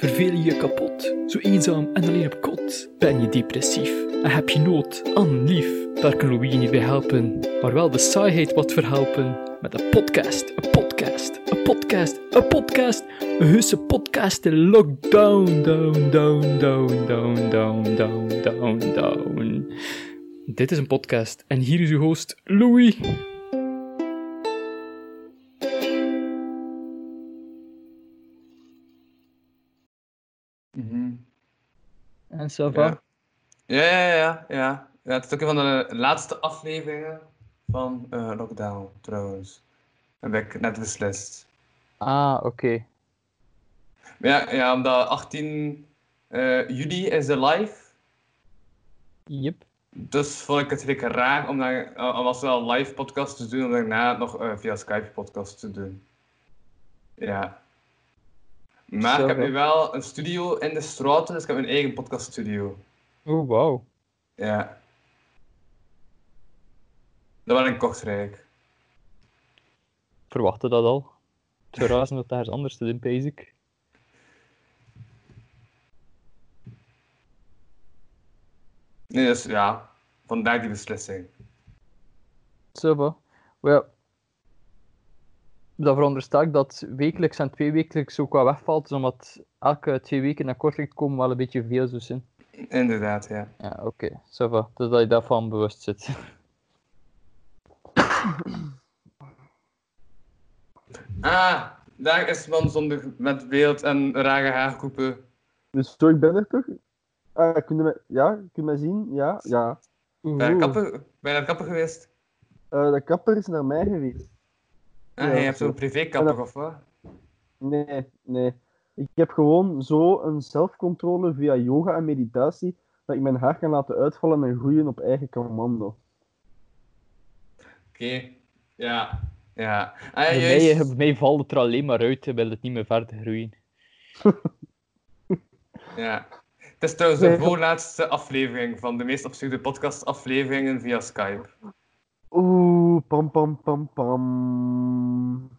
Verveel je je kapot? Zo eenzaam en alleen op kot? Ben je depressief en heb je nood aan lief? Daar kan Louis niet bij helpen, maar wel de saaiheid wat verhelpen. Met een podcast, een podcast, een podcast, een podcast. Een heuse podcast in lockdown, down, down, down, down, down, down, down, down. Dit is een podcast en hier is uw host Louis. En va? Ja, ja, ja, ja. ja. ja het is ook een van de laatste afleveringen van eh, Lockdown, trouwens. Heb ik net beslist. Ah, oké. Maar Ja, ja, omdat 18 eh, juli is de live. Yep. Dus vond ik het lekker raar om, dan, eh, als wel een live podcast te doen, om daarna nog via Skype podcast te doen. Ja. Maar Zo ik heb wel. nu wel een studio in de straten, dus ik heb mijn eigen podcaststudio. Oeh, wauw. Ja. Dat was in Kortrijk. Verwachtte dat al. Het zou raar zijn dat daar is anders te doen, basic. Nee, dus ja, vandaar die beslissing. Ça va. Dat veronderstel ik dat wekelijks en tweewekelijks ook wel wegvalt, dus omdat elke twee weken naar Kortrijk komen wel een beetje veel zou zijn. Inderdaad, ja. Ja, oké. Va. Dus dat je daarvan bewust zit. Ah, daar is man zonder met beeld en rare haarkoepen. Dus zo, ik ben er toch? Ah, kun je mij, ja, kun je mij zien? Ja, ja. Ben je naar de kapper, ben je kapper geweest? Eh, de kapper is naar mij geweest. Ah, Ja, je hebt zo. zo'n privékapper of wat? Nee, nee. Ik heb gewoon zo een zelfcontrole via yoga en meditatie dat ik mijn haar kan laten uitvallen en groeien op eigen commando. Oké, ja. Ja. Ah, ja, mij, juist. bij mij valt het er alleen maar uit, wil het niet meer verder groeien. Ja. Het is trouwens de voorlaatste aflevering van de meest absurde podcast-afleveringen via Skype. Oeh, pam pam pam pam.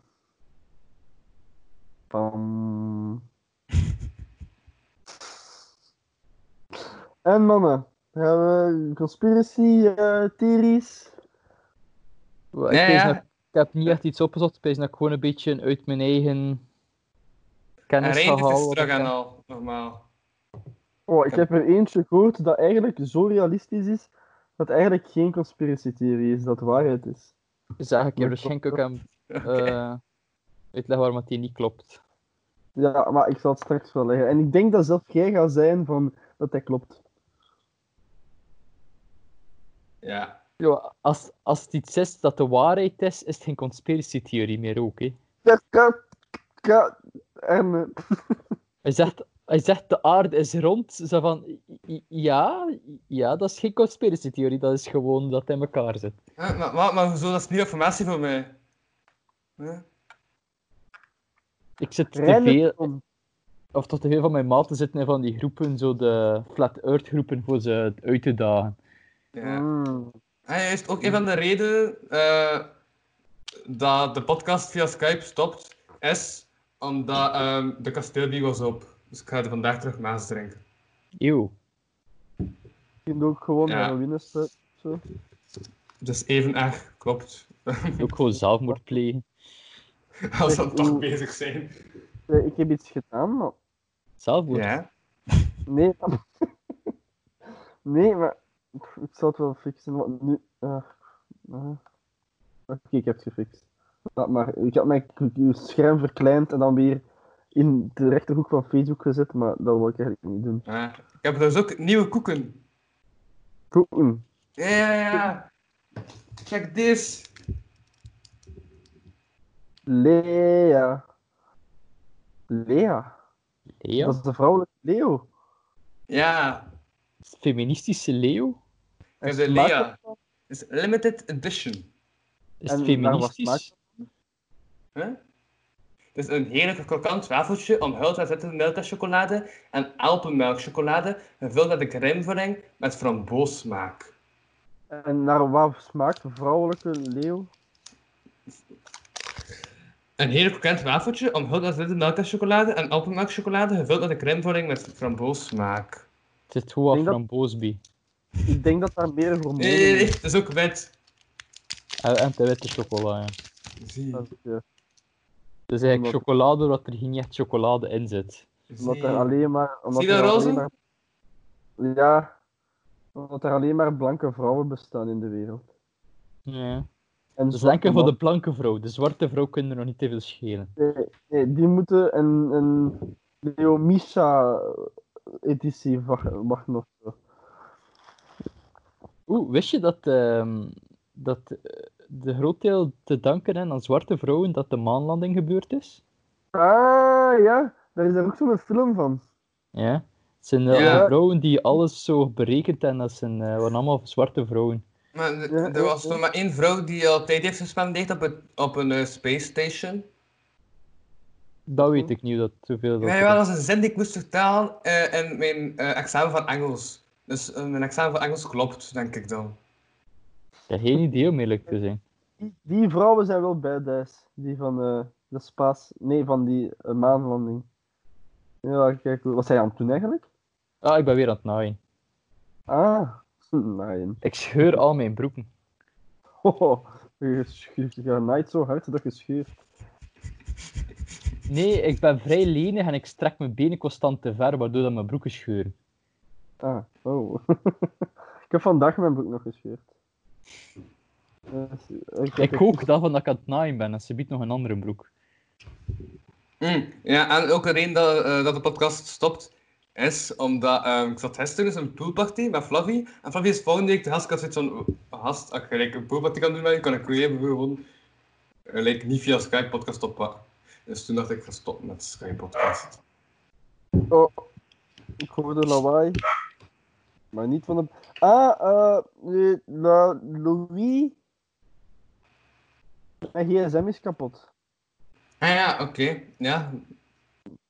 Pam. En mannen, gaan we conspiracy eh theories? Ik, Ja, pees ja. dat- ik heb niet echt iets opgezocht, ik ik gewoon een beetje uit mijn eigen En kennis Reindert is halen. terug en al, normaal. Oh, ik heb er eentje gehoord dat eigenlijk zo realistisch is dat eigenlijk geen conspiracy theorie is, dat waarheid is. Zeg ik je Maar waarschijnlijk ook aan Oké. eh uitleggen waarom het hier niet klopt. Ja, maar ik zal het straks wel leggen. En ik denk dat zelf jij gaat zijn van dat dat klopt. Ja. Ja, als, als het iets is dat de waarheid is, is het geen conspiracy theorie meer ook. Hè. Ja, ka- ka- En, eh, Hij, zegt, hij zegt de aarde is rond. Zo van, ja, ja, dat is geen conspiracy theorie, dat is gewoon dat het in elkaar zit. Maar, maar, maar hoezo? Dat is nieuwe informatie voor mij. Ik zit te veel, of tot te veel van mijn maten zitten in van die groepen, zo de flat earth groepen, voor ze uit te dagen. Ja. Mm. Ah, juist ook een van de redenen eh, dat de podcast via Skype stopt, is omdat ehm, de kasteelbier was op. Dus ik ga er vandaag terug Maas drinken. Eeuw. Je kunt ook gewoon Ja. winnen. Zo. Dus even erg, klopt. Ook gewoon zelfmoord plegen. Als we dan toch bezig zijn. Eh, Ik heb iets gedaan, maar... Zelfmoord? Ja. Nee, maar- nee, maar... Ik zal het wel fixen, want nu... ah, ah. Oké, ik heb het gefixt. Laat maar, ik had mijn scherm verkleind en dan weer in de rechterhoek van Facebook gezet, maar dat wil ik eigenlijk niet doen. Ah, ik heb dus ook nieuwe koeken. Koeken. Ja, ja, ja. Check this. Lea. Lea. Leo? Dat is de vrouwelijke Leo. Ja, Feministische leeuw? het is Lea. dat? Het is limited edition. Is het feministisch? Huh? Het is een heerlijk krokant wafeltje omhuld met witte melkchocolade en alpenmelkchocolade, gevuld met een crèmevulling met framboosmaak. En naar wat smaakt de vrouwelijke leeuw? Een heel bekend wafeltje omhuld met witte melkchocolade en alpenmelkchocolade, gevuld met een crèmevorming met framboosmaak. Het zit gewoon denk dat- framboos bij. Ik denk dat daar meer voor Nee, nee, nee, dat is ook wit. En, en de witte chocola, ja. Zie, Dat is. Dus eigenlijk Omdat- chocolade, waar er geen echt chocolade in zit. Omdat zie. er alleen maar... Omdat Zie je dat roze? maar... Ja. Omdat er alleen maar blanke vrouwen bestaan in de wereld. Ja. En enkel voor de blanke vrouw. De zwarte vrouw kunnen er nog niet te veel schelen. Nee, nee, die moeten een, een Leo Misha editie wachten of zo. Oeh, wist je dat, ehm, dat eh, de groot deel te danken aan zwarte vrouwen dat de maanlanding gebeurd is? Ah, ja. Daar is er ook zo'n film van. Ja. Het zijn eh, Ja. alle vrouwen die alles zo berekend en dat zijn, eh, waren allemaal zwarte vrouwen. Maar Ja, er was ja. nog maar één vrouw die al tijd heeft gespendeerd op, het, op een eh, space station. Dat weet ik niet, dat zoveel dat Nee, wel, dat is een zin die ik moest vertalen eh, in mijn eh, examen van Engels. Dus eh, mijn examen van Engels klopt, denk ik dan. Heb geen idee om eerlijk te zijn. Die, die vrouwen zijn wel badass. Die van eh, de spaas... Nee, van die eh, maanlanding. Ja, kijk, wat zei je aan het doen eigenlijk? Ah, ik ben weer aan het naaien. Ah, nee. Ik scheur al mijn broeken. Oh, je schuurt je naait zo hard dat je scheurt. Nee, ik ben vrij lenig en ik strek mijn benen constant te ver, waardoor dat mijn broeken scheuren. Ah, oh. ik heb vandaag mijn broek nog gescheurd. Dus, ik, Ik ook, daarvan dat ik aan het naaien ben, en ze biedt nog een andere broek. Mm, ja, en ook een reden dat, eh, dat de podcast stopt, is omdat ehm, ik zat gisteren in een poolparty met Flavie. En Flavie is volgende week de gast. Ik had zoiets van, "Oh, gast, als je like, een poolparty kan doen met je, kan ik weer even gewoon eh, like, niet via Skype podcast stoppen. Dus toen dacht ik, ik ga stoppen met Skype podcast. Oh, ik hoorde lawaai. Maar niet van de... Ah, eh... nee, la, Louis... Mijn gsm is kapot. Ah ja, oké. Ja.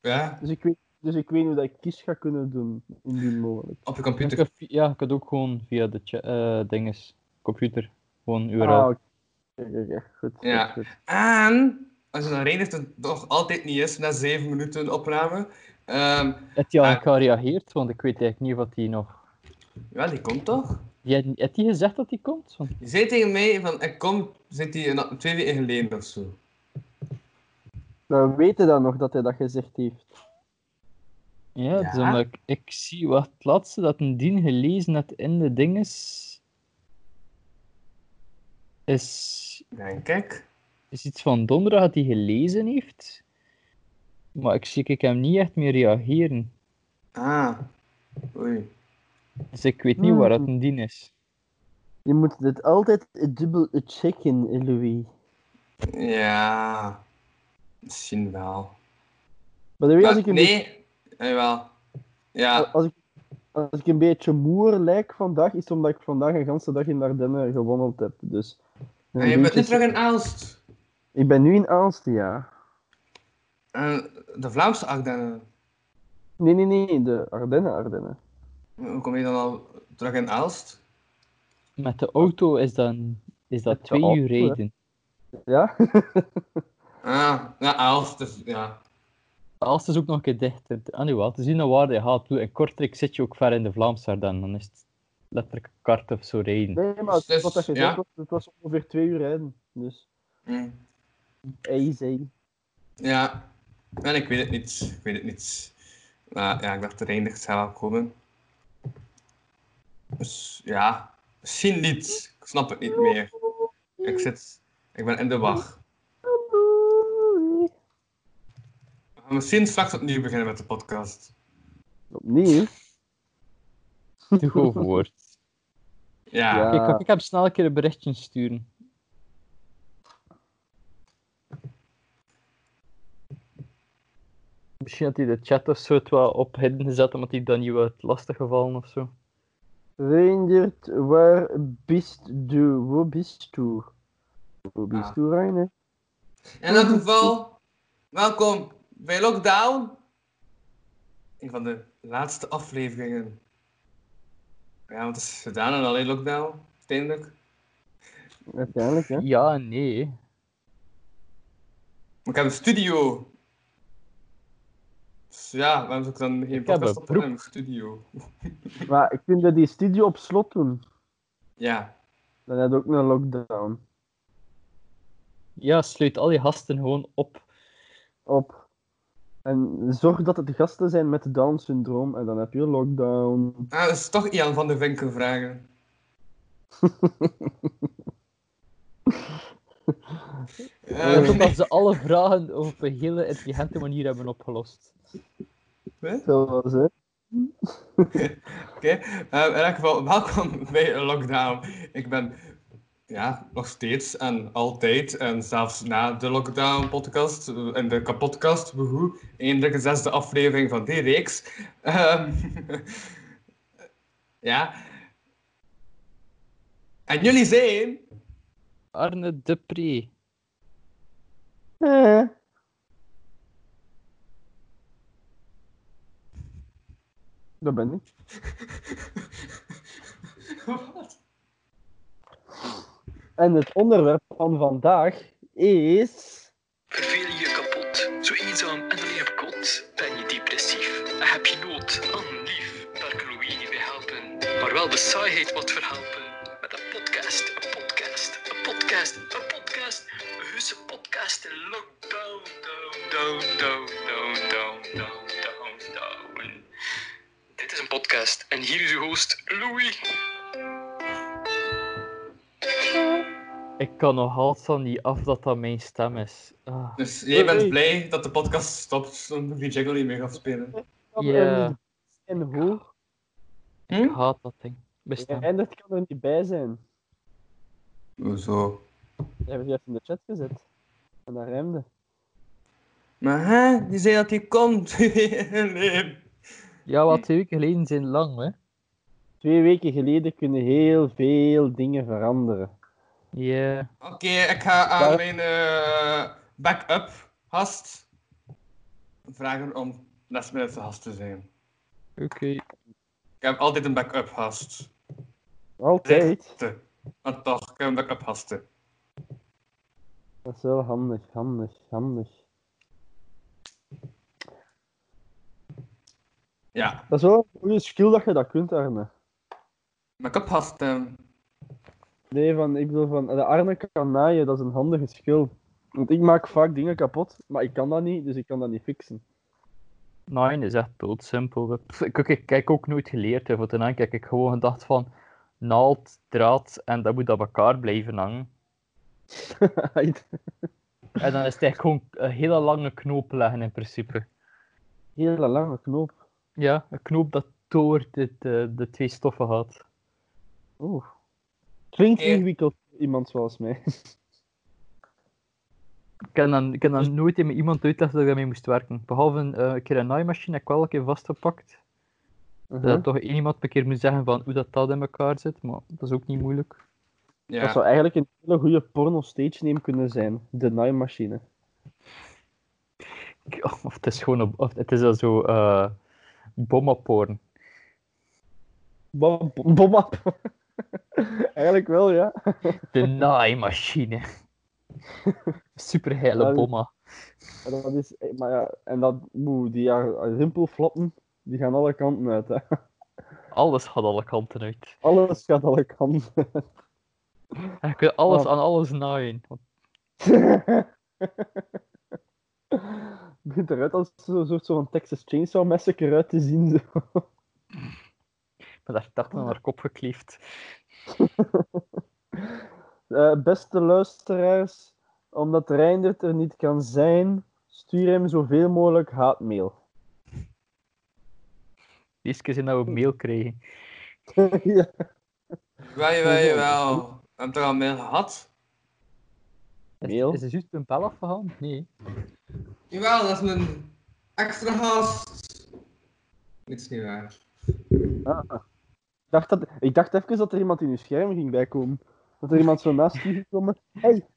Ja, Dus ik weet, dus ik weet niet hoe dat ik kies ga kunnen doen, indien mogelijk. op je Ik computer. heb ja, ik had ook gewoon via de cha- eh, dinges, computer, gewoon URL. Ah, oké. Goed. Ja. goed, goed. En, als je dan dat het nog altijd niet is, na zeven minuten opname, ehm, Heeft hij al Ah. gereageerd? Want ik weet eigenlijk niet wat hij nog... ja, die komt toch? Die had, heeft hij gezegd dat hij komt? Want... Je zei tegen mij van, ik kom, zit hij een- twee weken geleden of zo. Nou, weet je dan nog dat hij dat gezegd heeft? Ja, is Ja? omdat ik, ik zie wat het laatste dat een dien gelezen had in de dinges is, Denk ik. is iets van donderdag dat hij gelezen heeft. Maar ik zie ik hem niet echt meer reageren. Ah. Oei. Dus ik weet niet waar dat Hmm. een dien is. Je moet dit altijd dubbel checken, Louis. Ja. Misschien wel. Maar dan weet als ik een beetje nee. Jawel. Ja. Als ik, als ik een beetje moer lijk vandaag, is het omdat ik vandaag een ganse dag in Ardennen gewandeld heb. Dus, En je bent nu terug in Aalst. Ik ben nu in Aalst, ja. En de Vlaamse Ardennen. Nee, nee, nee, de Ardennen, Ardennen. Hoe kom je dan al terug in Aalst? Met de auto is, dan, is dat Met twee auto, uur hè. rijden. Ja? Ah, ja, Aalst. Dus, ja. Als is ook nog een keer dichter. Ah, nu wel. Te zien naar waar je gaat. In Kortrijk zit je ook ver in de Vlaamse Ardennen. Dan is het letterlijk een kwart of zo rijden. Nee, maar het, Dus, wat dat je ja. zegt, het was ongeveer twee uur rijden. Dus, Hm. easy. Ja. En ik weet het niet. Ik weet het niet. Maar ja, ik dacht de Reinder zou wel komen. Dus ja. Misschien niet. Ik snap het niet meer. Ik zit... Ik ben in de wacht. We gaan misschien straks opnieuw beginnen met de podcast. Opnieuw? Goed woord. Ja. Ja. Ik, ik heb snel een keer een berichtje sturen. Misschien had hij de chat of zo het wel op hidden gezet, omdat hij dan niet wat lastig gevallen of zo. Reindert, waar bist du? Wo bist du? Wo bist Ah. du, Reiner? In elk geval, welkom bij Lockdown. Een van de laatste afleveringen. Ja, wat is gedaan en alleen Lockdown, uiteindelijk. Uiteindelijk, hè? Ja nee. ik heb een studio. Dus ja, waarom zou ik dan geen Ik heb podcast een opnemen in een studio? Maar ik vind dat die studio op slot doen. Ja. Dan heb je ook een lockdown. Ja, sluit al je gasten gewoon op. Op. En zorg dat het de gasten zijn met Down-syndroom en dan heb je lockdown. Ah, dat is toch Ian van de Vinken vragen. Eh, Ehm, Totdat ze alle vragen op een hele intelligente manier hebben opgelost. Zo was het. Oké, eh, in elk geval, welkom bij Lockdown. Ik ben ja, nog steeds en altijd, en zelfs na de Lockdown-podcast, eh, in de kapotkast, woehoe, eindelijk de zesde aflevering van die reeks. Ehm, ja. En jullie zijn... Arne Dupré. Eh. Dat ben ik. Wat? En het onderwerp van vandaag is. Verveel je je kapot, zo eenzaam en alleen op kot? Ben je depressief? Heb je nood aan lief? Daar kan Louis niet bij helpen, maar wel de saaiheid wat verhelpen. Met een podcast, een podcast, een podcast, een podcast, een husse podcast in lockdown, down, down, down, down, down, down, podcast en hier is uw host Louis. Ik kan nog altijd niet af dat dat mijn stem is. Ah. Dus jij bent blij dat de podcast stopt, omdat ik die jingle niet meer ga spelen. Ja. En hoe? Hm? Ik haat dat ding. Bestaan. En dat kan er niet bij zijn. Hoezo? Je hebt het juist in de chat gezet. En dat rijmde. Maar hè, die zei dat hij komt. nee. Ja, wat twee weken geleden zijn lang, hè? Twee weken geleden kunnen heel veel dingen veranderen. Ja. Oké, ik ga aan mijn eh, backup gast vragen om last minute gast te zijn. Oké. Ik heb altijd een backup gast. Altijd. Maar toch, ik heb een backup gasten. Dat is wel handig, handig, handig. Ja, Dat is wel een goede skill dat je dat kunt, Arne. backup gasten. Nee, van, ik bedoel van, de Arne kan naaien, dat is een handige skill. Want ik maak vaak dingen kapot, maar ik kan dat niet, dus ik kan dat niet fixen. Nee, dat is echt doodsimpel. Ik, ik, ik heb ook nooit geleerd. Hè. Voor ten einde heb ik gewoon gedacht van naald, draad en dat moet aan elkaar blijven hangen. En dan is het eigenlijk gewoon een hele lange knoop leggen in principe. Hele lange knoop. Ja, een knoop dat door de, de, de twee stoffen gaat. Oeh. Klinkt Oké. ingewikkeld voor iemand zoals mij. Ik heb dan, ik heb dan nooit in iemand uitgelegd dat ik daarmee moest werken. Behalve eh, een keer een naaimachine heb ik wel een keer vastgepakt. Uh-huh. Dat toch één iemand een keer moet zeggen van hoe dat, dat in elkaar zit, maar dat is ook niet moeilijk. Ja. Dat zou eigenlijk een hele goede porno stage name kunnen zijn. De naaimachine. Of het is gewoon een, of het is al zo eh bommaporn. Bom, eigenlijk wel, ja. De naaimachine. Super heile Ja, bomma. Dat is, maar ja, en dat, moe, die ja, rimpelflappen, die gaan alle kanten uit. Hè. Alles gaat alle kanten uit. Alles gaat alle kanten En je kunt alles aan alles naaien. Begint eruit als zo'n soort van Texas Chainsaw Massacre uit te zien. Zo. Ben daar 80 aan haar kop gekleefd. Eh, beste luisteraars, omdat Reindert er niet kan zijn, stuur hem zoveel mogelijk haatmail. Deze keer zijn dat we een mail krijgen. ja. Wel, jawel, jawel. We hebben toch al mail gehad? Is, is het juist een bel afgegaan? Nee. Jawel, dat is een extra gast. Niets niet waar. Ah. Ik, dacht dat, ik dacht even dat er iemand in uw scherm ging bijkomen. Dat er iemand zo naast u ging komen. Hey!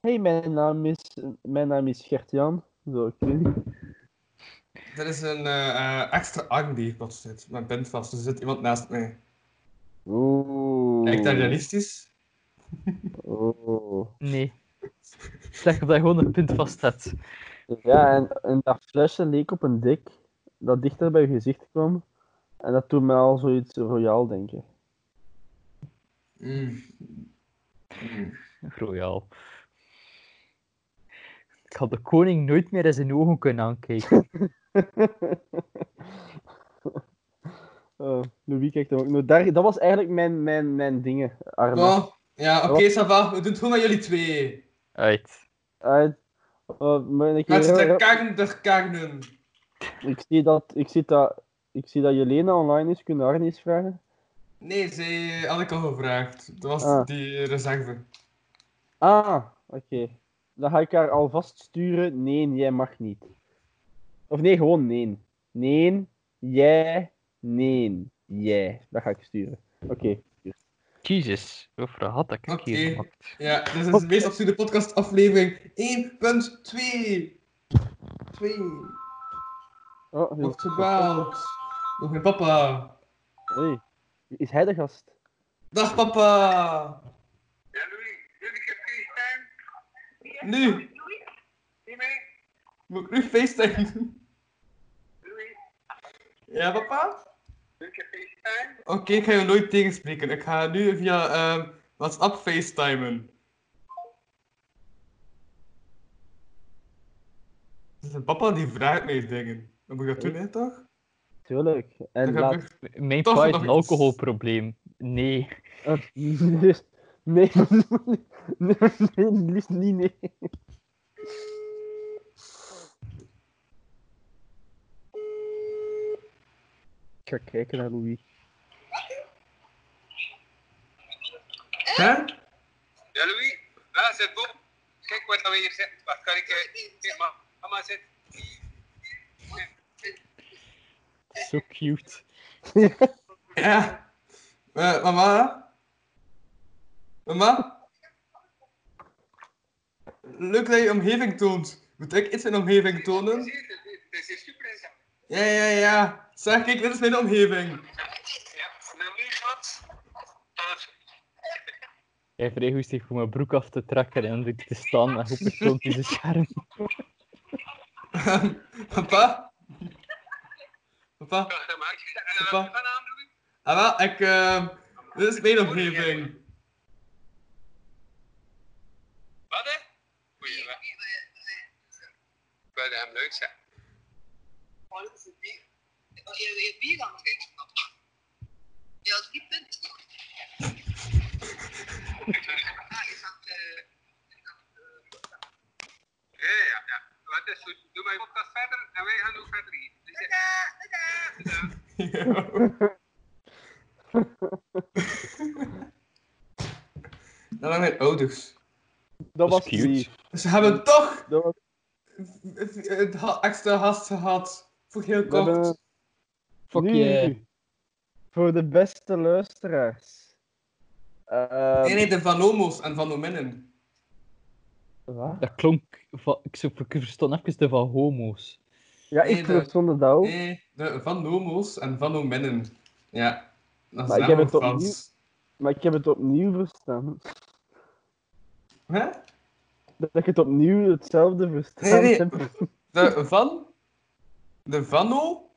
Hey, mijn naam is, mijn naam is Gert-Jan. Zo, ik weet niet. Dit is een eh, extra arm die plots zit. Mijn bent vast, dus er zit iemand naast mij. Oeh. Lijkt dat realistisch? Oh. Nee. Zeg of dat je gewoon een punt vast hebt. Ja, en, en dat flesje leek op een dik dat dichter bij je gezicht kwam. En dat doet me al zoiets royaal denken. Mm. Mm. Royaal. Ik had de koning nooit meer in zijn ogen kunnen aankijken. Oh, Louis kijkt hem ook nog. Daar, dat was eigenlijk mijn, mijn, mijn dingen, Arne. Oh, ja, oké, ça va. We doen het gewoon met jullie twee. Uit. Uit. Oh, maar ik, Met weer- de kagen der kagen. ik, zie dat, ik, zie dat, ik zie dat Jelena online is. Kunnen Arne eens vragen? Nee, ze had ik al gevraagd. Dat was Ah. die reserve. Ah, oké. Dan ga ik haar alvast sturen. Nee, jij mag niet. Of nee, gewoon nee. Nee, jij, nee, jij. Dat ga ik sturen. Oké. Jezus, hoeveel had ik Oké. hier gemaakt? Ja, dit is de meest absurde podcast aflevering 1.2. 2. Oh, Wordt gebeld. Nog mijn papa. Hey. Is hij de gast? Dag papa. Ja, Louis, jullie heb FaceTime? Nu. Moet ik nu FaceTime doen? Louis, Ja, papa? Oké, ik ga je nooit tegenspreken. Ik ga nu via ehm, WhatsApp FaceTimen. Dus een papa die vraagt mij dingen. Dan moet ik dat doen, hè, toch? Tuurlijk. En laat... ik- Mijn Toch pa heeft een alcoholprobleem. Nee. Nee, nee, nee, nee, liefst niet, nee. Ga kijken naar Louis. Hè? Ja, Louis? Ah, zet Bob. Kijk wat nou hier zit. Wacht, kan ik... eh, Kijk, ma- mama zit. Zo cute. Ja. Eh, mama? Mama? Leuk dat je omgeving toont. Moet ik iets in omgeving tonen? Het is super interessant. Ja, ja, ja. Zeg, kijk, dit is mijn omgeving. Ja, nu schat. Tot. Hij goed zich voor mijn broek af te trekken en er te staan en op het toont in zijn scherm. Papa? Papa? Papa? is? Ah, wel, ik, eh, dit is mijn omgeving. Wat, hè? Goeie, wat? Ik wil hem leuk zijn. Oh, dat is een bier. Oh, je hebt bier aan het drinken. Ja, drie punten. Ah, je gaat, Ja, ja, ja. Wat is goed? Doe mijn podcast verder en wij gaan ook verder hier. Dus. Dat waren mijn ouders. Dat was cute. Ze hebben toch Dat was, ha- extra gast gehad. Voor heel kort. Fuck nu, yeah. voor de beste luisteraars. Ehm, Nee, nee, de Van Omo's en Van Ominnen. wat? Dat klonk... Ik, ik verstond even de van homo's. Ja, Nee, ik de- verstond het ook. Nee, de Van Omo's en Van Ominnen. Ja. Dat Maar is ik heb het opnieuw-. Maar ik heb het opnieuw verstaan. Hè? Dat ik het opnieuw hetzelfde verstaan Nee, nee. De Van... De Vano...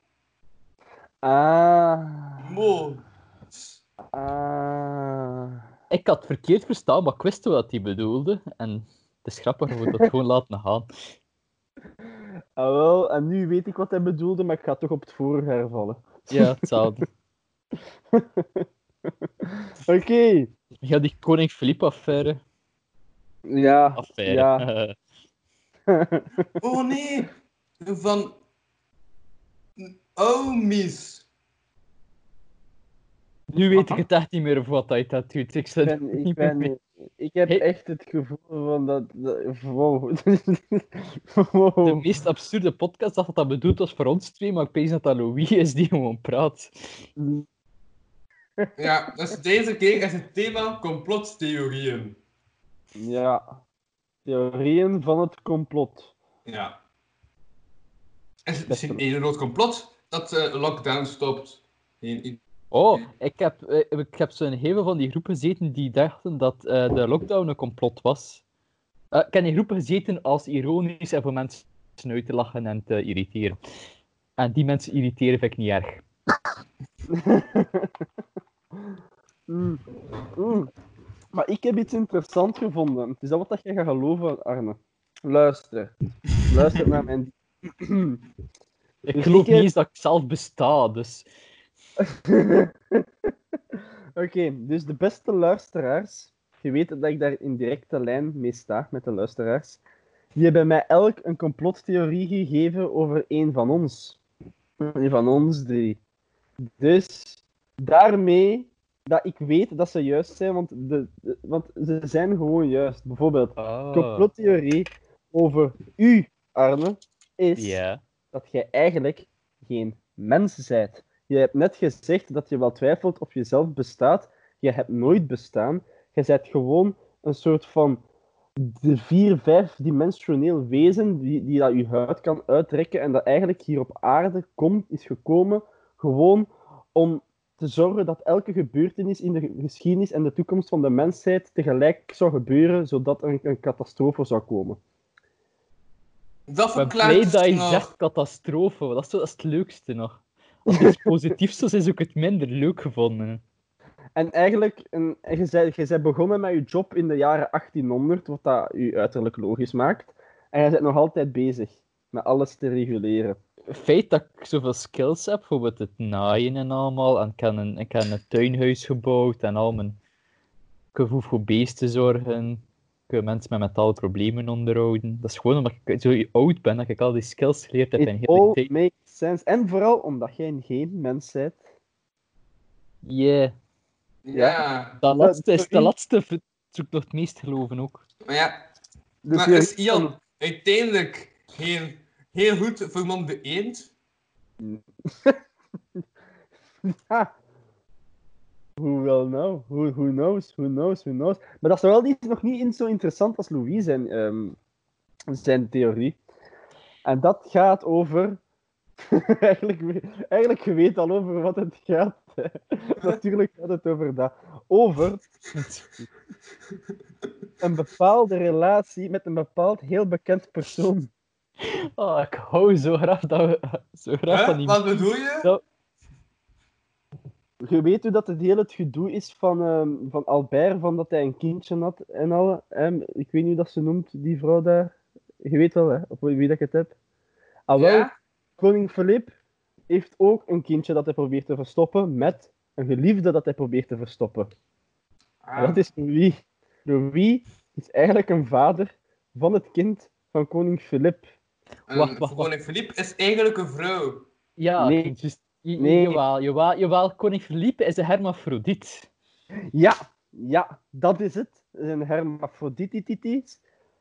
Ah. Mo. Ah. Ik had verkeerd verstaan, maar ik wist wat hij bedoelde. En het is grappig dat we dat gewoon laten gaan. Ah, wel, en nu weet ik wat hij bedoelde, maar ik ga toch op het vorige hervallen. Ja, hetzelfde. Oké. Ja, die koning Filip-affaire. Ja. Affaire. Ja. Oh nee. Van... Omis. nu weet ik het echt niet meer of wat hij dat doet. Ik, ben, ik, ben, ik heb echt het gevoel van dat... dat wow. De meest absurde podcast dat dat bedoeld was voor ons twee, maar ik weet dat dat Louis is die gewoon praat. Ja, dus deze keer is het thema complottheorieën. Ja. Theorieën van het complot. Ja. Is het misschien één groot complot dat de lockdown stopt? Idee. Oh, ik heb, eh, ik heb zo in heel veel van die groepen gezeten die dachten dat eh, de lockdown een complot was. Eh, ik heb in groepen gezeten als ironisch en voor mensen uit te lachen en te irriteren. En die mensen irriteren vind ik niet erg. Mm. Mm. Maar ik heb iets interessants gevonden. Het is dat wat dat jij gaat geloven, Arne. Luister. Luister naar mijn... Ik Dus geloof ik heb- niet eens dat ik zelf besta, dus... Oké, dus de beste luisteraars, je weet dat ik daar in directe lijn mee sta met de luisteraars, die hebben mij elk een complottheorie gegeven over een van ons. Een van ons drie. Dus daarmee dat ik weet dat ze juist zijn, want, de, de- want ze zijn gewoon juist. Bijvoorbeeld, Ah. complottheorie over u, Arne, is Ja. Dat jij eigenlijk geen mens bent. Je hebt net gezegd dat je wel twijfelt of je zelf bestaat. Je hebt nooit bestaan. Je bent gewoon een soort van vier, vijf dimensioneel wezen die, die dat je huid kan uittrekken en dat eigenlijk hier op aarde komt, is gekomen gewoon om te zorgen dat elke gebeurtenis in de geschiedenis en de toekomst van de mensheid tegelijk zou gebeuren, zodat er een, een catastrofe zou komen. Dat verklaart dat je nog. zegt catastrofe, dat is, dat is het leukste nog. Als het iets positiefs is, is ook het minder leuk gevonden. En eigenlijk, een, en je, bent, je bent begonnen met je job in de jaren 1800, wat dat je uiterlijk logisch maakt. En je bent nog altijd bezig met alles te reguleren. Het feit dat ik zoveel skills heb, bijvoorbeeld het naaien en allemaal, en ik heb een, ik heb een tuinhuis gebouwd en al mijn... Ik hoef voor beesten zorgen, mensen met mentale problemen onderhouden. Dat is gewoon omdat ik zo oud ben, dat ik al die skills geleerd heb in It heel all die tijd. makes sense. En vooral omdat jij geen mens bent. Yeah. Ja. Dat laatste is de laatste zoek nog het meest geloven ook. Maar ja, De maar is Ian uiteindelijk heel, heel goed vermomde eend? Ha. Who will know? Who, who knows? Who knows? Who knows? Maar dat is wel iets nog niet in- zo interessant als Louis zijn, ehm, zijn theorie. En dat gaat over... eigenlijk, eigenlijk, je weet al over wat het gaat. hè. Natuurlijk gaat het over dat. Over een bepaalde relatie met een bepaald heel bekend persoon. Oh, ik hou zo graag, dat we, zo graag van Huh? die... Wat bedoel je? Je weet hoe dat het hele het gedoe is van, ehm, van Albert, van dat hij een kindje had en al. Ehm, ik weet niet hoe dat ze noemt, die vrouw daar. Je weet wel, hè, op wie dat ik het heb. Ah, wel, Ja? koning Filip heeft ook een kindje dat hij probeert te verstoppen met een geliefde dat hij probeert te verstoppen. En Ah. dat is Louis. Louis is eigenlijk een vader van het kind van koning Filip. Koning Philippe is eigenlijk een vrouw. Ja, Nee. Nee. Jawel, jawel, jawel, koning Philippe is een hermafrodiet. Ja, ja, dat is het. Een hermafrodititis.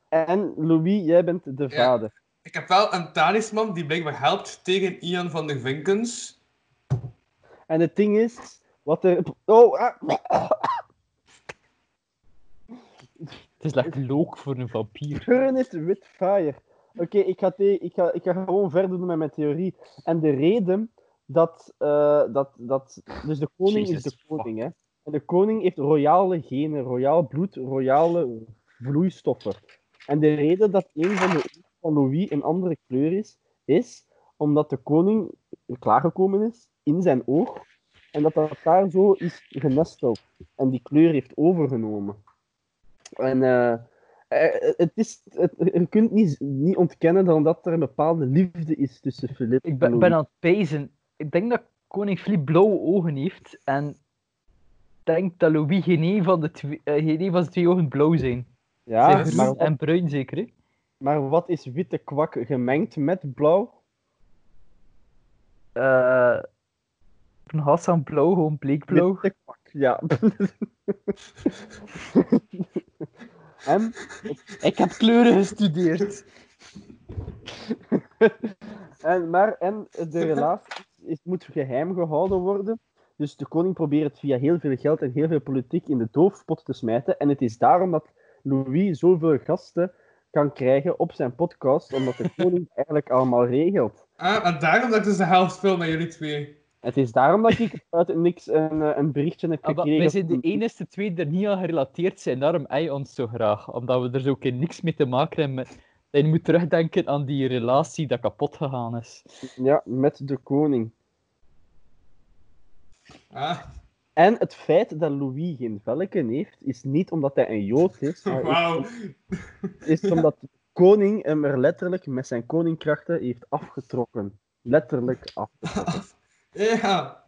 En Louis, jij bent de Ja. vader. Ik heb wel een talisman die blijkbaar helpt tegen Ian van der Vinkens. En het ding is, wat er... Oh, ah, Het is echt look voor een vampier. Burn it with fire. Oké, ik, ga ik, ga, ik ga gewoon verder doen met mijn theorie. En de reden dat... eh, dat, dat dus de koning is de koning, hè. En de koning heeft royale genen, royaal bloed, royale vloeistoffen. En de reden dat een van de ogen van Louis een andere kleur is, is omdat de koning klaargekomen is in zijn oog en dat dat daar zo is genesteld en die kleur heeft overgenomen. En eh, eh, het is, het, je kunt niet, niet ontkennen dan dat er een bepaalde liefde is tussen Philippe Ik en ben, Louis. ben aan het pezen. Ik denk dat koning Philippe blauwe ogen heeft. En ik denk dat Louis geen een van de twee, geen een van zijn twee ogen blauw zijn. Ja, Zijn maar groen maar, en bruin zeker, hè? maar wat is witte kwak gemengd met blauw? Eh een Hassan blauw, gewoon bleekblauw. Witte kwak, ja. en Ik heb kleuren gestudeerd. En, maar, en de relatie is, moet geheim gehouden worden. Dus de koning probeert het via heel veel geld en heel veel politiek in de doofpot te smijten. En het is daarom dat Louis zoveel gasten kan krijgen op zijn podcast, omdat de koning eigenlijk allemaal regelt. Ah, en daarom dat ik dus de helft film met jullie twee. Het is daarom dat ik uit niks een, eh, een berichtje heb Ah, maar gekregen. wij zijn de enige twee die er niet aan gerelateerd zijn. Daarom hij ons zo graag. Omdat we er zo keer niks mee te maken hebben. Met... Je moet terugdenken aan die relatie dat kapot gegaan is. Ja, met de koning. Ah, En het feit dat Louis geen velken heeft, is niet omdat hij een Jood is, maar wauw. is omdat de koning hem er letterlijk met zijn koningkrachten heeft afgetrokken. Letterlijk afgetrokken. Ja,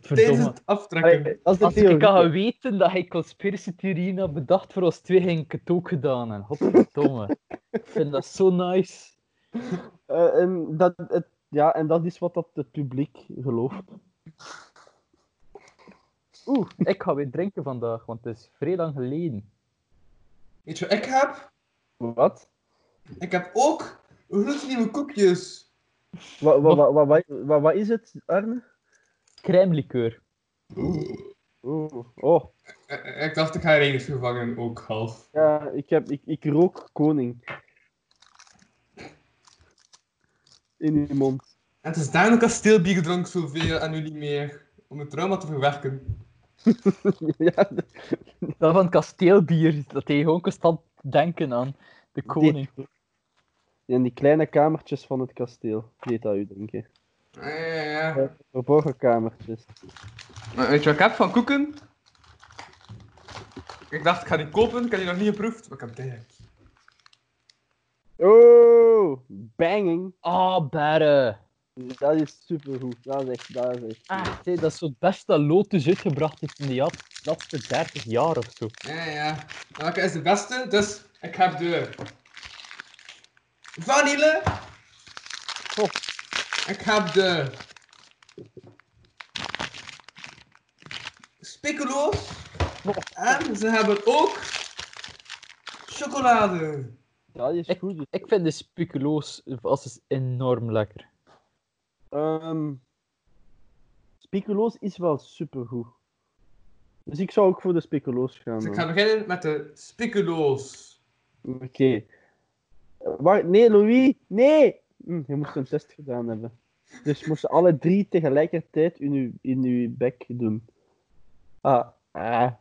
tijdens het aftrekken. Allee, Als ik had geweten dat hij conspiracy theorieën had bedacht voor ons twee, ging ik het ook gedaan hebben. Godverdomme. ik vind dat zo nice. Eh, en, dat, het, ja, en dat is wat dat het publiek gelooft. Oeh, ik ga weer drinken vandaag, want het is vrij lang geleden. Weet je wat ik heb? Wat? Ik heb ook gloednieuwe koekjes. Wat, wat, wat, wat, wat, is het, Arne? Crème liqueur. Oh, oh. Eh, Ik dacht, ik ga er eens vervangen, ook half. Ja, ik, heb, ik, ik rook koning. In uw mond. En het is daarom kasteelbier gedronken zoveel en nu niet meer. Om het trauma te verwerken. ja, Dat van kasteelbier, dat hij gewoon constant denken aan de koning. In die kleine kamertjes van het kasteel, deed dat u denken. Ah, ja, ja, ja. Verborgen kamertjes. Maar weet je wat ik heb van koeken? Ik dacht, ik ga die kopen. Ik heb die nog niet geproefd. Maar ik heb dit. Oh, banging. Ah, berre. Dat is supergoed. Dat is echt, dat is echt. Ah, dat is zo het beste dat Lotus uitgebracht heeft in de laatste 30 jaar of zo. Ja, ja. Welke is de beste? Dus, ik heb de... Vanille. Oh. Ik heb de... Speculoos. En ze hebben ook... Chocolade. Dat is Ik- goed. Ik vind de speculoos als is enorm lekker. Ehm speculoos is wel supergoed. Dus ik zou ook voor de speculoos gaan. Dus ik ga beginnen met de speculoos. Oké. Wacht, nee, Louis, nee! Hm, je moest een test gedaan hebben. Dus je moest alle drie tegelijkertijd in uw, in uw bek doen. Ah, ah.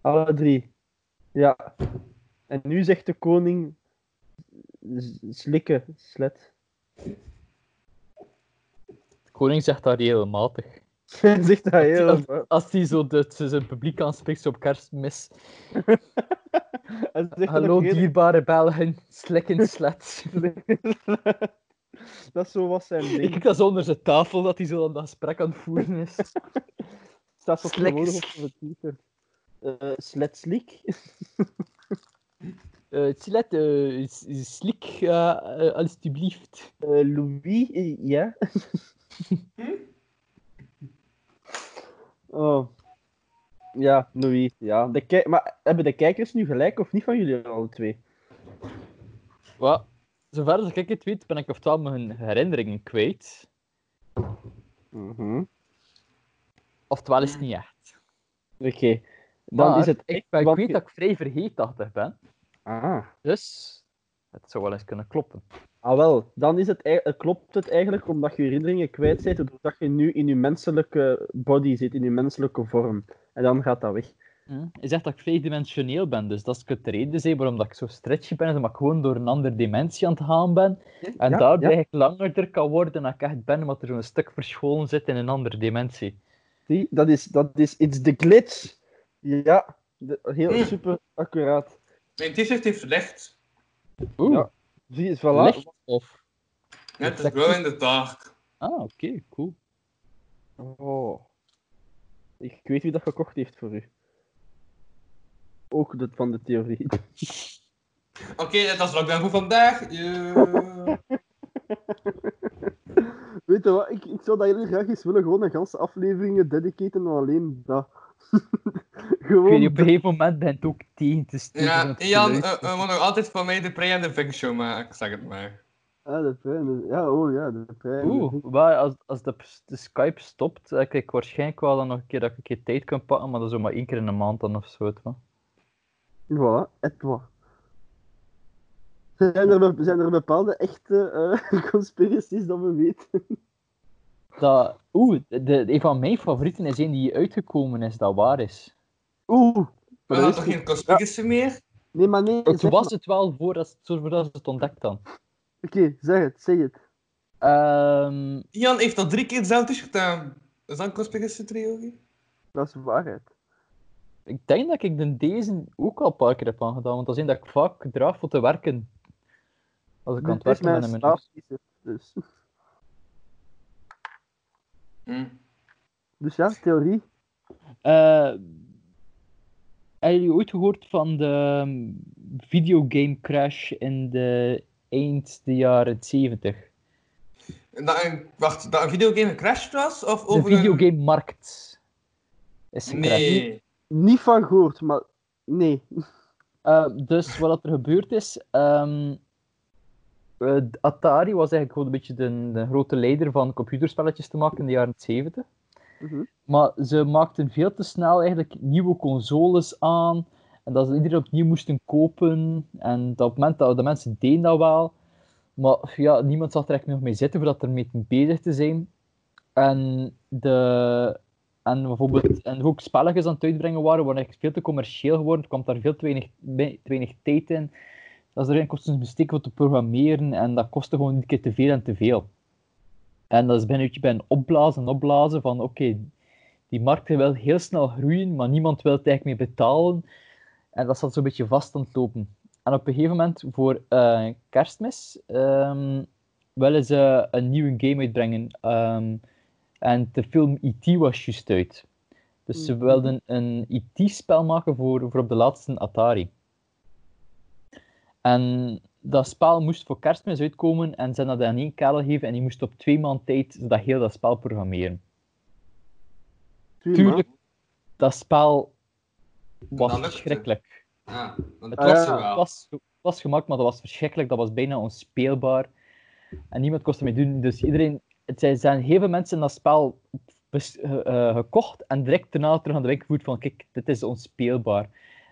Alle drie. Ja. En nu zegt de koning... Slikken, slet. De koning zegt dat regelmatig. Hij zegt dat heel... Als hij zo de, zijn publiek aanspreekt op kerstmis. Dat Hallo heel- dierbare Belgen, slikken slet. Dat is zo wat zijn Ik ding. kijk dat zo onder zijn tafel dat hij zo aan dat gesprek aan het voeren is. staat zo Slik. tegenwoordig op zijn t-shirt. Eh, Slet slik. Eh, slet, s- slik, eh, eh, alstublieft. Eh, Louis, ja. Oh. Ja, Louis, ja. De kei- maar hebben de kijkers nu gelijk of niet van jullie alle twee? Wat? Zover als ik het weet, ben ik oftewel mijn herinneringen kwijt. Mhm. Oftewel is het niet echt. Oké. Dan Maar is het ik, echt, ik want weet dat ik vrij vergeetachtig ben. Ah. Dus het zou wel eens kunnen kloppen. Ah, wel. Dan is het, klopt het eigenlijk omdat je herinneringen kwijt bent, doordat je nu in je menselijke body zit, in je menselijke vorm. En dan gaat dat weg. Hm? Je zegt dat ik vijfdimensioneel ben, dus dat is de reden zijn waarom dat ik zo stretchy ben, is omdat ik gewoon door een andere dimensie aan het gaan ben. En Ja, daarbij ja. ik langer kan worden dan ik echt ben, omdat er zo'n stuk verscholen zit in een andere dimensie. Zie, dat is, dat is, it's the glitch. Ja, de- heel Mm. super accuraat. Mijn t-shirt heeft licht. Oeh, Ja. Zie, voilà. licht of... Het is glow in the dark. Ah, oké, cool. Oh. Ik weet wie dat gekocht heeft voor u. Ook dat van de theorie. Oké, dat is lockdown voor vandaag. Yeah. Weet je wat, ik, ik zou dat heel graag eens willen, gewoon een ganse afleveringen dedicaten aan alleen dat. Gewoon niet, op een gegeven moment ben het ook tegen te sturen. Ja, Jan, uh, moet nog altijd van mij de Prey en de Vink show maken, zeg het maar. Ah, de. Ja, oh ja, de pijn. Oeh, maar als, als de, de Skype stopt, dan krijg ik waarschijnlijk wel dan nog een keer dat ik een keer tijd kan pakken, maar dat is ook maar één keer in een maand dan of zo. je. Voilà, et wat. Zijn er, zijn er bepaalde echte eh conspiracies dat we weten? Dat... Oeh, de, een van mijn favorieten is een die uitgekomen is, dat waar is. Oeh. We dat toch geen conspiracy meer? Nee, maar nee. Het was maar- het wel voordat voordat ze het ontdekt dan. Oké, zeg het, zeg het. Ehm, Ian heeft al drie keer hetzelfde t-shirt aan. Is dat een conspiracy theorie? Dat is waarheid. ik denk dat ik de deze ook al een paar keer heb aangedaan, want dat is een dat ik vaak draag voor te werken. Als ik aan het werken ben in mijn dus. Hm. Dus ja, theorie. Eh, hebben jullie ooit gehoord van de videogame crash in de eind de jaren 70? Dat een, wacht, dat een videogame gecrashed was? Of De over een- videogame-markt is gecrashed. Nee. Niet van gehoord, maar nee. Eh, dus wat er gebeurd is, ehm, eh, Atari was eigenlijk gewoon een beetje de, de grote leider van computerspelletjes te maken in de jaren 70. Mhm. Maar ze maakten veel te snel eigenlijk nieuwe consoles aan. En dat ze iedereen opnieuw moesten kopen. En dat op het moment dat de mensen deden dat wel. Maar ja, niemand zag er echt nog mee zitten voordat er mee bezig te zijn. En, de, en bijvoorbeeld en ook spelletjes aan het uitbrengen waren, waren echt veel te commercieel geworden. Er kwam daar veel te weinig, te weinig tijd in. Dat is er kosten besteken voor te programmeren. En dat kostte gewoon een keer te veel en te veel. En dat is bijna een beetje bij een opblazen en opblazen van oké, die markt wil heel snel groeien, maar niemand wil het eigenlijk meer betalen. En dat zat zo'n beetje vast aan het lopen. En op een gegeven moment, voor eh, kerstmis, ehm, willen ze een nieuwe game uitbrengen. Ehm, en de film E.T. was juist uit. Dus ze Mhm. wilden een E.T.-spel maken voor, voor op de laatste Atari. En dat spel moest voor kerstmis uitkomen en ze hadden dat aan één kerel gegeven en die moest op twee maanden tijd dat heel dat spel programmeren. Tuurlijk. Tuurlijk, dat spel was Dat verschrikkelijk. Ja, dat Het Ah, was, het, was, het was gemaakt, maar dat was verschrikkelijk. Dat was bijna onspeelbaar. En niemand kon ermee doen. Dus iedereen... Het zijn, zijn heel veel mensen dat spel bes- eh, gekocht en direct daarna terug aan de winkel gevoerd van kijk, dit is onspeelbaar.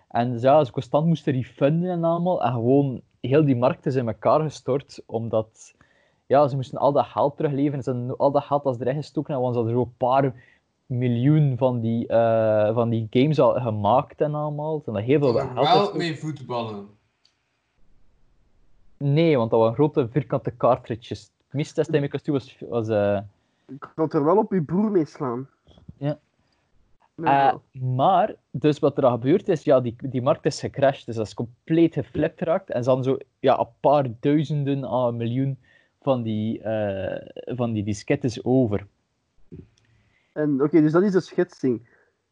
En dus ja, ze constant moesten refunden en allemaal. En gewoon heel die markt is in elkaar gestort, omdat ja, ze moesten al dat geld terugleveren. Ze hadden al dat geld dat ze erin gestoken want ze hadden zo een paar miljoen van die, eh, van die games al gemaakt en allemaal. Ze hadden heel veel geld wel mee voetballen. Nee, want dat waren grote vierkante cartridges. Het meeste dat was, was eh, Ik kan er wel op je broer mee slaan. Ja. Eh, maar, dus wat er dan gebeurd is, ja, die, die markt is gecrashed, dus dat is compleet geflipt geraakt. En hadden zo ja, een paar duizenden à een miljoen van die, eh, van die diskettes over. En oké, dus dat is de schetsing.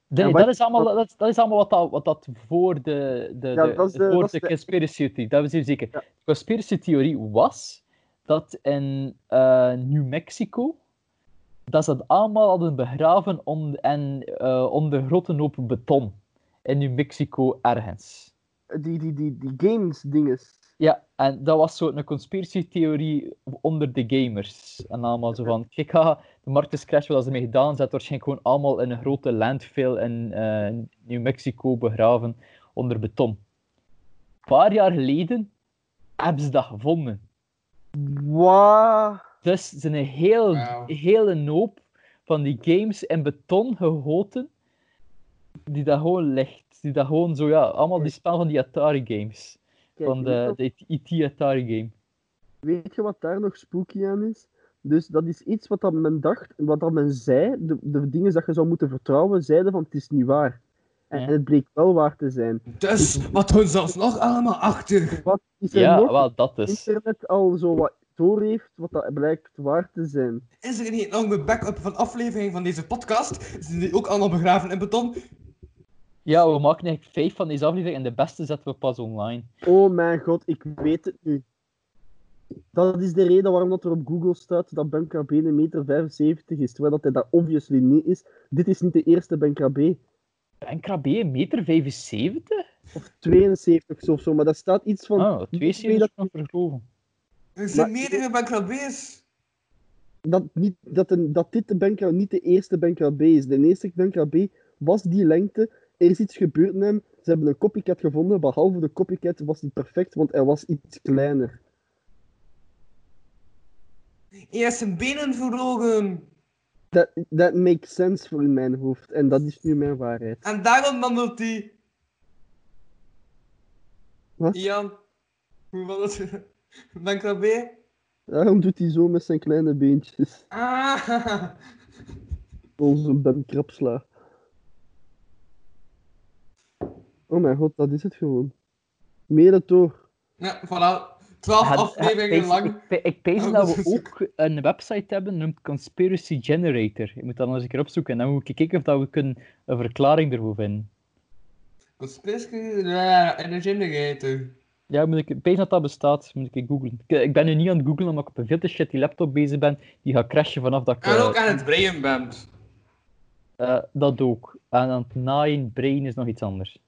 Nee, wat- dat, is allemaal, dat, dat is allemaal wat dat, wat dat voor de, de, Ja, de, dat de- voor de conspiracy theory, dat is hier zeker. Ja. De conspiracy theorie was dat in eh, New Mexico, dat ze het allemaal hadden begraven on, en, eh, onder grote hoop beton. In New Mexico ergens. Die, die, die, die games dinges. Ja, en dat was zo'n conspiracy-theorie onder de gamers. En allemaal zo van, kijk, haha, de markt is crash, wat ze ermee gedaan ze hadden waarschijnlijk gewoon allemaal in een grote landfill in eh, New Mexico begraven onder beton. Een paar jaar geleden hebben ze dat gevonden. Wat? Dus er zijn een heel, hele hoop van die games in beton gegoten, die daar gewoon ligt. Die daar gewoon zo, ja, allemaal die spel van die Atari games. Kijk, Van de, de IT Atari game. weet je wat daar nog spooky aan is? Dus dat is iets wat dat men dacht, wat dat men zei, de, de dingen dat je zou moeten vertrouwen, zeiden van het is niet waar. En, Ja. en het bleek wel waar te zijn. Dus, wat houden ze ons nog allemaal achter? Wat is er Ja, nog wel, dat is. internet al zo wat door heeft, wat dat blijkt waar te zijn? Is er niet nog een backup van aflevering van deze podcast? Zijn die ook allemaal begraven in beton? Ja, we maken eigenlijk vijf van deze afleveringen en de beste zetten we pas online. Oh mijn god, ik weet het nu. Dat is de reden waarom dat er op Google staat dat Bankrabé een meter 75 is, terwijl dat hij dat obviously niet is. Dit is niet de eerste Bankrabé. En een meter 75? Of 72 of zo, maar daar staat iets van... Oh, Ik 72 weet is nog vergeloven. Er zijn Maar- meerdere Bankrabés. dat, niet, dat, een, dat dit de Bankrabé niet de eerste Bankrabé is. De eerste Bankrabé was die lengte. Er is iets gebeurd met hem. Ze hebben een copycat gevonden. Behalve de copycat was niet perfect, want hij was iets kleiner. Hij heeft zijn benen verloren. Dat, dat makes sense voor in mijn hoofd. En dat is nu mijn waarheid. En daarom wandelt hij. Wat? Ian, hoe was het? Ben ik daarbij? Daarom doet hij zo met zijn kleine beentjes. Ah. Onze Ben Krapsla. Oh mijn god, dat is het gewoon. Meer door. Ja, voilà. 12 Het- afleveringen lang. Ik, ik, ik pees Oh, dat we ook een website hebben, genoemd Conspiracy Generator. Je moet dat nog eens een keer opzoeken en dan moet ik kijken of dat we kunnen een verklaring ervoor vinden. Conspiracy een generator. Ja, moet ik, pees dat dat bestaat, moet ik googlen. Ik, ik ben nu niet aan het googlen omdat ik op een veel te shitty laptop bezig ben. Die gaat crashen vanaf dat ik... En eh, ook aan het breien bent. eh, dat ook. En aan het naaien, brain is nog iets anders.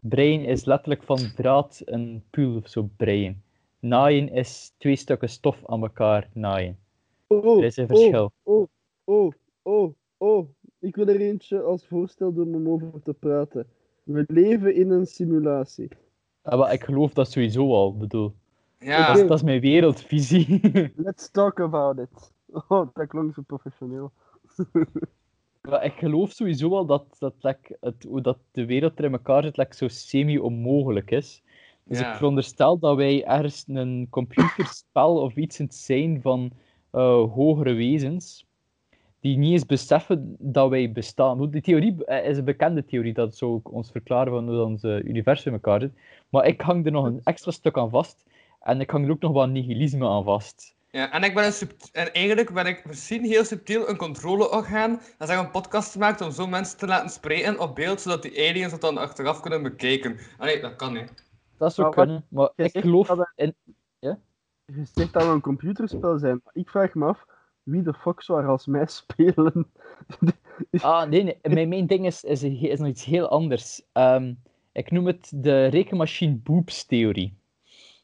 Brain is letterlijk van draad een puul of zo breien. Naaien is twee stukken stof aan elkaar naaien. Oh, Er is een verschil. Oh, oh, oh, oh. Ik wil er eentje als voorstel doen om over te praten. We leven in een simulatie. Ah, maar ik geloof dat sowieso al, bedoel. Ja. Dat, is, dat is mijn wereldvisie. Let's talk about it. Oh, dat klonk zo professioneel. maar ik geloof sowieso al dat, dat, like, het, hoe dat de wereld er in elkaar zit like, zo semi-onmogelijk is. Dus Ja. ik veronderstel dat wij ergens een computerspel of iets in het zijn van eh, hogere wezens, die niet eens beseffen dat wij bestaan. Die theorie eh, is een bekende theorie, dat zou ook ons verklaren van hoe ons eh, universum in elkaar zit. Maar ik hang er nog een extra stuk aan vast. En ik hang er ook nog wat nihilisme aan vast. Ja, en, ik ben een subt- en eigenlijk ben ik misschien heel subtiel een controleorgaan dat zijn een podcast maakt om zo mensen te laten spreken op beeld, zodat die aliens dat dan achteraf kunnen bekijken. Nee, dat kan niet. Dat zou Maar wat- kunnen, maar ik geloof dat in... Je zegt dat we een computerspel zijn. maar Ik vraag me af, wie de fuck zou er als mij spelen? Ah, nee, nee. Mijn, mijn ding is, is, is nog iets heel anders. Ehm, ik noem het de rekenmachine boobs-theorie.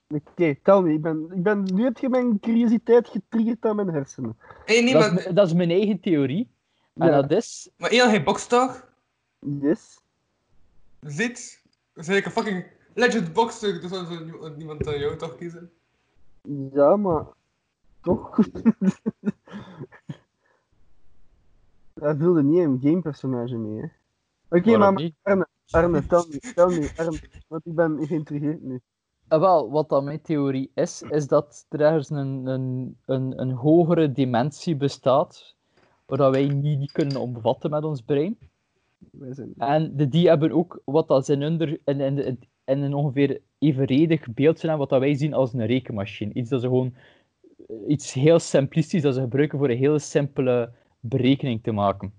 Oké, tel me. Ik ben, ik ben, nu heb je mijn curiositeit getriggerd aan mijn hersenen. Hé, nee, Dat is, maar, mijn- dat is mijn eigen theorie. En Ja. dat is... maar Ian, hij bokst toch? Yes. Zit? Zeker fucking legend boxer, dus dan zou nie- niemand aan jou toch kiezen? Ja, maar toch. Hij wilde niet een gamepersonage mee, hè. Oké, maar niet? Arne, Arne, tel me, tel me, Arne, want ik ben geïntrigeerd nu. Ah, wel, wat dan mijn theorie is, is dat er ergens een, een, een, een hogere dimensie bestaat, waar dat wij niet, niet kunnen omvatten met ons brein. Wij zijn... En de, die hebben ook wat dat ze in, onder, in, in, in, in een ongeveer evenredig beeld zijn aan wat dat wij zien als een rekenmachine. Iets dat ze gewoon eh, iets heel simplistisch dat ze gebruiken voor een heel simpele berekening te maken.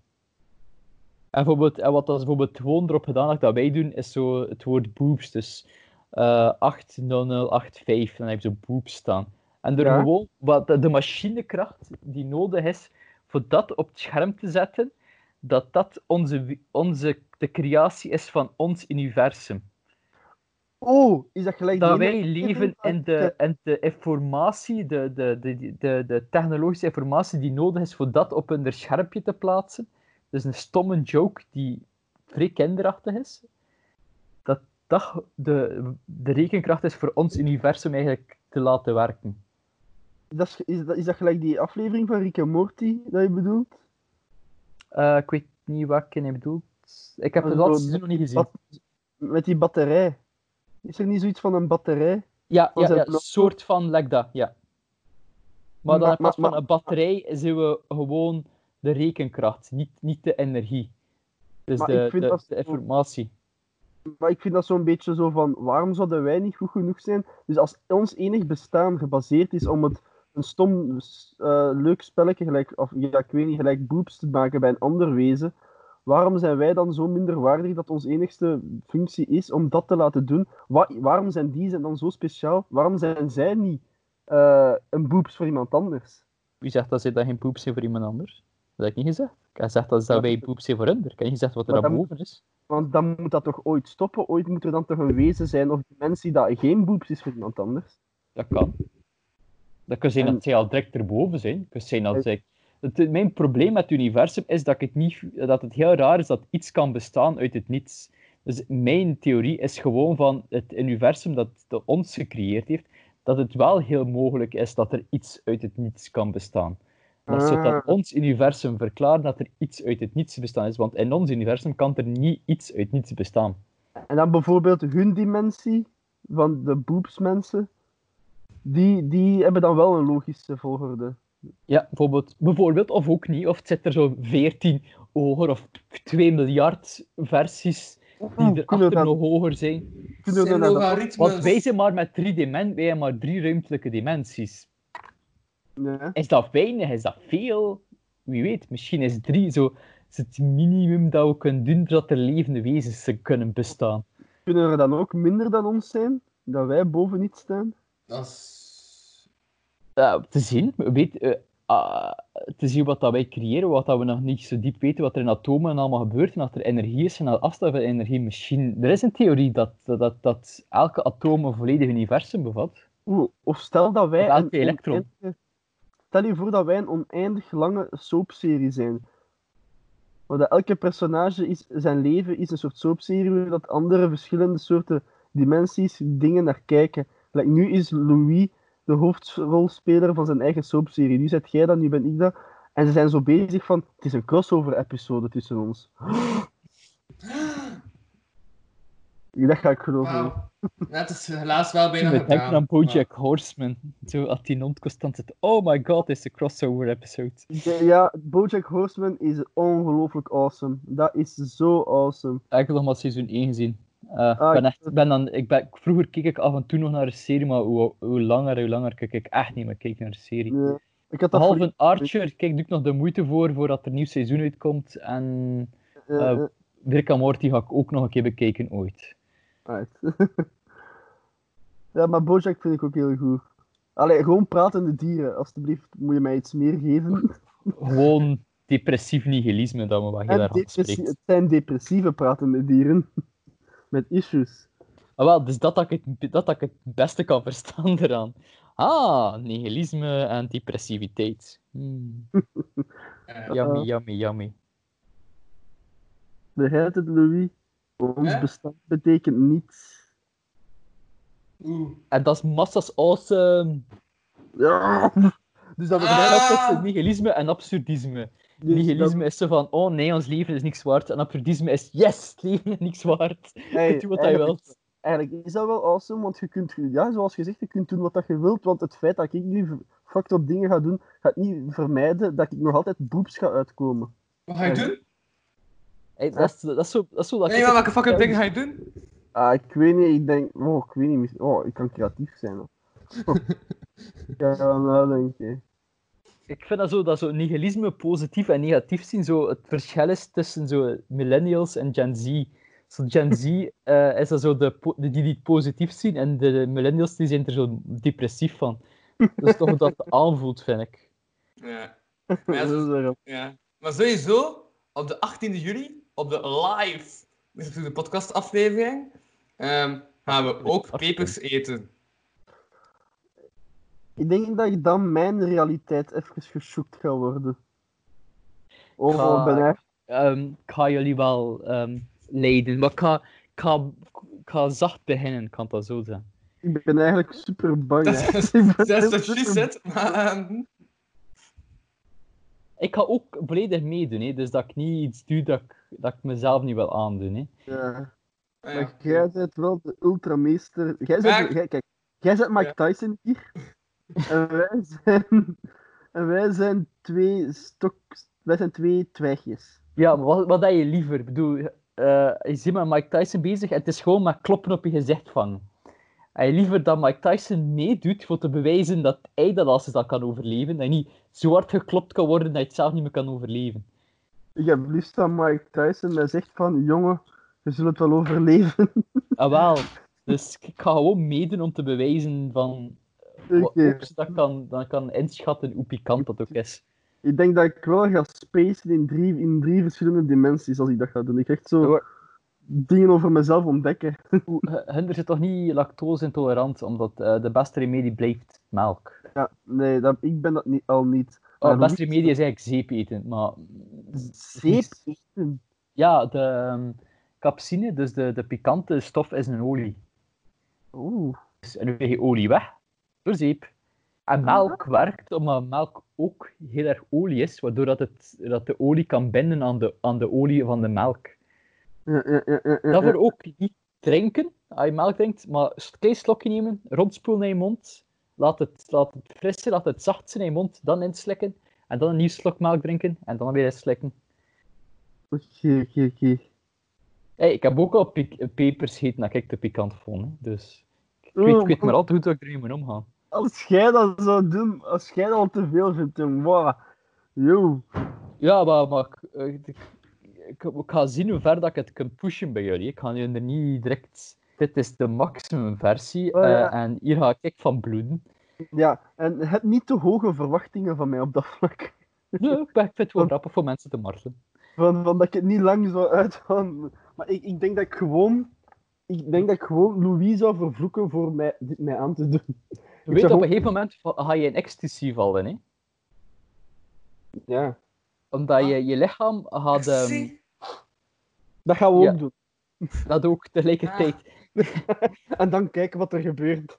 En, bijvoorbeeld, en wat dat ze bijvoorbeeld gewoon erop gedaan dat wij doen, is zo het woord boobs. Dus eh 80085, dan heb je zo boobs staan. En door Ja. gewoon wat de, machinekracht die nodig is voor dat op het scherm te zetten, dat dat onze, onze, de creatie is van ons universum. Oh, is dat gelijk Dat wij leven in de, in de informatie, de, de, de, de, de technologische informatie die nodig is voor dat op een schermpje te plaatsen. Dus een stomme joke die vrij kinderachtig is. Dat dat de, de rekenkracht is voor ons universum eigenlijk te laten werken. Dat is, is, dat, is dat gelijk die aflevering van Rick en Morty dat je bedoelt? Eh, ik weet niet wat je bedoelt. Ik heb het laatste nog niet gezien. Met die batterij. Is er niet zoiets van een batterij? Ja, ja, blok- soort van like dat, ja. Maar dan in plaats van een batterij zien we gewoon de rekenkracht, niet, niet de energie. Dus de, de, dat de zo- informatie. Maar ik vind dat zo'n beetje zo van, waarom zouden wij niet goed genoeg zijn? Dus als ons enig bestaan gebaseerd is om het een stom, eh, leuk spelletje gelijk, of ja, ik weet niet, gelijk boobs te maken bij een ander wezen, waarom zijn wij dan zo minder waardig dat onze enigste functie is om dat te laten doen? Wa- waarom zijn die zijn dan zo speciaal? Waarom zijn zij niet eh, een boobs voor iemand anders? Wie zegt dat zij dan geen poep zijn voor iemand anders? Dat heb ik niet gezegd. Ik heb gezegd dat, dat wij poep zijn voor hun. Ik heb niet gezegd wat er dan boven is. Want dan moet dat toch ooit stoppen? Ooit moet er dan toch een wezen zijn of dimensie dat geen boobs is voor iemand anders? Dat kan. Dat kan zijn En- dat zij al direct erboven zijn. Dat kan zijn dat zij... Het, mijn probleem met het universum is dat, ik het niet, dat het heel raar is dat iets kan bestaan uit het niets. Dus mijn theorie is gewoon van het universum dat, dat ons gecreëerd heeft, dat het wel heel mogelijk is dat er iets uit het niets kan bestaan. Dat zou dan Ah. ons universum verklaren dat er iets uit het niets bestaan is. Want in ons universum kan er niet iets uit niets bestaan. En dan bijvoorbeeld hun dimensie van de boobsmensen. Die, die hebben dan wel een logische volgorde. Ja, bijvoorbeeld, bijvoorbeeld, of ook niet. Of het zit er zo 14 hoger of 2 miljard versies die Oeh, er kunnen we achter dan- nog hoger zijn. kunnen we Zijn dan- logaritmes. Want wij zijn maar met drie, dimen wij hebben maar drie ruimtelijke dimensies. Ja. Is dat weinig? Is dat veel? Wie weet, misschien is drie zo is het minimum dat we kunnen doen zodat er levende wezens kunnen bestaan. Kunnen er dan ook minder dan ons zijn? Dat wij boven iets staan? Dat is... Te zien, we weet, eh, ah, te zien wat dat wij creëren, wat dat we nog niet zo diep weten, wat er in atomen allemaal gebeurt en dat er energie is en dat afstand van energie misschien... Er is een theorie dat, dat, dat, elke atoom een volledig universum bevat. Oeh, of stel dat wij. Of elke een elektron. Stel je voor dat wij een oneindig lange soapserie zijn. Waar dat elke personage is, zijn leven is een soort soapserie waar dat andere verschillende soorten dimensies, dingen naar kijken. Like, nu is Louis de hoofdrolspeler van zijn eigen soapserie. Nu zet jij dat, nu ben ik dat. En ze zijn zo bezig van, het is een crossover-episode tussen ons. Dat ga ik geloven. Ja, het is helaas wel bijna denken gedaan. aan Bojack Horseman. Zo, als die hond constant zit. Oh my god, dit is een crossover episode. Ja, Ja, Bojack Horseman is ongelooflijk awesome. Dat is zo awesome. Ik heb nog maar seizoen 1 gezien. Eh, Ah, ben echt, ben dan, ik ben, vroeger keek ik af en toe nog naar een serie, maar hoe, hoe langer, hoe langer kijk ik echt niet meer kijken naar een serie. Ik had Behalve voor- een Archer, kijk, doe ik nog de moeite voor voordat er een nieuw seizoen uitkomt. En eh, eh, Rick en Morty ga ik ook nog een keer bekijken ooit. Right. ja, maar Bojack vind ik ook heel goed. Allee, gewoon pratende dieren. Alsjeblieft, moet je mij iets meer geven. Gewoon depressief nihilisme dat me wat heel erg het zijn depressieve pratende dieren. Met issues. Ah, wel, dus dat dat ik, het, dat dat ik het beste kan verstaan eraan. Ah, nihilisme en depressiviteit. Hmm. Eh, Yummy, yummy, yummy. Begrijpt het, Louis? Ons bestaan betekent niets. Oeh. En dat is massas awesome. Ja. Dus dat Ah! betekent dat tussen nihilisme en absurdisme. Dus Nihilisme is zo van, oh nee, ons leven is niks waard. En absurdisme is, yes, het leven is niks waard. Hey, Doe wat je eigenlijk- wilt. Eigenlijk is dat wel awesome, want je kunt, ja, zoals gezegd, je kunt doen wat dat je wilt, want het feit dat ik nu fucked up dingen ga doen, gaat niet vermijden dat ik nog altijd boeps ga uitkomen. Wat ga je doen? Hey, dat, is, dat, is zo, dat is zo dat Nee, ik- maar welke fucking dingen ga je doen? Ah, ik weet niet, ik denk, oh, ik weet niet, oh, ik kan creatief zijn. Hoor. ik ga gaan nadenken. Ik vind dat zo, dat zo nihilisme positief en negatief zien, zo het verschil is tussen zo millennials en Gen Z. Zo Gen Z eh, is dat zo de, die die het positief zien en de millennials die zijn er zo depressief van. Dat is toch hoe dat aanvoelt, vind ik. Ja. Maar, ja, maar sowieso, op de 18e juli, op de live, dus op de podcastaflevering, ehm, gaan we ook pepers eten. Ik denk dat ik dan mijn realiteit even geschokt ga worden. Of Ga- ik Ehm, ga jullie wel ehm, leiden, maar ik ga, ik, ga, ik ga zacht beginnen, kan dat zo zijn. ik ben eigenlijk super bang. Dat is dat is zit, maar... Ik ga ook volledig meedoen, hè, dus dat ik niet iets doe dat ik, dat ik mezelf niet wil aandoen. Hè. Ja. ja. Maar jij bent wel de ultrameester. Jij bent, jij, kijk, jij bent Mike Ja. Tyson hier. En wij zijn, en wij zijn twee stok, wij zijn twee twijgjes. Ja, maar wat, wat heb je liever? Ik bedoel, eh, je zit met Mike Tyson bezig en het is gewoon met kloppen op je gezicht vangen. En je liever dat Mike Tyson meedoet voor te bewijzen dat hij dat als dat kan overleven, en niet zo hard geklopt kan worden dat je het zelf niet meer kan overleven. Ik heb liefst dat Mike Tyson mij zegt van, jongen, je zult het wel overleven. Ah, wel. Dus ik ga gewoon meedoen om te bewijzen van... ik kan, dan kan inschatten hoe pikant dat ook is. Ik denk dat ik wel ga spacen in drie, in drie verschillende dimensies als ik dat ga doen. Ik ga echt zo dingen over mezelf ontdekken. Hinder zit toch niet lactose intolerant, omdat eh, de beste remedie blijft melk. Ja, nee, dat, ik ben dat niet, al niet. Oh, de beste remedie is eigenlijk zeep eten, maar... Zeep eten. Ja, de ehm, capsine, dus de, de pikante stof, is een olie. Oeh. Dus, en nu krijg je olie weg door zeep. En melk werkt omdat melk ook heel erg olie is, waardoor dat, het, dat de olie kan binden aan de, aan de olie van de melk. Daarvoor ook niet drinken, als je melk drinkt, maar een klein slokje nemen, rondspoelen in je mond, laat het, laat het fris zijn, laat het zacht zijn in je mond, dan inslikken, en dan een nieuw slok melk drinken, en dan weer inslikken. Oké, oké, oké. Hey, ik heb ook al pik- pepers gegeten dat ik te pikant vond, hè. dus ik weet, ik weet maar altijd goed hoe ik ermee moet omgaan. Als jij dat zou doen, als jij dat al te veel vindt, dan wow. Yo. Ja, maar, maar ik, eh, ik, ik, ik ga zien hoe ver dat ik het kan pushen bij jullie. Ik ga nu er niet direct... Dit is de maximum versie Oh, ja. eh, en hier ga ik van bloeden. Ja, en heb niet te hoge verwachtingen van mij op dat vlak. Nee, ik vind het wel grappig voor mensen te martelen. Van, van dat ik het niet lang zou uithouden. Maar ik, ik denk dat ik gewoon... Ik denk dat ik gewoon Louis zou vervloeken voor mij, dit mij aan te doen. Je weet, op een gegeven moment va- ga je in ecstasy vallen, hè? Ja. Omdat je, je lichaam gaat... ehm, Zie. Dat gaan we Ja. ook doen. dat ook tegelijkertijd. En dan kijken wat er gebeurt.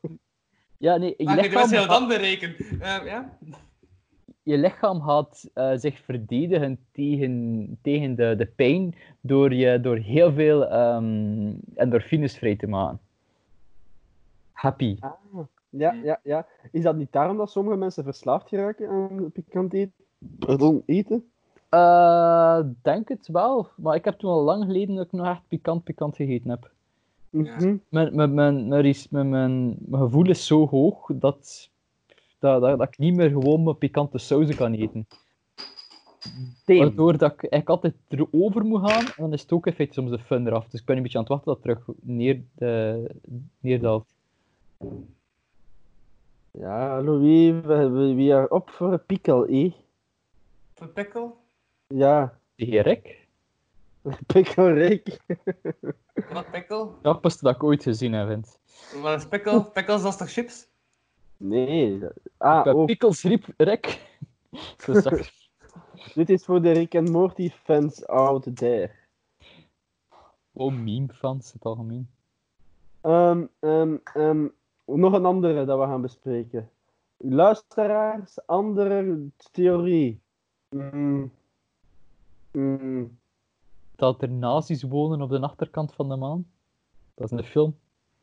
Ja, nee, je Maar de lichaam, heel dan berekenen. Eh, ja? Je lichaam gaat eh, zich verdedigen tegen, tegen de, de pijn door, je, door heel veel ehm, endorfines vrij te maken. Happy. Ja, Hmm. ja, ja. Is dat niet daarom dat sommige mensen verslaafd geraken aan pikant eten? Pardon, eten? Eh, denk het wel, maar ik heb toen al lang geleden dat ik nog echt pikant pikant gegeten heb. Mhm. Mijn, mijn, mijn, mijn, mijn, mijn gevoel is zo hoog dat, dat, dat, dat ik niet meer gewoon mijn pikante sauzen kan eten. Damn. Waardoor dat ik eigenlijk altijd erover moet gaan, en dan is het ook in feite soms de fun eraf. Dus ik ben een beetje aan het wachten dat het terug neer, de, neerdaalt. Ja, Louis, we, we, we are op voor een pikkel, eh? Voor pikkel? Ja, De heer Rick? Wat pikkel? Ja, pas dat ik ooit gezien heb, vind. Wat is pikkel? Pikkels, dat is toch chips? Nee. Ah, oh. Zo zag dit is voor de Rick and Morty fans out there. Oh, meme-fans in het algemeen. Ehm, nog een andere dat we gaan bespreken. Luisteraars, andere theorie. Mm. Mm. Dat er nazi's wonen op de achterkant van de maan. Dat is een film.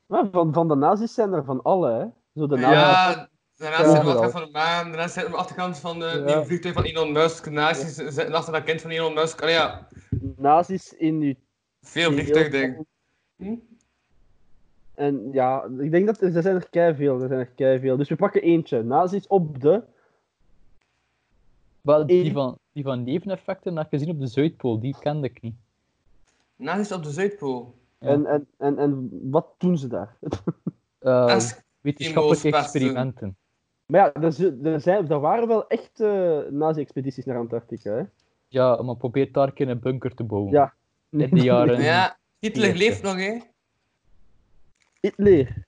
Ah, van, van de nazi's zijn er van alle, hè? Zo de nazi's. Ja, daarnaast we Overal. achterkant van de maan, daarnaast aan de achterkant van de Ja. nieuwe vliegtuig van Elon Musk, naast zitten achter dat kind van Elon Musk. Allee ja, Nazi's in uw veel vliegtuigdingen. Hm? En ja, ik denk dat er, er zijn er keiveel, er zijn er keiveel. Dus we pakken eentje. Nazi's op de... Wel, die van, die van neveneffecten dat ik gezien op de Zuidpool, die kende ik niet. Naast op de Zuidpool. Ja. En, en, en, en wat doen ze daar? Eh, As- wetenschappelijke experimenten. Maar ja, er, zi- er, zijn, er waren wel echt eh, nazi-expedities naar Antarctica, hè? Ja, maar probeer daar een bunker te bouwen. Ja. In de jaren... Ja, Hitler leeft nog, hè? Hitler.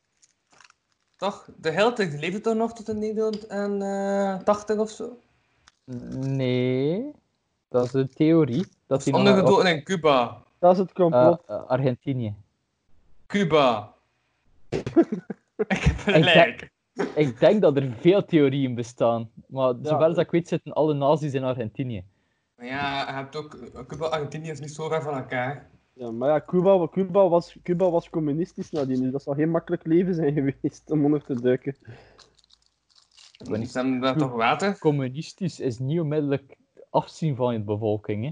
Toch? De die leefde toch nog tot in 1980 of zo? Nee, dat is een theorie. Dat hij nog Ondergedoken in Cuba. Dat is het eh, complot. eh, Argentinië. Cuba. ik heb Ik gelijk. Ik denk dat er veel theorieën bestaan, maar Ja. zover als ik weet zitten alle nazi's in Argentinië. Maar ja, je hebt ook... Cuba en Argentinië is niet zo ver van elkaar. Ja, maar ja, Cuba, Cuba, was, Cuba was communistisch nadien, dus dat zal geen makkelijk leven zijn geweest om onder te duiken. Ze hebben daar toch water? Communistisch is niet onmiddellijk afzien van je bevolking. Hè?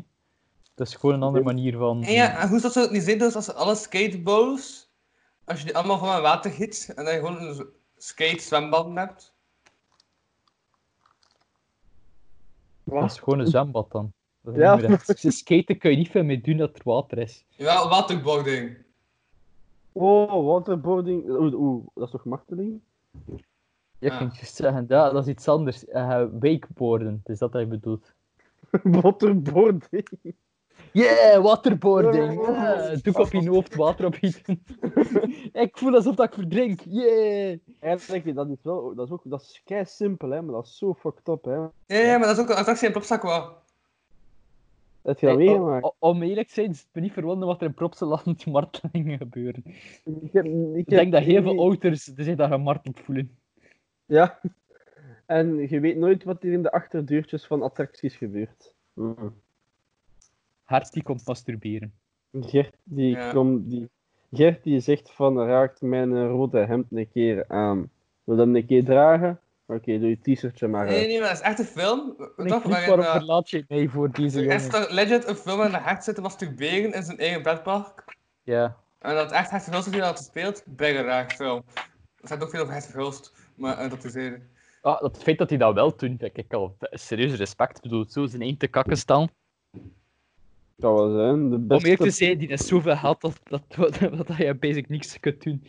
Dat is gewoon een andere manier van. En ja, en hoe zou het niet zijn dus als alle skatebows, als je die allemaal van mijn water giet en dan je gewoon een z- skate-zwembad hebt? Dat is gewoon een zwembad dan. Dat Ja. echt- Skaten kun je niet veel mee doen dat er water is. Ja, waterboarding. Oh, waterboarding. Oeh, oeh, dat is toch marteling? Je Ah. kunt juist zeggen, ja, dat is iets anders. Eh wakeboarden, het is dat hij bedoelt. waterboarding. Yeah, waterboarding! Yeah. Doek op je hoofd, water opgieten. ik voel alsof dat ik verdrink. Yeah! Eigenlijk, dat is wel, dat is ook, dat is kei simpel, hè, maar dat is zo fucked up, hè. Ja, ja, maar dat is ook een attractie in Plopsak wel. Heb je dat Hey, meegemaakt? om eerlijk te zijn, is het me niet verwonderen wat er in Propseland martelingen gebeuren. Ik, heb, ik, Ik heb denk dat heel veel ouders zich daar gemarteld voelen. Ja. En je weet nooit wat er in de achterdeurtjes van attracties gebeurt. Mm. Hart die komt masturberen. Gert, die, Ja. die, Gert die zegt van raakt mijn eh, rode hemd een keer aan. Wil dat een keer dragen? Oké, doe je t-shirtje maar Nee, uit. nee, maar dat is echt een film. En Toch, ik waarin, waarom eh, verlaat je mij voor deze is jongen? toch legit een film in de hart zitten masturberen in zijn eigen bedpark. Ja. En dat echt Hert Verhulst die dat speelt, bijna raar film. Er staat ook veel over Hert Verhulst, maar eh, dat is eerder. Ah, dat feit dat hij dat wel doet, kijk ik al serieus respect. Ik bedoel, zo zijn één te kakken staan. Wel zijn. De Om eerlijk te zijn, die is zoveel geld dat, dat, dat, dat je basic niks kunt doen.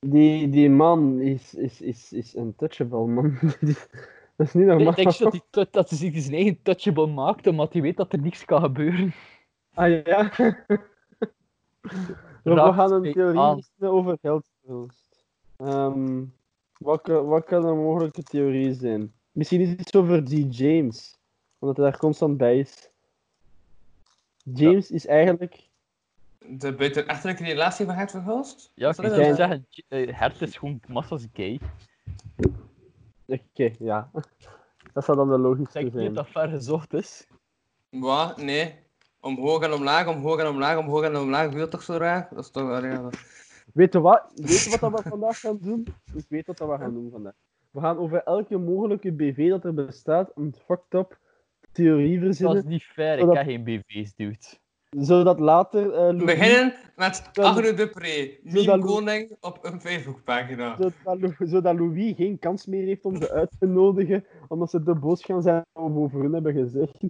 die, die man is, is, is, is untouchable, man. Die- dat is niet normaal. Ik denk dat tou- dat hij zich zijn eigen touchable maakt, omdat hij weet dat er niks kan gebeuren. Ah ja. We gaan een theorie over geldverhulst. Ehm wat, kan- wat kan een mogelijke theorie zijn? Misschien is het iets over die James, omdat hij daar constant bij is. James is eigenlijk. De buitenechtelijke relatie van Hert Verhulst? Ja, ik zou het? zeggen, eh, Hert is gewoon massas gay. Oké, ja. Dat zou dan de Ik logische denk niet zijn. dat dat ver gezocht is. Wat? Nee. Omhoog en omlaag, omhoog en omlaag, omhoog en omlaag. Wil toch zo raar? Dat is toch ja, dat- Weet je wat? Weet je wat dat we vandaag gaan doen? Ik weet wat dat we gaan doen vandaag. We gaan over elke mogelijke BV dat er bestaat een fucked up theorie Dat verzinnen, is niet fair, ik heb geen BV's, dude. zodat later eh We Louis, beginnen met Dupré, Zodat meme koning op een Facebookpagina. zodat, Lou- zodat Louis geen kans meer heeft om ze uit te nodigen, omdat ze te boos gaan zijn wat we over hun hebben gezegd.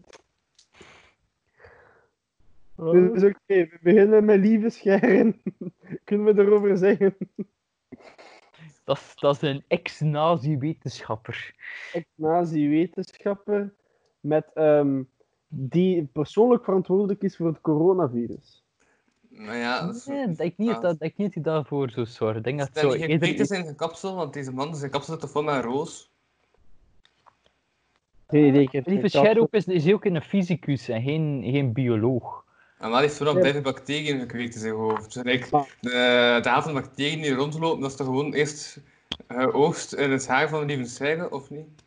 Dus oké, we beginnen met lieve scheren. Kunnen we erover zeggen? Dat, is- dat is een ex-nazi-wetenschapper. Ex-nazi-wetenschapper met, ehm, die persoonlijk verantwoordelijk is voor het coronavirus. Nou ja, dat is... Nee, ik denk niet dat, dat, ik denk niet dat hij daarvoor zo zorgt. Ik denk dat zo eerder... gekweekt in zijn kapsel, want deze man, zijn kapsel zit er vol met een roos. Geen ik heb Lieve geen is, is ook een fysicus en geen, geen bioloog. En maar heeft vooral duizend bacteriën gekweekt in zijn hoofd. Dus like, de, de de bacteriën die rondlopen, dat is toch gewoon eerst geoogst in het haar van lieve Seigen, of niet?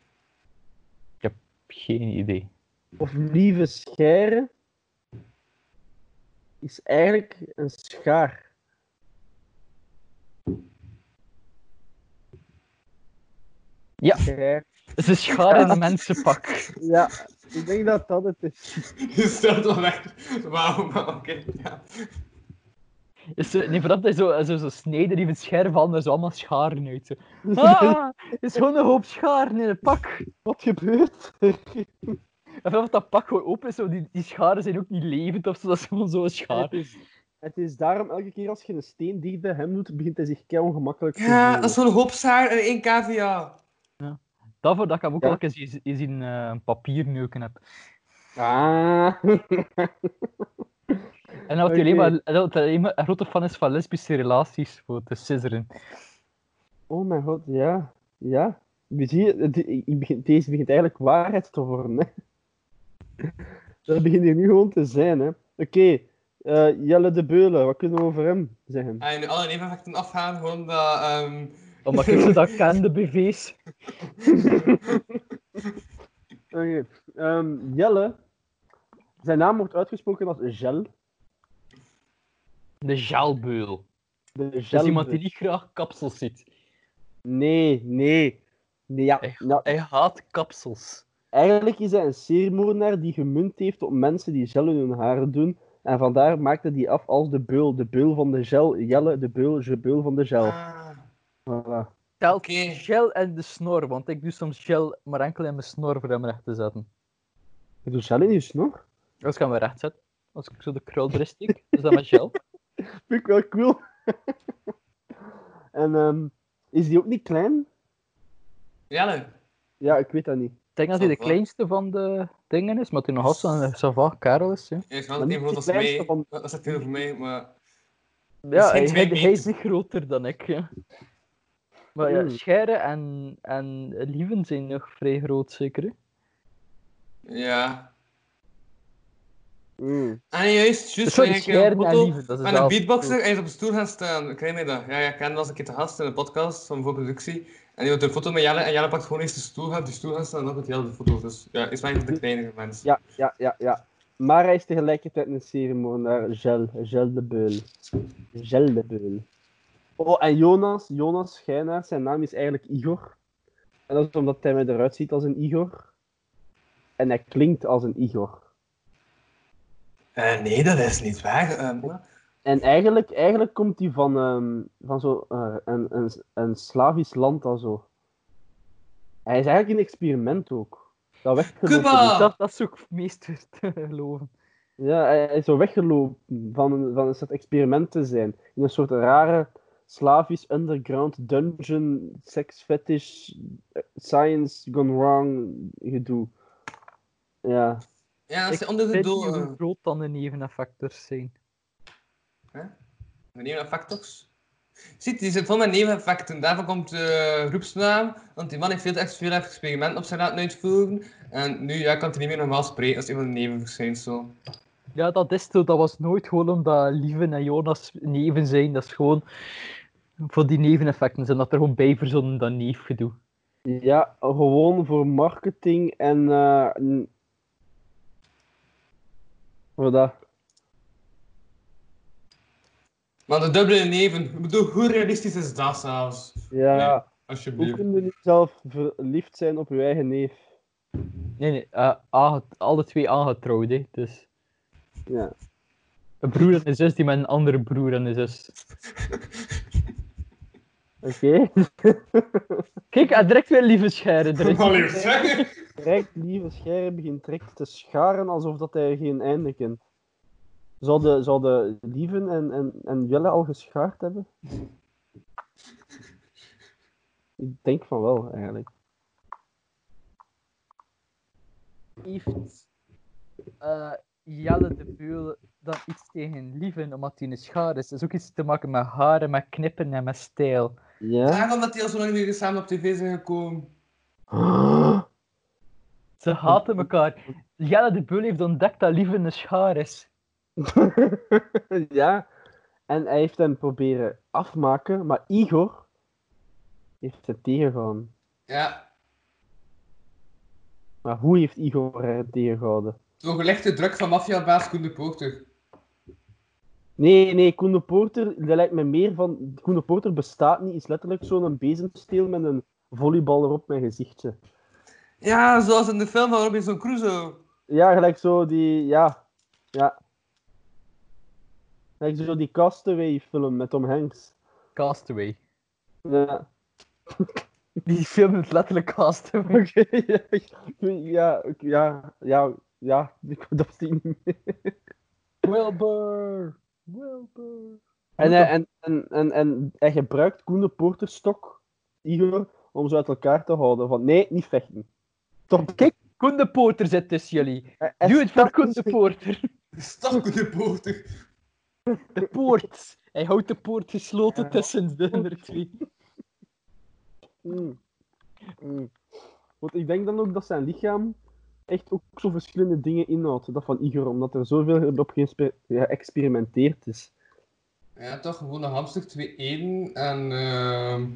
Geen idee. Of lieve scheren is eigenlijk een schaar. Ja. Schaar. Het is schaar in een mensenpak. Ja, ik denk dat dat het is. Je stelt wel echt... Wauw, maar oké, ja. Is zo, nee, vooral dat hij zo, zo, zo snijden die het scherf van, er zo allemaal scharen uit. Zo. Ah, het is gewoon een hoop scharen in het pak. Wat gebeurt er? En vanaf dat pak gewoon open is, zo, die, die scharen zijn ook niet levend of zo, dat is gewoon zo'n schaar. Het is, het is daarom elke keer als je een steen dicht bij hem doet, begint hij zich kei ongemakkelijk te Ja, dat is zo'n hoop zaar en één cavia. Daarvoor dat ik hem ook Ja. wel eens eens eens in eh, papier neuken heb. Ah. En dat hij Oké. alleen maar, en dat hij alleen maar een grote fan is van lesbische relaties, voor te scissoren. Oh mijn god, ja. Ja. We zien, het- ik- ik begin- deze begint eigenlijk waarheid te worden. Hè. Dat begint hier nu gewoon te zijn. hè. Oké, eh, Jelle de Beulen, wat kunnen we over hem zeggen? En nu alle neveneffecten afgaan, gewoon dat... ehm, Omdat ik ze dat ken, de BV's. Oké, ehm, Jelle, zijn naam wordt uitgesproken als Gel. De gelbeul. De Dat is iemand die niet graag kapsels ziet. Nee, nee. nee ja. Hij, Nou, hij haat kapsels. Eigenlijk is hij een seriemoordenaar die gemunt heeft op mensen die gel in hun haren doen. En vandaar maakte hij af als de beul. De beul van de gel. Jelle, de beul, je beul van de gel. ah, Voilà. Telt gel en de snor, want ik doe soms gel maar enkel in mijn snor voor hem recht te zetten. Je doet gel in je snor? Als ik hem weer recht zet, als ik zo de krul erin steek, is dat met gel. Vind ik wel cool. en ehm, is die ook niet klein? Jelle. Ja, ik weet dat niet. Ik denk dat hij de kleinste van de dingen is, maar hij nog altijd zo'n savant kerel is. Ja, Hij is wel even niet groot als mij. van- Dat zegt veel over mij, maar... ja hij, hij, hij is niet groter dan ik. Ja. Maar ja, Mm. scheren en, en lieven zijn nog vrij groot, zeker. hè? Ja. Mm. En juist, juist, kreeg ik een en foto met een zelf- beatboxer, hij is op een stoel gaan staan. Krijg je dat? Ja, ja, ik ken dat als een keer te gast in een podcast van voor productie. En die doet een foto met Jelle en Jelle pakt gewoon eerst de stoel, gaat die stoel gaan staan en dan Jelle de foto. Dus ja, is een van de kleinere mensen. Ja, ja, ja, ja. Maar hij is tegelijkertijd een ceremonair Gel, Gel de Beul. Gel de Beul. Oh, en Jonas, Jonas Schijnaar, zijn naam is eigenlijk Igor. En dat is omdat hij mij eruit ziet als een Igor. En hij klinkt als een Igor. Eh, nee, dat is niet waar. Ehm, En eigenlijk, eigenlijk komt hij van, ehm, van zo, eh, een, een, een Slavisch land al zo. Hij is eigenlijk een experiment ook. Dat weggelopen. Dat, dat is ook meest te geloven. Ja, hij is zo weggelopen van een, van een soort experiment te zijn. In een soort rare Slavisch underground dungeon, sex fetish, science gone wrong gedoe. Ja. Ja, als je Ik onder de weet doel... niet hoe eh, groot dan de neveneffectors zijn. De neveneffectors. Ziet, die zit vol met neveneffecten. Daarvoor komt de groepsnaam, want die man heeft veel te echt veel experimenten op zijn laten uitvoeren. En nu ja, kan hij niet meer normaal spreken, dat is een van de nevenverschijnselen. Ja, dat is zo. Dat was nooit gewoon omdat Lieven en Jonas neven zijn. Dat is gewoon voor die neveneffecten. zijn dat er gewoon bij verzonnen dat neefgedoe. Ja, gewoon voor marketing en. eh Wat dat? Maar de dubbele neven, ik bedoel, hoe realistisch is dat zelfs? Ja, hoe Alsjeblieft. kun je nu zelf verliefd zijn op je eigen neef? Nee, nee. eh, aange- alle twee aangetrouwd, hè. Dus Ja. een broer en een zus die met een andere broer en een zus. Oké. Kijk, hij direct weer lieve scheren erin. Allee, zeg. Direct lieve Scherre begint direct te scharen alsof dat hij geen einde kent. Zouden zouden Lieven en, en, en Jelle al geschaard hebben? Ik denk van wel, eigenlijk. Heeft eh Jelle de Beul dan iets tegen Lieven, omdat hij een schaar is? Dat is ook iets te maken met haren, met knippen en met stijl. Ja? Daarom dat die al zo lang niet samen op tv zijn gekomen. Ze haten elkaar. Jelle de Beul heeft ontdekt dat Lieven een schaar is. ja. En hij heeft hem proberen afmaken, maar Igor heeft het tegengehouden. Ja, Maar hoe heeft Igor hem tegengehouden? door gelegde druk van maffiabaas Koen de Poorter. Nee, nee, Koen de Porter, dat lijkt me meer van... Koen de Porter bestaat niet, is letterlijk zo'n bezemsteel met een volleybal erop met gezichtje. Ja, zoals in de film van Robinson Crusoe. Ja, gelijk zo die... Ja. Ja. Gelijk zo die Castaway film met Tom Hanks. Castaway. Ja. Die film is letterlijk Castaway. Oké, ja, ja, ja, ja, ja, ik dat zie ik niet meer. Wilbur! Wilbur! En, hij- en, en, en, en hij gebruikt Koen de Porter stok, Igor, om ze uit elkaar te houden. Van, nee, niet vechten. Stop. Kijk, Koen de Poorter zit tussen jullie. Hij- hij Doe het voor Koen de Poorter. Koen de Poorter. De poort. Hij houdt de poort gesloten Ja. tussen de andere twee. Mm. Mm. Want ik denk dan ook dat zijn lichaam echt ook zo verschillende dingen inhoudt. Dat van Igor, omdat er zoveel op geëxper- geëxperimenteerd is. Ja, toch gewoon een hamster, twee eden en ehm,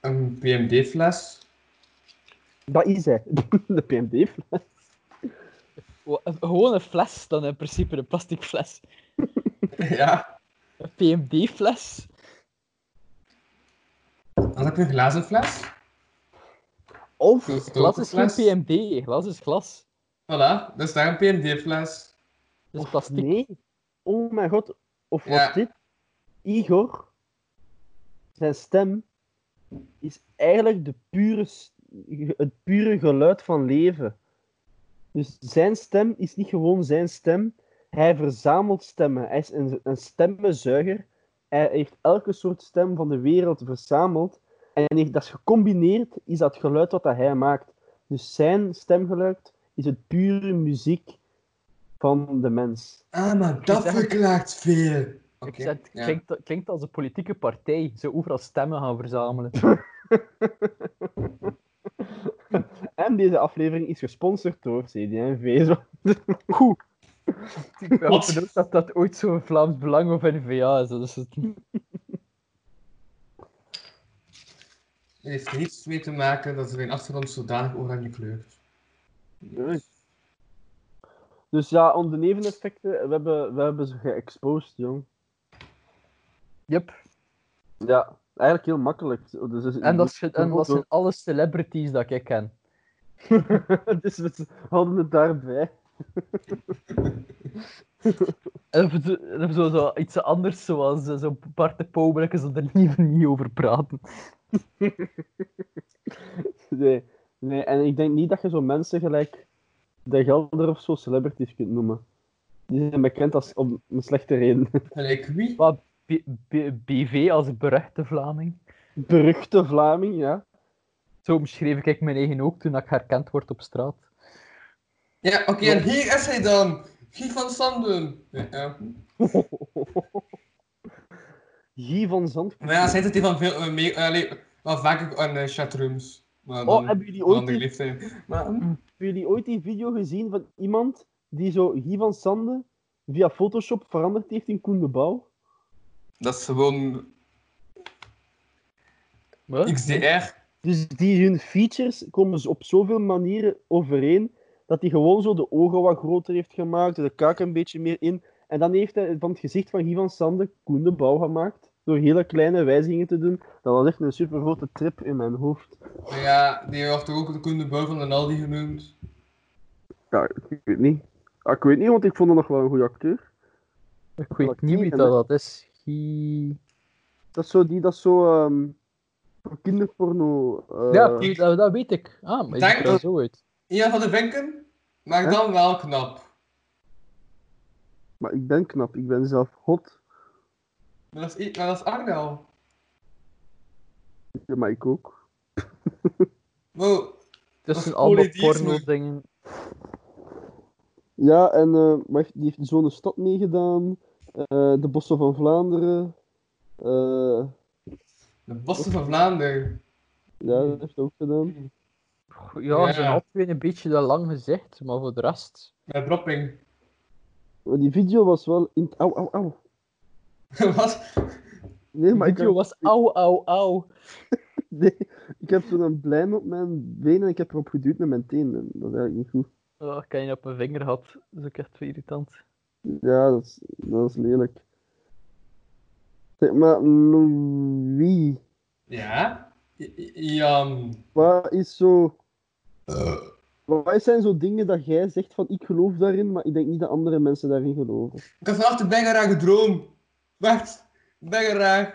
een PMD-fles. Dat is hij, de PMD-fles. Gewoon een fles, dan in principe een plastic fles. ja. Een PMD-fles. Dan heb je een glazen fles. Of, Een Glas is geen fles. PMD, glas is glas. Voilà, dus daar een PMD-fles. Dat is of plastic. nee. Oh mijn god. Of Ja. wat dit? Igor, zijn stem, is eigenlijk de pure, het pure geluid van leven. Dus zijn stem is niet gewoon zijn stem. Hij verzamelt stemmen. Hij is een, een stemmenzuiger. Hij heeft elke soort stem van de wereld verzameld. En heeft dat gecombineerd, is dat geluid wat dat hij maakt. Dus zijn stemgeluid is het pure muziek van de mens. Ah, maar dat zeg- verklaart veel. Oké, Ik zeg, het ja. klinkt, klinkt als een politieke partij. Ze overal stemmen gaan verzamelen. En deze aflevering is gesponsord door CD&V. Goed. Ik dat dat ooit zo'n Vlaams Belang of NVA is. Dat is het. Het heeft niets mee te maken dat zijn achtergrond zodanig oranje kleurt. Nee. Dus ja, om de neveneffecten, we hebben, we hebben ze geëxposed, jong. Yep. Ja, eigenlijk heel makkelijk. Dus, is- En dat, en dat zijn alle celebrities dat ik ken. dus we hadden het daarbij. En of zo, zo iets anders, zoals eh, zo'n Bart de Pauw, maar ik zal er liever niet over praten. Nee, nee, en ik denk niet dat je zo mensen gelijk de Gelder of zo celebrities kunt noemen. Die zijn bekend als om een slechte reden. Gelijk wie? Wat, BV als beruchte Vlaming. Beruchte Vlaming, ja. Zo omschreef ik mijn eigen ook toen ik herkend word op straat. Ja, oké, en hier is hij dan. Guy van Sanden. Ja, ja. Guy van Zand. Maar ja, zij zit hier van veel uh, meer, uh, allee, wel vaker aan uh, chatrooms. Maar Oh, hebben jullie ooit die, leeftijd. Maar, hm, hebben jullie ooit die video gezien van iemand die zo Guy van Sande via Photoshop veranderd heeft in Koen de Bouw? Dat is gewoon Wat? XDR. Dus die hun features komen ze op zoveel manieren overeen dat hij gewoon zo de ogen wat groter heeft gemaakt, de kaak een beetje meer in. En dan heeft hij van het gezicht van Guy van Sande Koen de Bouw gemaakt. Door hele kleine wijzigingen te doen. Dat was echt een super grote trip in mijn hoofd. Maar ja, die wordt toch ook de Koen de Bouw van de Aldi genoemd. Ja, ik weet niet. Ah, ik weet niet, want ik vond hem nog wel een goede acteur. Ik weet niet wie dat, dat is. Guy- Dat is zo, die, dat is zo ehm, voor kinderporno. eh, Ja, die- dat, dat weet ik. Ah, maar Denk dat- zo uit. Ian van de Vinken, maar dan wel knap. Maar ik ben knap, ik ben zelf hot. Maar dat is, maar dat is Arnel. Ja, maar ik ook. Wow. Het is zijn allemaal politiek, porno maar- dingen. Ja, en eh, maar die heeft zo'n stad meegedaan. Eh, de Bossen van Vlaanderen. eh, De Bossen van Vlaanderen. ja, dat heeft hij ook gedaan. Ja, zijn Ja. twee een beetje dat lang gezegd, maar voor de rest. Met dropping. Maar die video was wel. In... Auw, auw, auw. Wat? Nee, maar De video heb, was au, au, au. nee, ik heb zo'n blijm op mijn been en ik heb erop geduwd met mijn teen. En dat is eigenlijk niet goed. Oh, ik heb je op mijn vinger gehad. Dat is ook echt irritant. Ja, dat is, dat is lelijk. Zeg, maar Louis, Ja? I- I- Jan. wat is zo. Wat zijn zo dingen dat jij zegt van ik geloof daarin, maar ik denk niet dat andere mensen daarin geloven? Ik had vannacht de Bengera gedroomd. Wacht. Bengera.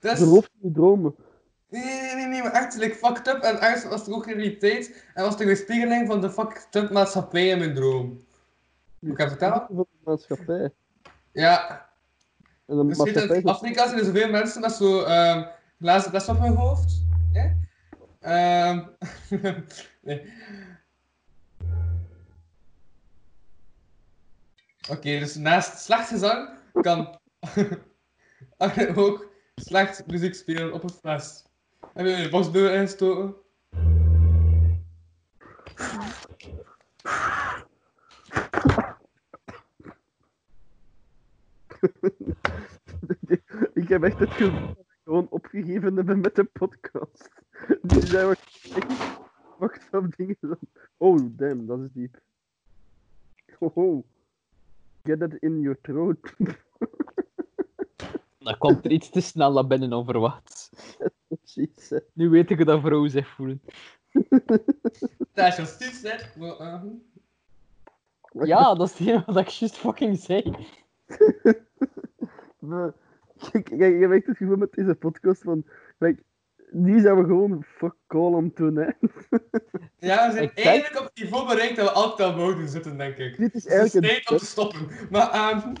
Dat is... Geloof in je dromen. Nee, nee, nee, nee, maar echt, like, fucked up. En ergens was het ook geen realiteit. En was het een weerspiegeling van de fucked up maatschappij in mijn droom. Moet ik hem vertellen? Van de maatschappij. Ja. En de Dus maatschappij in Afrika zijn er zoveel mensen met zo ehm glazen fles op hun hoofd. hè? Ehm nee. Oké, dus naast slecht gezang kan Arne ook slecht muziek spelen op een fles. Heb je je borstdeur ingestoken? ik heb echt het gevoel dat ik gewoon opgegeven hebben met de podcast. Die zijn we echt wacht op dingen. Oh, damn, dat is diep. Oh, oh. Get that in your throat. Dat komt er iets te snel naar binnen onverwachts. Jezus. Nu weet ik hoe dat vrouwen zich voelen. Dat is justitie, hè? Eh, Ja, dat is hetgeen wat ik juist fucking zei. Kijk, kijk, ik heb echt het gevoel met deze podcast van... Like, nu zijn we gewoon fuck call om doen, hè. Ja, we zijn eindelijk op het niveau bereikt dat we altijd al mogen zitten, denk ik. Dit is Het is eigenlijk tijd om te stoppen. Maar, ehm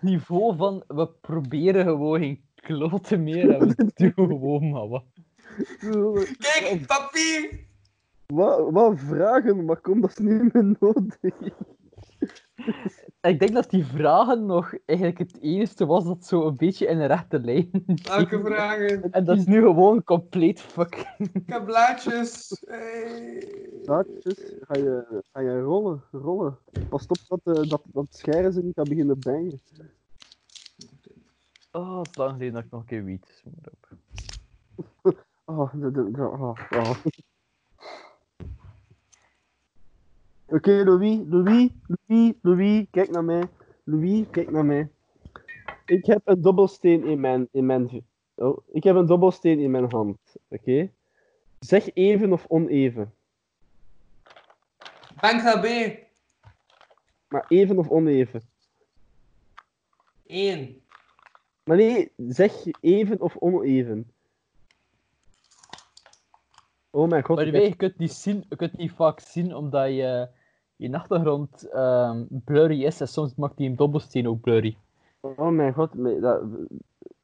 Niveau van, we proberen gewoon geen kloten meer en we doen gewoon maar wat. kijk, papier! Wat, wat vragen, maar kom, dat is niet meer nodig. Ik denk dat die vragen nog eigenlijk het enige was dat zo een beetje in een rechte lijn Welke ging. vragen? En dat is nu gewoon compleet fucking... Ik heb blaadjes. Hey. Daadjes, ga je, ga je rollen, rollen. Pas op dat, eh, dat, dat scheren ze niet gaan beginnen bangen. Oh, het is lang geleden dat ik nog een keer wiet smoor heb. Oh, de, de, de- oh, oh. Oké, Louis, Louis, Louis, Louis, kijk naar mij. Louis, kijk naar mij. Ik heb een dobbelsteen in mijn, in mijn, oh, ik heb een dobbelsteen in mijn hand. Oké? Zeg even of oneven. Bank B. Maar even of oneven. 1. Maar nee, zeg even of oneven. Oh mijn god. Maar ik je, weet, je, kunt niet zien, je kunt niet vaak zien omdat je, je achtergrond ehm, blurry is en soms maakt die een dobbelsteen ook blurry. Oh mijn god. dat-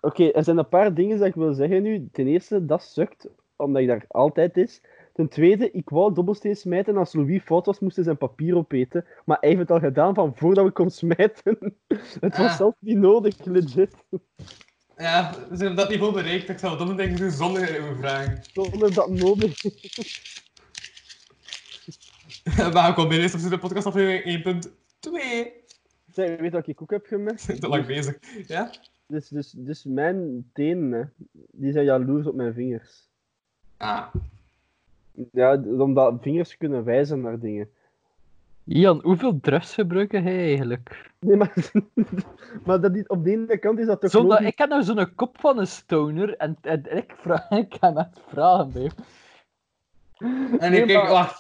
Oké, er zijn een paar dingen dat ik wil zeggen nu. Ten eerste, dat sukt, omdat ik daar altijd is. Ten tweede, ik wou dobbelsteen smijten. Als Louis fout was, moest hij zijn papier opeten. Maar hij heeft het al gedaan van voordat we kon smijten. het was Ah. zelfs niet nodig, legit. Ja, we zijn op dat niveau bereikt. Ik zou domme dingen doen zonder vragen. Zonder dat nodig is. maar ik kom bij deze op de podcast aflevering 1.2. Zeg, weet wat ik ook heb gemerkt? Te lang bezig. Ja? Dus, dus, dus mijn tenen, die zijn jaloers op mijn vingers. Ah. Ja, omdat vingers kunnen wijzen naar dingen. Ian, hoeveel drugs gebruiken hij eigenlijk? Nee, maar, maar dat niet, op de ene kant is dat toch dat, ik heb nou zo'n kop van een stoner en, en ik, vraag, ik ga net vragen bij. En ik kijk, wacht.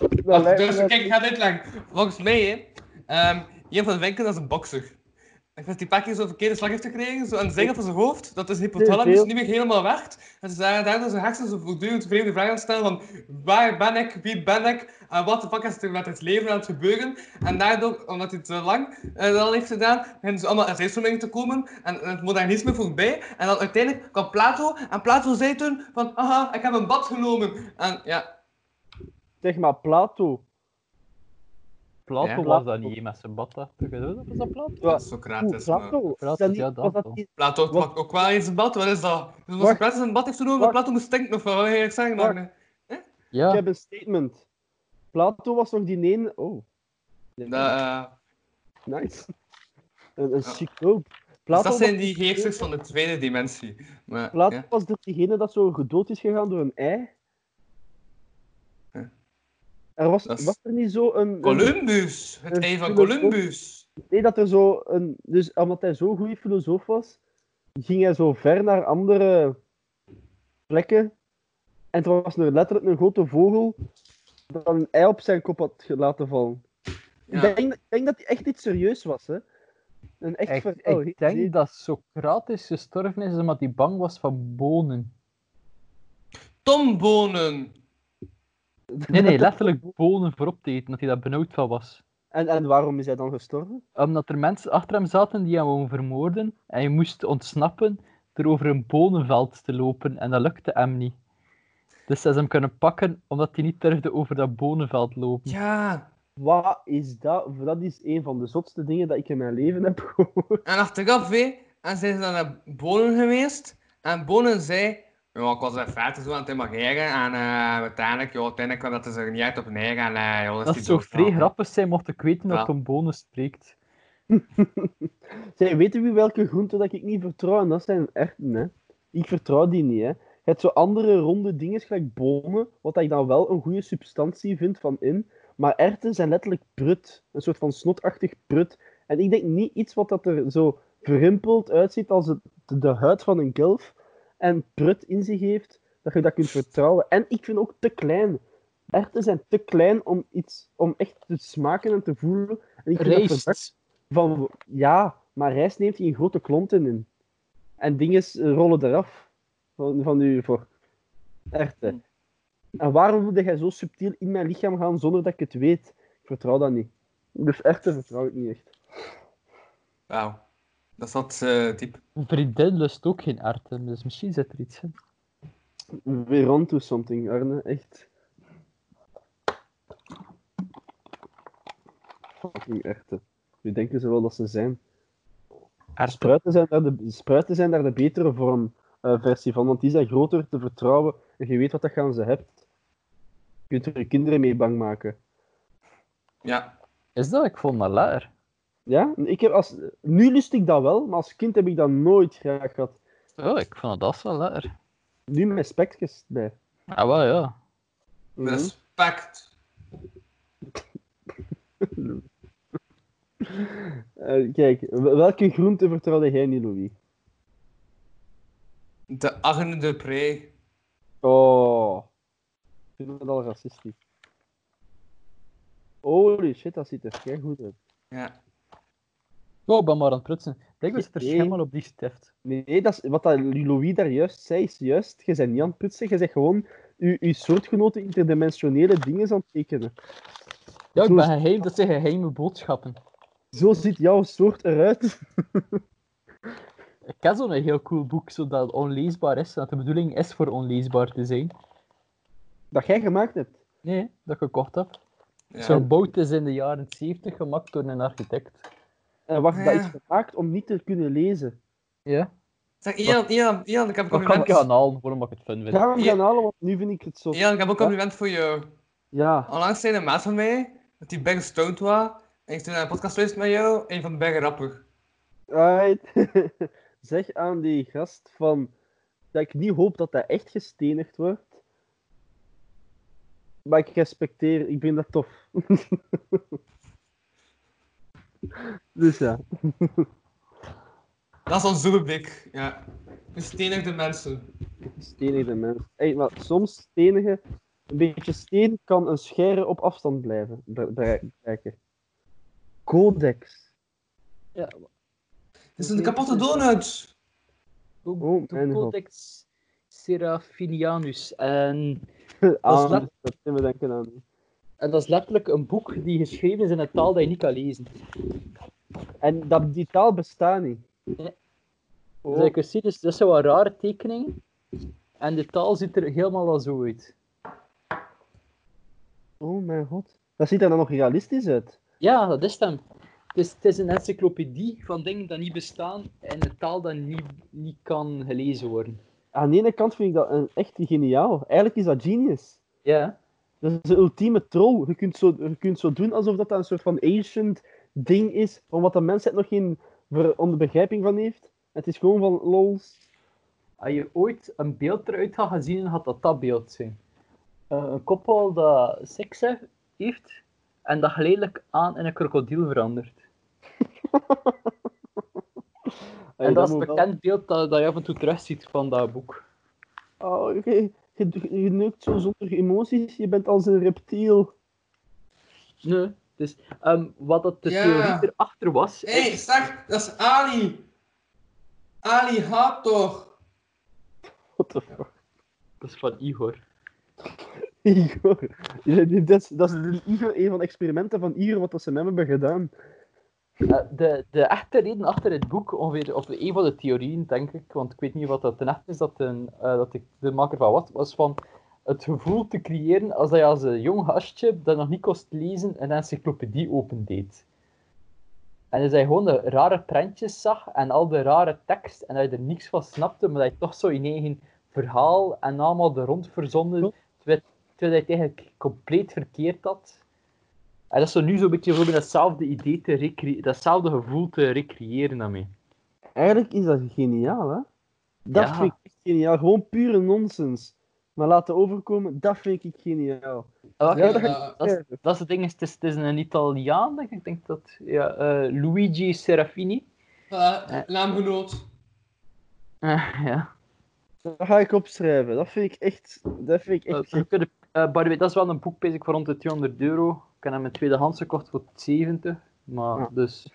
Dus kijk, ik ga dit lang. Volgens mij, hè. ehm Jan van Winkel is een bokser. Ik vind die paar keer zo'n verkeerde slag heeft gekregen, zo aan de zijkant van zijn hoofd, dat is hypothalamus niet meer helemaal werkt. En ze zijn daardoor zijn hersenen zo voortdurend vreemde vragen stellen van waar ben ik, wie ben ik, en wat de fuck is er met het leven aan het gebeuren. En daardoor, omdat hij het te lang eh, dat al heeft gedaan, beginnen ze allemaal in zijstromingen te komen en het modernisme voorbij. En dan uiteindelijk kwam Plato, en Plato zei toen van, aha, ik heb een bad genomen. En ja, Zeg maar, Plato. Plato Ja. was Plato. dat niet met zijn bad achter. Was dat Plato? Ja, Socrates. maar- Plato. Plato, dat niet- ja, dat was dat wel. niet- Plato maakt ook wel eens een bad, wat is dat? Dus als Wacht. Socrates een bad heeft genomen, Wacht. Plato moest stinken of wat wil je zeggen? Magne? Ik Ja, heb een statement. Plato was nog die ene... Oh. Dat, eh, Nice. Een, een Ja. chic loop. dus Plato, dat zijn was, die geesters van de tweede dimensie. Maar, Plato ja. was dus diegene dat zo gedood is gegaan door een ei. Er was, Dat is- was er niet zo een... een- Columbus! Het een ei van Columbus! Nee, dat er zo een... Dus omdat hij zo'n goede filosoof was, ging hij zo ver naar andere plekken. En er was er letterlijk een grote vogel dat een ei op zijn kop had laten vallen. Ja. Ik, denk, ik denk dat hij echt iets serieus was, hè. Een echt ik, verhaal. ik Nee, denk dat Socrates gestorven is omdat hij bang was van bonen. Tombonen! Nee, nee, letterlijk bonen voor op te eten, dat hij daar benauwd van was. En, en waarom is hij dan gestorven? Omdat er mensen achter hem zaten die hem wouden vermoorden en hij moest ontsnappen door over een bonenveld te lopen en dat lukte hem niet. Dus ze hem kunnen pakken omdat hij niet durfde over dat bonenveld lopen. Ja! Wat is dat? Dat is een van de zotste dingen dat ik in mijn leven heb gehoord. En achteraf, hé, en zijn ze dan naar Bonen geweest. En Bonen zei, ja, ik was in feite zo aan het imagineren. En eh, uiteindelijk, ja, uiteindelijk dat er zo niet uit op neer. En ja, Dat die zou vrij grappig zijn mocht ik weten dat Ja. een bonen spreekt. Zij, weten jullie welke groenten dat ik niet vertrouw? En dat zijn erwten, hè. Ik vertrouw die niet, hè. Je hebt zo andere ronde dingen, gelijk bonen, wat ik dan wel een goede substantie vind van in. Maar erwten zijn letterlijk prut. Een soort van snotachtig prut. En ik denk niet iets wat dat er zo verrimpeld uitziet als het, de huid van een kelf en prut in zich heeft, dat je dat kunt vertrouwen. En ik vind ook te klein. Erwten zijn te klein om, iets, om echt te smaken en te voelen. En ik vind dat van, ja, maar rijst neemt hier grote klonten in. En dingen rollen eraf van, van uw vork. Erwten. En waarom wilde jij zo subtiel in mijn lichaam gaan zonder dat ik het weet? Ik vertrouw dat niet. Dus erwten vertrouw ik niet echt. Wauw. Dat zat diep. Mijn vriendin lust ook geen erwten, dus misschien zit er iets in. Weer on to something, Arne. Echt. Fucking erwten. Wie denken ze wel dat ze zijn? Spruiten zijn daar de, spruiten zijn daar de betere vorm, eh, versie van, want die zijn groter te vertrouwen en je weet wat dat gaan ze hebt. Je kunt er je kinderen mee bang maken. Ja. Is dat? Ik vond dat lekker. Ja? Ik heb als, nu lust ik dat wel, maar als kind heb ik dat nooit graag gehad. Oh, ik vond dat wel lekker. Nu met spekjes bij. Ah, wel ja. Mhm. Respect. Eh, kijk, wel- welke groente vertrouwde jij niet, Louis? De Arne de Pre. Oh. Ik vind het al racistisch. Holy shit, dat ziet er kei goed uit. Ja. Oh, ik ben maar aan het prutsen. Ik denk dat er Nee. schimmel op die stift. Nee, dat is, wat dat Louis daar juist zei, is juist. Je bent niet aan het prutsen, je bent gewoon je, je soortgenoten interdimensionele dingen aan het tekenen. Ja, ik Zo ben is- geheim, dat zijn geheime boodschappen. Zo ziet jouw soort eruit. Ik ken zo'n heel cool boek, zodat onleesbaar is. Dat de bedoeling is voor onleesbaar te zijn. Dat jij gemaakt hebt. Nee, dat ik gekocht heb. ja. Zo gebouwd is in de jaren 70, gemaakt door een architect. En wacht, dat Ja. is gemaakt om niet te kunnen lezen. Ja. Zeg, Ian, Ian, Ian, ik heb een kan ik compliment. gaan halen, waarom ik het fun vind. Ga hem Ja. gaan halen, want nu vind ik het zo. Ian, ik heb ook een compliment voor jou. Ja. Onlangs zei een maat van mij dat die big stoned was. En ik toen naar een podcast geluisterd met jou, een van de big rapper. Alright. zeg aan die gast van dat ik niet hoop dat hij echt gestenigd wordt. Maar ik respecteer, ik vind dat tof. dus ja, Dat is ons doelblik. Ja. Gestenigde mensen. stenigde mensen. Hey, maar soms stenigen, een beetje steen kan een schere op afstand blijven be- be- bereiken. Codex. Ja, Het is een kapotte donut. Oh, de. Codex Seraphinianus. En, Ah, let- dat kunnen we denken aan. En dat is letterlijk een boek die geschreven is in een taal dat je niet kan lezen. En dat, die taal bestaat niet. Nee. Oh, Dus zien, dus dat zijn wat rare tekeningen. En de taal ziet er helemaal al zo uit. oh mijn god. Dat ziet er dan nog realistisch uit. Ja, dat is hem. Het is, het is een encyclopedie van dingen die niet bestaan in een taal die niet, niet kan gelezen worden. Aan de ene kant vind ik dat een, echt geniaal. Eigenlijk is dat genius. Ja. Dat is de ultieme troll. Je kunt zo, je kunt zo doen alsof dat een soort van ancient ding is, van wat de mensheid nog geen onderbegrijping van heeft. Het is gewoon van lols. Als je ooit een beeld eruit had gezien, had dat dat beeld zijn. Eh, een koppel dat seks he- heeft en dat geleidelijk aan in een krokodil verandert. Hey, en dat is een wel- bekend beeld dat, dat je af en toe terugziet van dat boek. Oh, je, je, je neukt zo zonder emoties. Je bent als een reptiel. Nee. Dus ehm, wat dat de Ja. theorie erachter was, Hé, hey, zeg, dat is Ali. Ali Hator. What the fuck? dat is van Igor. Igor. Dat is, dat is Igor, een van de experimenten van Igor, wat dat ze met hem hebben gedaan. Eh, de, de echte reden achter het boek, ongeveer, of een van de theorieën, denk ik, want ik weet niet wat dat ten echt is, dat, een, eh, dat ik de maker van wat, was van het gevoel te creëren als dat je als een jong gastje dat nog niet kost lezen een encyclopedie opendeed. En dat je gewoon de rare prentjes zag en al de rare tekst en dat je er niks van snapte, maar dat je toch zo je eigen verhaal en allemaal er rond verzonnen, terwijl, terwijl je het eigenlijk compleet verkeerd had. En dat is zo nu zo'n beetje proberen datzelfde idee te recreëren, datzelfde gevoel te recreëren daarmee. Eigenlijk is dat geniaal, hè? Dat Ja. vind ik echt geniaal. Gewoon pure nonsens. Maar laten overkomen, dat vind ik geniaal. Ah, Ja, dat- dat, is, dat is het ding, het is, het is een Italiaan, denk ik. Ik denk dat, ja, eh, Luigi Serafini. Uh, naamgenoot. Eh, ja. Dat ga ik opschrijven. Dat vind ik echt... Dat vind ik echt... we kunnen- eh, by the way, dat is wel een boek bezig voor rond de 200 euro. Ik heb hem in tweedehands gekocht voor 70. Maar Ja. dus.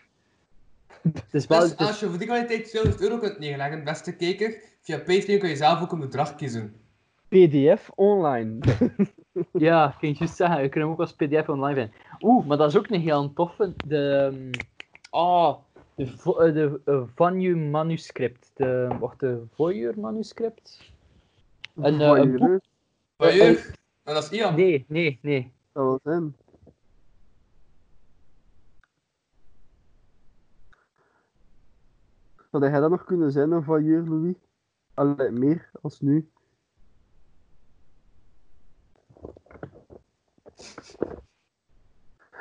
Het is wel. Dus is- als je voor die kwaliteit 200 euro kunt neerleggen, beste kijker, via Patreon kun je zelf ook een bedrag kiezen. PDF online. Ja, ik kan je juist zeggen, je kunt hem ook als PDF online vinden. Oeh, maar dat is ook een heel toffe. De. ehm, Ah, de, vo- eh, de eh, Vanju manuscript. De, wacht, de Voyeur manuscript? Een, eh, een boek? Wat je? En dat is Ian. Nee, nee, nee. Dat wel zijn. Zou jij dat nog kunnen zijn, een voyeur, Louis? Allee, meer als nu.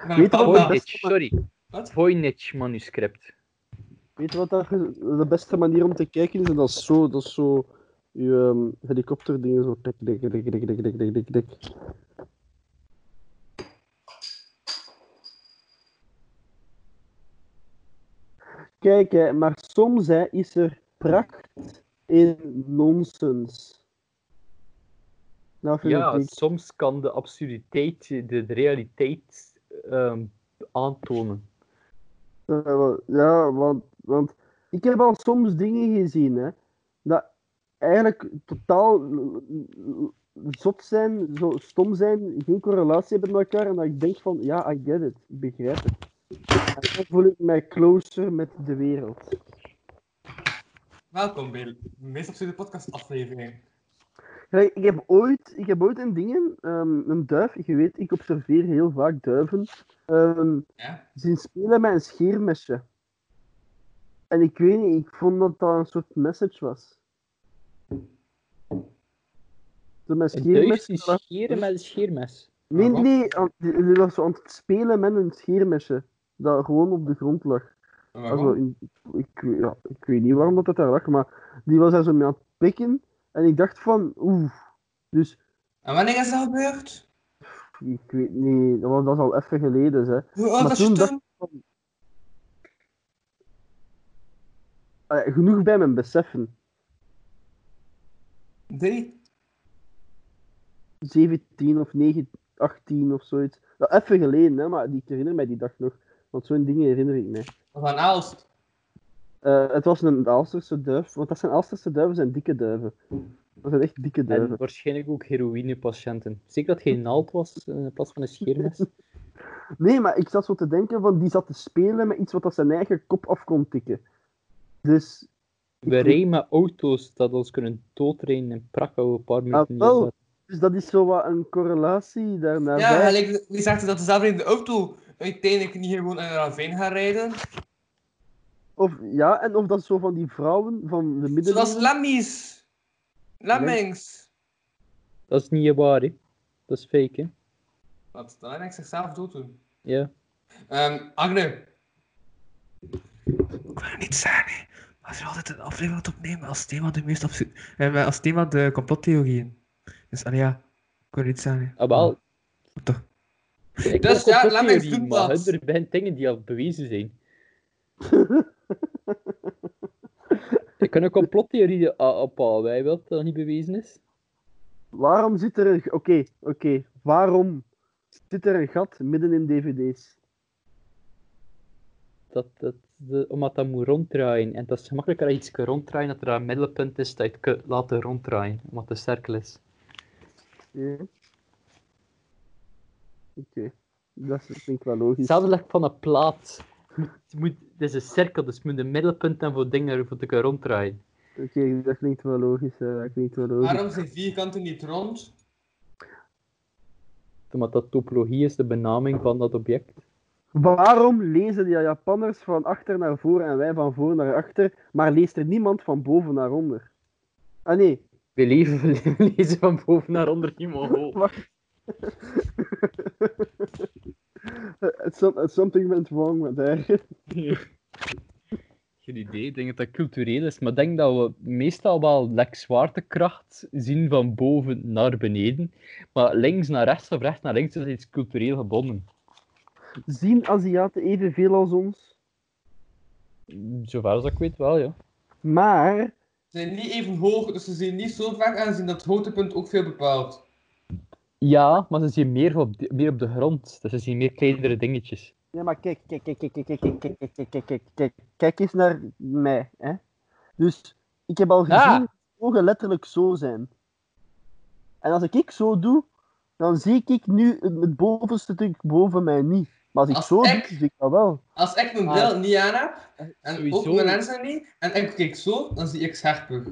Weet je wat dat? sorry. Wat? Voynich manuscript. Weet je wat de beste manier om te kijken is? En dat is zo, dat is zo uw ehm, helikopterdingen zo tik, tik, tik, tik, tik, tik, tik, tik, tik. Kijk, hè, maar soms hè, is er pracht in nonsens. Vind Ja, soms kan de absurditeit de, de realiteit ehm, aantonen. Ja, wa- Ja, want, want ik heb al soms dingen gezien hè, dat eigenlijk totaal zot zijn, zo stom zijn, geen correlatie hebben met elkaar en dat ik denk van, ja, I get it, ik begrijp het. En dan voel ik mij closer met de wereld. Welkom bij de meest absurde podcast aflevering. Ik heb ooit, ik heb ooit een dingen, ehm, een duif, je weet, ik observeer heel vaak duiven, Ja? zien spelen met een scheermesje. En ik weet niet, ik vond dat dat een soort message was. Zo met scheermes. scheren met een scheermes. Nee, Wat? nee, die, was zo aan het spelen met een scheermesje. Dat gewoon op de grond lag. Also, in, ik, weet- ja, ik weet niet waarom dat, dat daar lag, maar die was daar zo mee aan het pikken. En ik dacht van, oeh. Dus, En wanneer is dat gebeurd? ik weet niet, dat was, dat al even geleden, hè. Hoe oud Maar was je toen dacht Eh, genoeg bij mijn beseffen. Drie? 17 of 9, 18 of zoiets. Dat even geleden, hè, maar ik herinner mij die dag nog. Want zo'n dingen herinner ik mij. Aan Aalst? Eh, het was een Aalsterse duif, want dat zijn Aalsterse duiven, zijn dikke duiven. Dat zijn echt dikke En duiven. waarschijnlijk ook heroïnepatiënten. Zeker dat het geen naald was eh, in plaats van een scheermes. Nee, maar ik zat zo te denken van, die zat te spelen met iets wat dat zijn eigen kop af kon tikken. Dus, We rijden met auto's dat ons kunnen doodrijden en prakken we een paar minuten wel. Dus dat is zo wat een correlatie daarnaar. Ja, gelijk, wie zegt dat dezelfde in de auto uiteindelijk niet gewoon in een ravijn gaan rijden? Of, ja, en of dat zo van die vrouwen van de Zoals middeleeuwen... lemmies. Lemmings. Dat is niet waar, hè. Dat is fake, hè. Wat? Dan heb ik zichzelf dood doen. Ja. Ehm Agne. Ik wil het niet zeggen, hè. maar je altijd een aflevering opnemen als thema de meest absurde... eh, als thema de complottheorieën. Dus allee, ja. Ik wil het niet zeggen. Ah, wel. Toch. Ik Dus ja, laat mij theorieën, doen maar dat. er zijn dingen die al bewezen zijn. ik kan een complottheorie a- ophalen, wij wilt dat dat niet bewezen is. Waarom zit er een... Oké, oké. Waarom zit er een gat midden in dvd's? Dat, dat, de, omdat dat moet ronddraaien. En dat is gemakkelijker als je iets kan ronddraaien, dat er een middelpunt is dat je het kunt laten ronddraaien. Omdat het een cirkel is. Ja. Oké. Dat is- vind ik wel logisch. Hetzelfde ligt van een plaat. Het, moet, het is een cirkel, dus het moet een middelpunt hebben voor dingen voor te kunnen ronddraaien. Oké, dat klinkt wel logisch. hè. Dat klinkt wel logisch. Waarom zijn vierkanten niet rond? Omdat dat topologie is de benaming van dat object. Waarom lezen die Japanners van achter naar voor en wij van voor naar achter, maar leest er niemand van boven naar onder? Ah nee, We leven, we lezen van boven naar onder niet omhoog. wacht. It's some- it's something went wrong met haar. Geen idee, ik denk dat dat cultureel is, maar ik denk dat we meestal wel lek zwaartekracht zien van boven naar beneden. Maar links naar rechts of rechts naar links is iets cultureel gebonden. Zien Aziaten evenveel als ons? Zover als ik weet wel, ja. Maar, zijn niet even hoog, dus ze zijn niet zo ver en zien dat het hoogtepunt ook veel bepaalt. Ja, maar ze zien meer op de, meer op de grond, dus ze zien meer kleinere dingetjes. ja, maar kijk, kijk, kijk, kijk, kijk, kijk, kijk, kijk, kijk, kijk, kijk, kijk, kijk, kijk eens naar mij. Hè? Dus ik heb al gezien Ah. dat ogen letterlijk zo zijn. En als ik zo doe, dan zie ik nu het, het bovenste stuk boven mij niet. Maar als ik Als zo ik- doe, zie ik dat wel. Als ik mijn Ah. bril niet aan heb, en Sowieso. ook mijn lenzen niet, en ik kijk zo, dan zie ik scherper.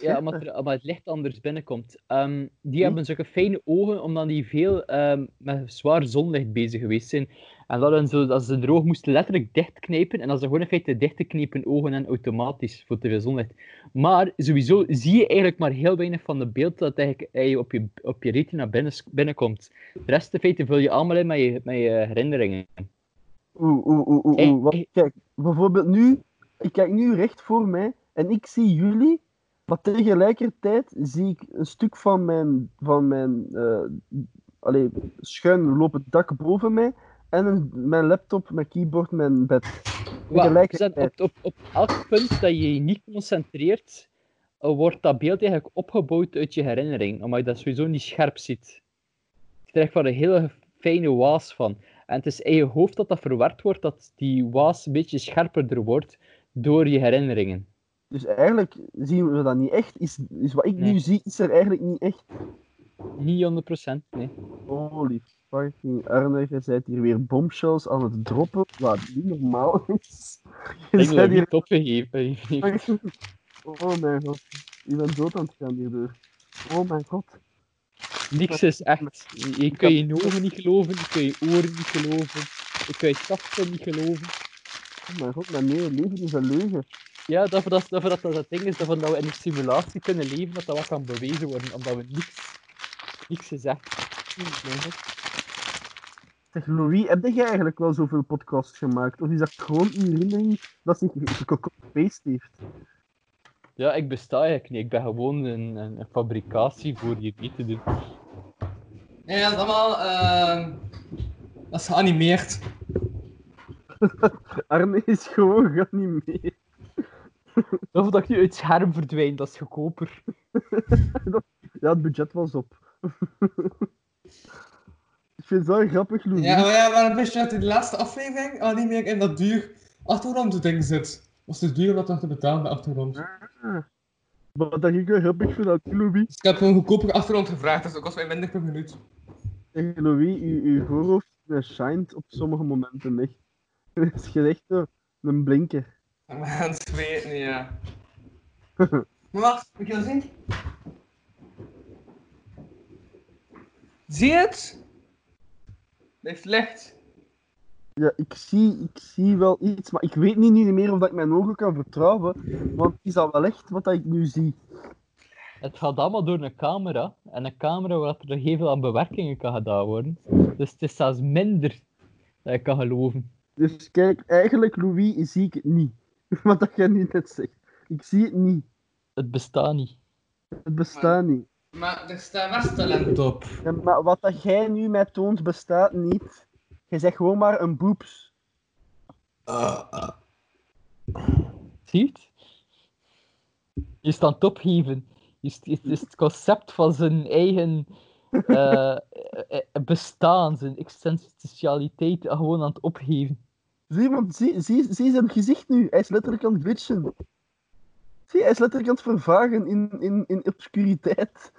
Ja, omdat, er, omdat het licht anders binnenkomt. Ehm, die hebben zulke fijne ogen, omdat die veel ehm, met zwaar zonlicht bezig geweest zijn. En dat, zo, dat ze hun oog moesten letterlijk dichtknijpen. En dat ze gewoon in feite dichtgeknepen ogen en automatisch voor te veel zonlicht. Maar sowieso zie je eigenlijk maar heel weinig van de beeld dat eigenlijk eh, op je, op je retina binnen, binnenkomt. De rest in feite vul je allemaal in met je, met je herinneringen. Oeh, oeh, oeh, oeh, Hey, hey. Kijk, bijvoorbeeld nu, ik kijk nu recht voor mij en ik zie jullie, maar tegelijkertijd zie ik een stuk van mijn, van mijn allee, schuin lopend dak boven mij en een, mijn laptop, mijn keyboard, mijn bed. Tegelijkertijd. op, op, op elk punt dat je je niet concentreert, eh, wordt dat beeld eigenlijk opgebouwd uit je herinnering, omdat je dat sowieso niet scherp ziet. Je krijgt er een hele fijne waas van. En het is in je hoofd dat dat verward wordt, dat die waas een beetje scherper wordt door je herinneringen. Dus eigenlijk zien we dat niet echt. Is, is wat ik Nee. nu zie, is er eigenlijk niet echt. Niet 100%, nee. Holy fucking Arne, je bent hier weer bombshells aan het droppen, wat niet normaal is. Je Ik heb opgegeven. hier... Oh mijn god, je bent dood aan het gaan hierdoor. Oh mijn god. Niks is echt. Je, je kunt je ogen niet geloven, je kunt je oren niet geloven, je kunt je tasten niet geloven. Mijn god, mijn hele leven is een leugen. Ja, dat dat, dat, dat, dat het ding is dat we, we in een simulatie kunnen leven, dat dat wat kan bewezen worden, omdat we niks, niks mijn god. Zeg Louis, heb jij eigenlijk wel zoveel podcasts gemaakt? Of is dat gewoon uw herinnering dat zich gecopy-paste heeft? Ja, ik besta eigenlijk niet. Ik ben gewoon een, een, een fabricatie voor hier mee te doen. Ja, dat is allemaal... ehm, dat is geanimeerd. Arne is gewoon geanimeerd. Of dat ik nu uit het scherm verdwijn, dat is goedkoper. Ja, het budget was op. ik vind het wel grappig, Louis. Ja, maar ja, maar wist je dat in de laatste aflevering al niet meer in dat duur achtergrondding zit? Was te duur om dat nog te betalen, de achtergrond. Wat dat ik wel grappig vind aan Louis. Dus ik heb een goedkopere achtergrond gevraagd, dus dat kost mij minder per minuut. Zeg, Louis, uw, uw voorhoofd shined op sommige momenten echt. Het is echt zo een blinker. Mensen weten, ja. Maar wacht, moet je dat zien? Zie je het? Het is licht. Ja, ik zie, ik zie wel iets, maar ik weet niet, niet meer of dat ik mijn ogen kan vertrouwen. Want is dat wel echt wat dat ik nu zie? Het gaat allemaal door een camera. En een camera waar er heel veel aan bewerkingen kan gedaan worden. Dus het is zelfs minder dat ik kan geloven. Dus kijk, eigenlijk, Louis, zie ik het niet. Wat dat jij nu net zegt. Ik zie het niet. Het bestaat niet. Het bestaat niet. Maar er staat Westtalent op. Ja, maar wat dat jij nu mij toont, bestaat niet. Je zegt gewoon maar een boeps. Zie je het? Je staat aan het opgeven. Het is het concept van zijn eigen eh, eh, eh, bestaan, zijn existentialiteit gewoon aan het opgeven. Zie, want zie, zie, zie zijn gezicht nu. Hij is letterlijk aan het glitchen. Zie, hij is letterlijk aan het vervagen in, in, in obscuriteit.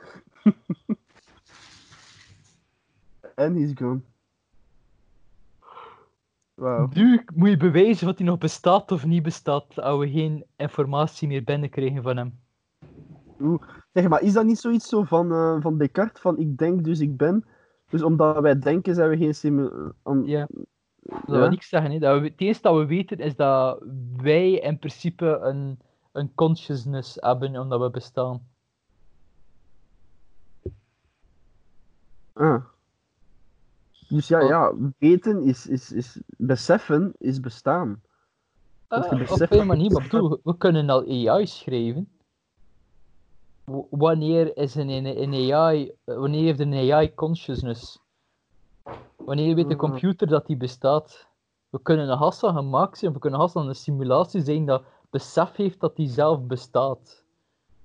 En he's gone. Wauw. Nu moet je bewijzen of hij nog bestaat of niet bestaat, als we geen informatie meer binnenkrijgen van hem. Zeg maar, is dat niet zoiets zo van, eh, van Descartes? Van ik denk, dus ik ben. Dus omdat wij denken, zijn we geen simu... Ja. Dat wil niks zeggen. Hè. Dat we, het eerste dat we weten is dat wij in principe een, een consciousness hebben omdat we bestaan. Ah. Dus ja, ja, weten is, is, is... Beseffen is bestaan. Ah, op een manier, maar bedoel, we kunnen al AI schrijven. W- Wanneer is een, een, een AI, wanneer heeft een AI consciousness? Wanneer weet de Mhm. computer dat die bestaat? We kunnen een hassa gemaakt zijn, we kunnen een hassa een simulatie zijn dat besef heeft dat die zelf bestaat.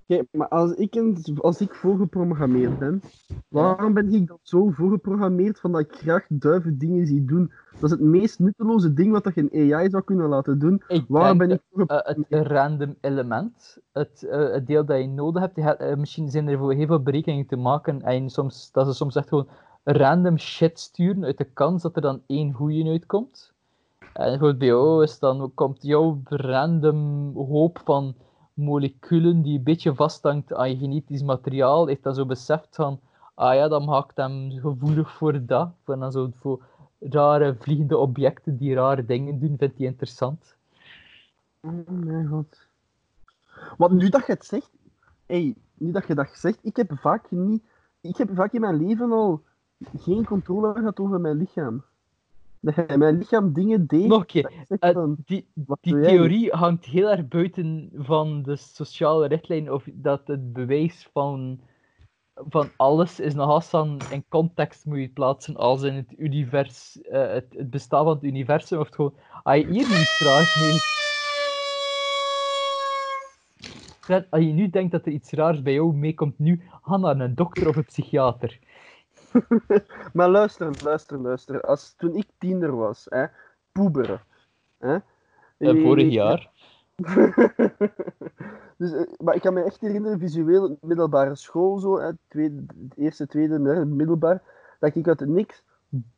Kijk, maar als ik, een, als ik voorgeprogrammeerd ben, waarom ben ik dan zo voorgeprogrammeerd van dat ik graag duiven dingen zie doen? Dat is het meest nutteloze ding wat dat je een AI zou kunnen laten doen. Ik Waarom ben ik eh, voorgeprogrammeerd? het random element, het, eh, het deel dat je nodig hebt, je hebt, eh, misschien zijn er voor heel veel berekeningen te maken en soms, dat ze soms echt gewoon random shit sturen uit de kans dat er dan één goeie uitkomt. En bij jou is dan, komt jouw random hoop van moleculen die een beetje vasthangt aan je genetisch materiaal, heeft dan zo beseft van, ah ja, dat maakt hem gevoelig voor dat, voor dan zo voor rare vliegende objecten die rare dingen doen, vindt hij interessant. Oh mijn god. Want nu dat je het zegt, hey, nu dat je dat zegt, ik heb vaak niet, ik heb vaak in mijn leven al geen controle gehad over mijn lichaam. dat mijn lichaam dingen deed. Nog een keer. dat ik zeg Eh, die die theorie hangt heel erg buiten van de sociale richtlijn, of dat het bewijs van, van alles is nog als dan in context moet je plaatsen, als in het univers, eh, het, het bestaan van het universum, of het gewoon, als je hier niet mee... Fred, Als je nu denkt dat er iets raars bij jou meekomt, nu ga naar een dokter of een psychiater. Maar luister, luister, luister. Als, toen ik tiener was, hè, poeberen. Hè, vorig jaar. dus, eh, maar ik kan me echt herinneren, visueel, middelbare school, zo, hè, tweede, eerste, tweede, derde, middelbaar, dat ik uit niks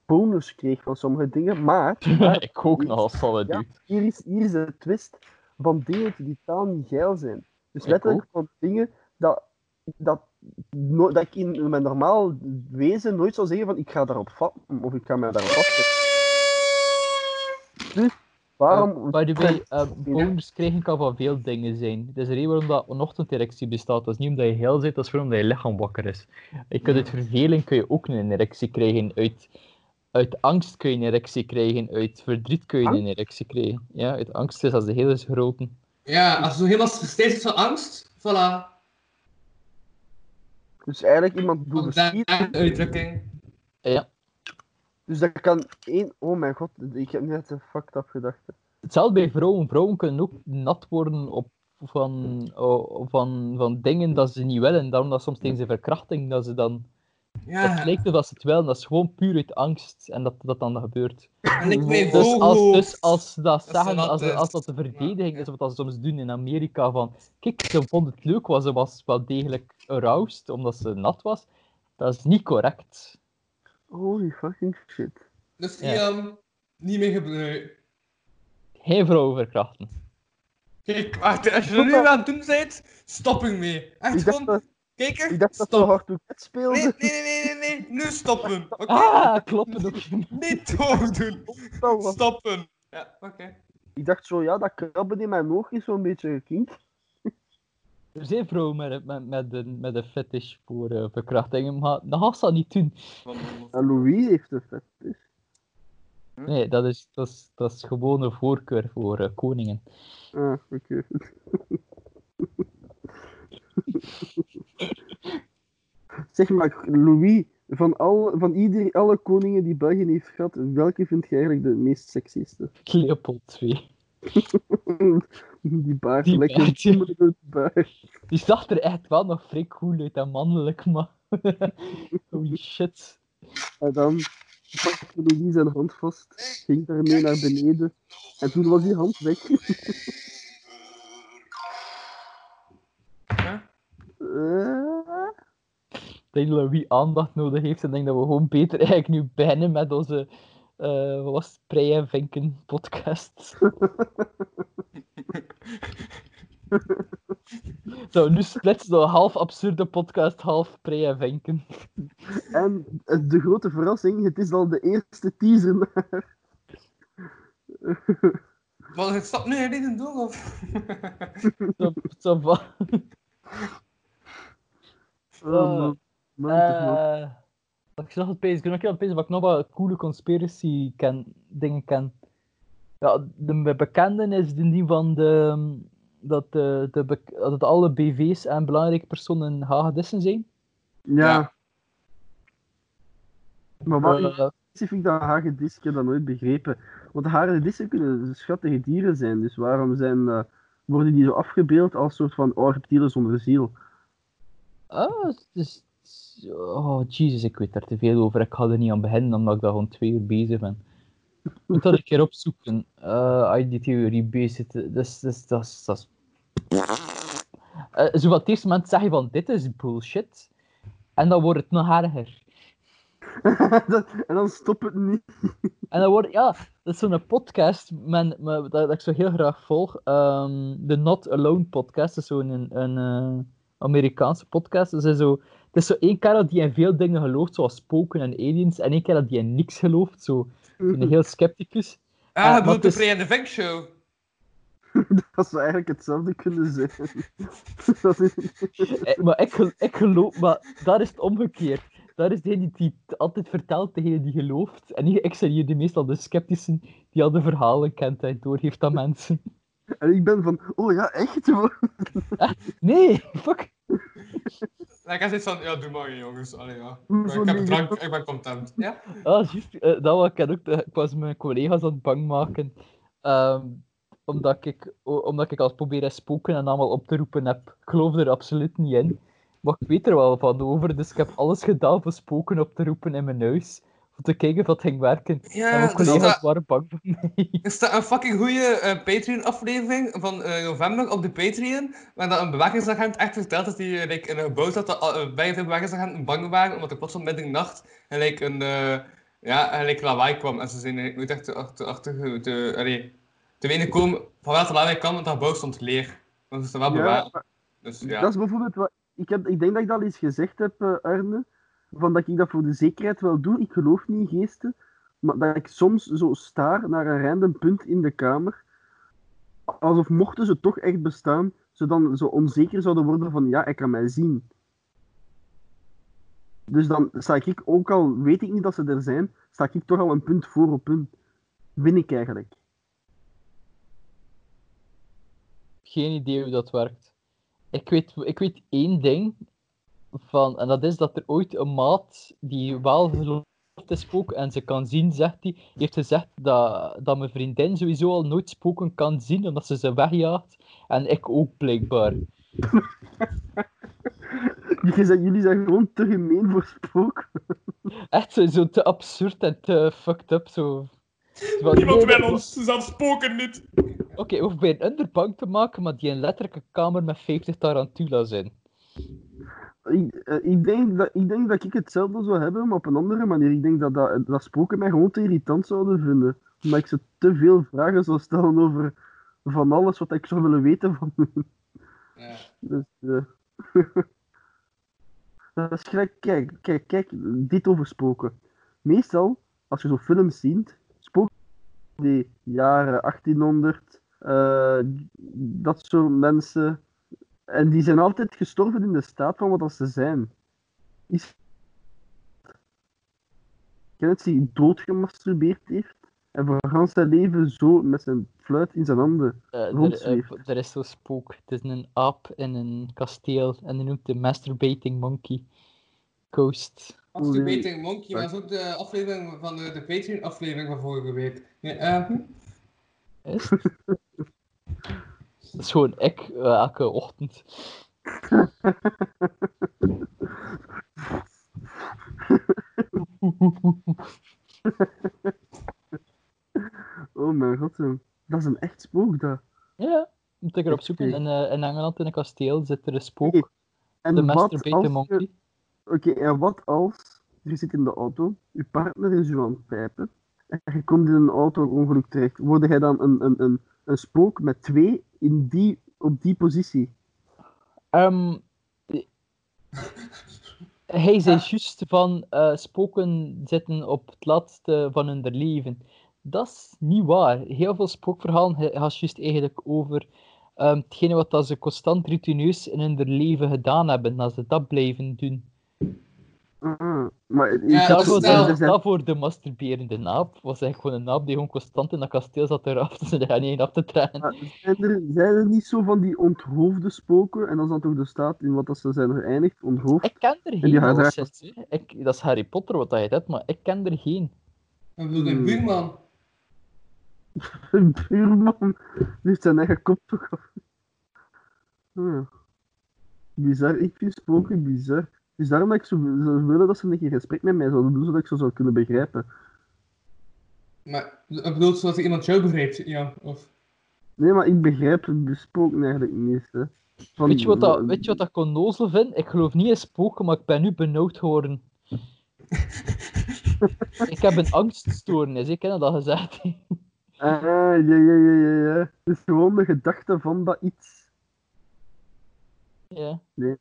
bonus kreeg van sommige dingen. Maar, maar ik ook nog als zal het Ja. hier, is, hier is de twist van dingen die totaal niet geil zijn. Dus letterlijk van dingen dat, dat, no- dat ik in mijn normaal wezen nooit zou zeggen van ik ga daarop vatten of ik ga mij daarop vastzetten. Dus waarom... Uh, by the way, uh, bonus krijgen kan van veel dingen zijn. Het is de reden waarom dat een ochtenderectie bestaat. Dat is niet omdat je heel zit, dat is vooral omdat je lichaam wakker is. Je kunt uit verveling kun je ook een erectie krijgen. Uit, uit angst kun je een erectie krijgen. Uit verdriet kun je een erectie krijgen. Ja, uit angst is als de hele grote. Ja, als je zo helemaal steeds van angst, voilà. Dus eigenlijk iemand doet een uitdrukking. Ja. Dus dat kan één... Oh mijn god, ik heb net een fucked up gedachte. Hetzelfde bij vrouwen. Vrouwen kunnen ook nat worden op, van, oh, van, van dingen dat ze niet willen. Daarom dat soms tegen de verkrachting dat ze dan Ja, Het lijkt alsof ze het wel, dat is gewoon puur uit angst en dat dat dan gebeurt. en ik weet Dus als, dus als ze dat ze zeggen, als, als dat de verdediging is, wat ze soms doen in Amerika, van kijk, ze vond het leuk, want ze was wel degelijk aroused, omdat ze nat was, dat is niet correct. Holy fucking shit. Dus Ja. Ian, niet meer gebruiken. Geen vrouwen verkrachten. Kijk, wacht, als je er nu aan het doen bent, stop ik mee. Echt gewoon, dat, kijk er, ik dacht dat zo stop. hard toen het speelde. Nee, nee, nee, nee, nee, nee, nu stoppen. Oké? Ah, kloppen ook. Niet doordoen. Wat. Stoppen. Ja, oké. Ik dacht zo, ja, dat krabben in mijn oog is zo'n beetje gekinkt. Er zijn vrouwen met, met, met, een, met een fetish voor eh, verkrachtingen, maar dat gaat ze dat niet doen. En Louis heeft een vet. Dus. Nee, dat is, dat is, dat is gewoon een voorkeur voor eh, koningen. Ah, oké. zeg maar, Louis, van, al, van ieder, alle koningen die België heeft gehad, welke vind je eigenlijk de meest sexieste? Leopold 2. die baard, Die lekker baard, ja. bloedige baard. Die zag er echt wel nog vrij cool uit en mannelijk, maar... Holy shit. En dan pakte Louis zijn hand vast, ging daarmee naar beneden. En toen was die hand weg. Ik denk dat wie aandacht nodig heeft en denk dat we gewoon beter eigenlijk nu beginnen met onze... eh wat was? Prei en Vinken podcast. Zo, nu splitsen we half absurde podcast, half Prei en Vinken. en eh, de grote verrassing, het is al de eerste teaser naar... Wat, ik stap nu in een doen, of? Zo, zo van... Oh, man. Man. Eh, ik zag het bezig. Ik ben ook heel bezig wat ik nog wat coole conspiracy ken, dingen ken. Ja, de bekende is de die van de, dat, de, de, bek- dat alle BV's en belangrijke personen hagedissen zijn. Ja. Ja. Maar wat Eh, specifiek dat hagedissen, ik heb dat nooit begrepen. Want hagedissen kunnen schattige dieren zijn, dus waarom zijn, eh, worden die zo afgebeeld als soort van oh, reptielen zonder ziel? Ah, dus, oh, jezus, ik weet daar te veel over. Ik ga er niet aan beginnen, omdat ik daar gewoon twee uur bezig ben. Ik moet dat een keer opzoeken. Eh als je die theorie bezig zit. Dus, dus, dat is... Dat is... Eh, zo wat het eerste moment zeg je van, dit is bullshit. En dan wordt het nog erger. En dan stopt het niet. En dan wordt, ja, dat is zo'n podcast dat, dat ik zo heel graag volg. ehm, de Not Alone podcast. Dat is zo'n een, een eh, Amerikaanse podcast. Dus het, is zo, het is zo één kerel die in veel dingen gelooft, zoals spoken en aliens. En één kerel die in niks gelooft, zo een heel scepticus. Ah, maar je bedoelt de en de Vink show. Dat zou eigenlijk hetzelfde kunnen zijn. Is... Eh, maar ik, gel- ik geloof, maar daar is het omgekeerd. daar is degene die het altijd vertelt, degene die gelooft. En ik zijn hier de meestal de sceptischen die al de verhalen kent en doorgeeft aan mensen. En ik ben van, oh ja, echt? Nee, fuck. En ik heb zoiets van, ja, doe maar jongens. Allee, ja. Ik heb drank, ik ben content. Ja? Ah, juist. eh, dat was ik ook. Ik was mijn collega's aan het bang maken. Ehm, omdat, ik, omdat ik al proberen spoken en allemaal op te roepen heb. Ik geloof er absoluut niet in. Maar ik weet er wel van over, dus ik heb alles gedaan voor spoken op te roepen in mijn huis. Om te kijken of dat ging werken. en Ja, mijn er collega's staat, waren bang voor mij. er staat een fucking goede Patreon-aflevering van eh, november op de Patreon. Waar dat een bewakingsagent echt vertelt dat hij eh, like, in een gebouw zat dat uh, bijna veel bewakingsagenten bang waren. Omdat er plots om middernacht en like, een eh, ja, en, like, lawaai kwam. En ze zijn nooit echt te, achter, achter te, allee, te weten komen van welke lawaai kwam, want dat gebouw stond leeg. Want ze is wel Ja, bewaakt. maar Dus ja. dat is bijvoorbeeld wat... Ik, heb, ik denk dat ik dat al eens gezegd heb, eh, Arne. Van dat ik dat voor de zekerheid wel doe. Ik geloof niet in geesten. Maar dat ik soms zo staar naar een random punt in de kamer. Alsof mochten ze toch echt bestaan, ze dan zo onzeker zouden worden van ja, hij kan mij zien. Dus dan sta ik ook al, weet ik niet dat ze er zijn, sta ik toch al een punt voor op hun. Win ik eigenlijk. Geen idee hoe dat werkt. Ik weet, ik weet één ding. Van, en dat is dat er ooit een maat die wel gelooft in spook en ze kan zien, zegt hij, heeft gezegd dat, dat mijn vriendin sowieso al nooit spoken kan zien, omdat ze ze wegjaagt. En ik ook blijkbaar. Jullie zijn, jullie zijn gewoon te gemeen voor spook. Echt zo, zo te absurd en te fucked up. Zo. Niemand wil ons, zelfs spoken niet. Oké, we hoeven bij een underbank te maken, maar die een letterlijke kamer met 50 tarantulas in. Ik, eh, ik, denk dat, ik denk dat ik hetzelfde zou hebben, maar op een andere manier. Ik denk dat, dat, dat spoken mij gewoon te irritant zouden vinden. Omdat ik ze te veel vragen zou stellen over van alles wat ik zou willen weten van hun. Ja. Dus, eh, dat is gelijk, kijk, kijk, kijk, dit over spoken. Meestal, als je zo films ziet, spoken die jaren 1800, eh, dat soort mensen, en die zijn altijd gestorven in de staat van wat dat ze zijn. Is... Ken het, die doodgemasturbeerd heeft en voor heel zijn leven zo met zijn fluit in zijn handen. Eh, er, is zo'n spook. Het is een aap in een kasteel en die noemt de Masturbating Monkey Coast. Masturbating Monkey, is ook de aflevering van de, de Patreon-aflevering van vorige week. Ja, eh. Is het? Dat is gewoon ik eh, elke ochtend. Oh mijn god, dat is een echt spook, dat. Ja, moet ik erop zoeken. In, eh, in Engeland in een kasteel zit er een spook. En De je- Monkey. Oké, en wat als je zit in de auto, je partner is je aan het pijpen, en je komt in een auto-ongeluk terecht, word jij dan een, een, een, een spook met twee in die, op die positie? Ehm, hij zei juist van eh, spoken zitten op het laatste van hun leven. Dat is niet waar. Heel veel spookverhalen ga- gaat juist eigenlijk over ehm, hetgene wat dat ze constant routineus in hun leven gedaan hebben, dat ze dat blijven doen. Maar ik Ja, dat daarvoor de masturberende naap was eigenlijk gewoon een naap die gewoon constant in dat kasteel zat eraf, dus ze gaan niet af te maar zijn, er, zijn er niet zo van die onthoofde spoken, en dat is dan toch de staat in wat dat ze zijn geëindigd, onthoofd? Ik ken er die geen, ik, dat is Harry Potter wat hij hebt, maar ik ken er geen. Ik bedoel, een buurman. Een buurman die heeft zijn eigen kop toch af. Ah. Bizar, ik vind spoken bizar. Dus daarom dat ik zo zou willen dat ze een keer een gesprek met mij zouden doen, zodat ik ze zou kunnen begrijpen. Maar, ik bedoel, zoals iemand jou begrijpt, ja. Of... Nee, maar ik begrijp de spoken eigenlijk niet. Hè. Van- Weet je wat, dat, weet je wat ik onnozel vind? Ik geloof niet in spoken, maar ik ben nu benauwd geworden. ik heb een angststoornis, ik heb dat gezegd. Ah, ja, ja, ja, ja, ja. Het is gewoon de gedachte van dat iets. ja. Nee.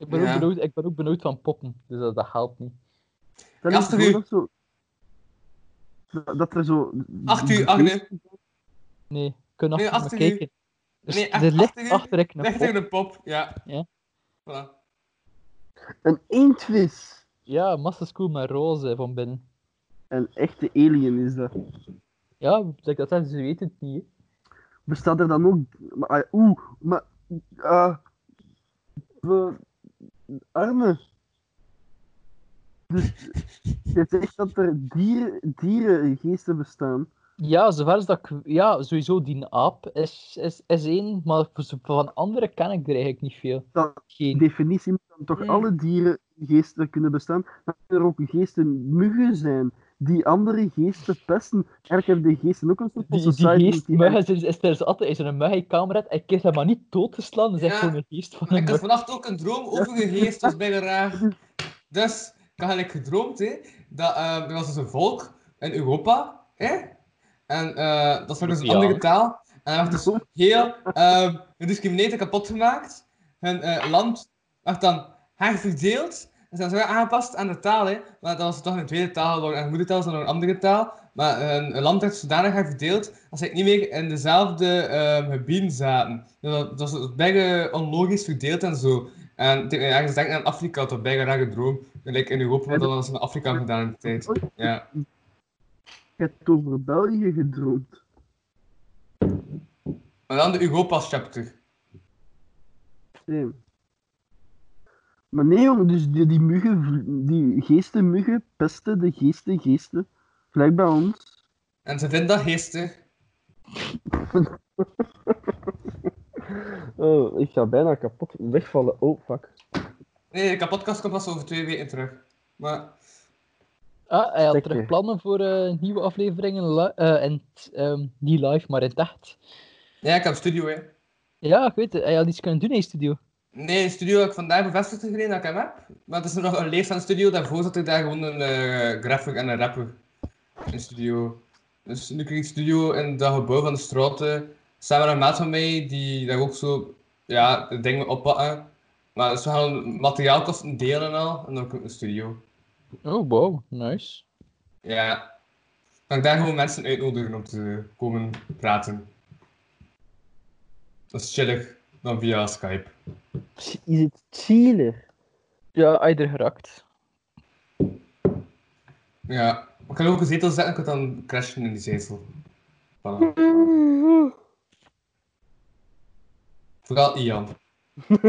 Ik ben, Ja. ook benauwd, ik ben ook benauwd van poppen, dus dat, dat helpt niet. Dat Ja, is achter gewoon u. dat zo... Dat, er zo... Achter u, Agne. Nee, kun Nee, achter me achter u. kijken. Dus Nee, echt er ligt achter u. achter ik een pop. een pop, ja. Ja. Voilà. Een eendvis. Ja, massaschool met roze van binnen. Een echte alien is dat. Ja, zeg dat ze weten het niet. hè. Bestaat er dan ook... Maar, ah, Oeh, maar... ah Arme. Dus je zegt dat er dieren, dierengeesten bestaan. Ja, zover als dat ik... Ja, sowieso die aap is, is, is één, maar voor- van andere ken ik er eigenlijk niet veel. Dat Geen. definitie moet dan toch Hmm. alle dierengeesten kunnen bestaan. Dan kunnen er ook geesten muggen zijn die andere geesten pesten. Eigenlijk hebben de geesten ook een soort van Die, die society geest, die- muggen, is, is er zo altijd is er een mug in je kamer en krijgt hem maar niet dood te slaan, dan is Ja. gewoon een geest van Ik had vannacht ook een droom over een geest, dat is bijna raar. Dus, ik had eigenlijk gedroomd, hè, dat eh, er was dus een volk in Europa, hè, en eh, dat sprak dus een Ja. andere taal. En dat werd dus heel eh, gediscrimineerd en kapot gemaakt. Hun eh, land werd dan herverdeeld. En ze zijn zo aangepast aan de taal, hè. Maar dat was toch een tweede taal geworden. En de moedertaal is dan nog een andere taal. Maar een land werd zodanig herverdeeld dat ze niet meer in dezelfde eh, gebieden zaten. Dus dat, dat was bijna onlogisch verdeeld en zo. En me ergens denken aan Afrika, dat bijna raar gedroom. Gelijk in Europa, dan ze in Afrika gedaan in de tijd. Ja. Je hebt over België gedroomd. Maar dan de Europa-chapter. Nee. Maar nee, jongen, dus die, die muggen, die geestenmuggen pesten de geesten, geesten. Gelijk bij ons. En ze vinden dat geestig. Oh, ik ga bijna kapot wegvallen. Oh, fuck. Nee, de kapotkast komt pas over twee weken terug. Maar Ah, hij had terug plannen voor eh, nieuwe afleveringen, li- eh, in het, ehm, niet live, maar in het echt. ja, ik heb studio, hè. Ja, ik weet het, hij had iets kunnen doen in studio. Nee, de studio heb ik vandaag bevestigd gekregen dat ik hem heb. Maar het is nog een de studio. Daarvoor zat ik daar gewoon een eh graphic en een rapper in studio. Dus nu krijg ik een studio in dat gebouw van de straten. Samen met een maat van mij die daar ook zo ja, de dingen oppakken. Maar we gaan materiaalkosten delen en al. En dan ook een studio. Oh, wow, nice. Ja. Kan ik daar gewoon mensen uitnodigen om te komen praten. Dat is chillig dan via Skype. Is het chiller? Ja, hij er gerakt. Ja, ik kan ook een zetel zetten, ik kan dan crashen in die zetel. Voilà. Vooral Ian.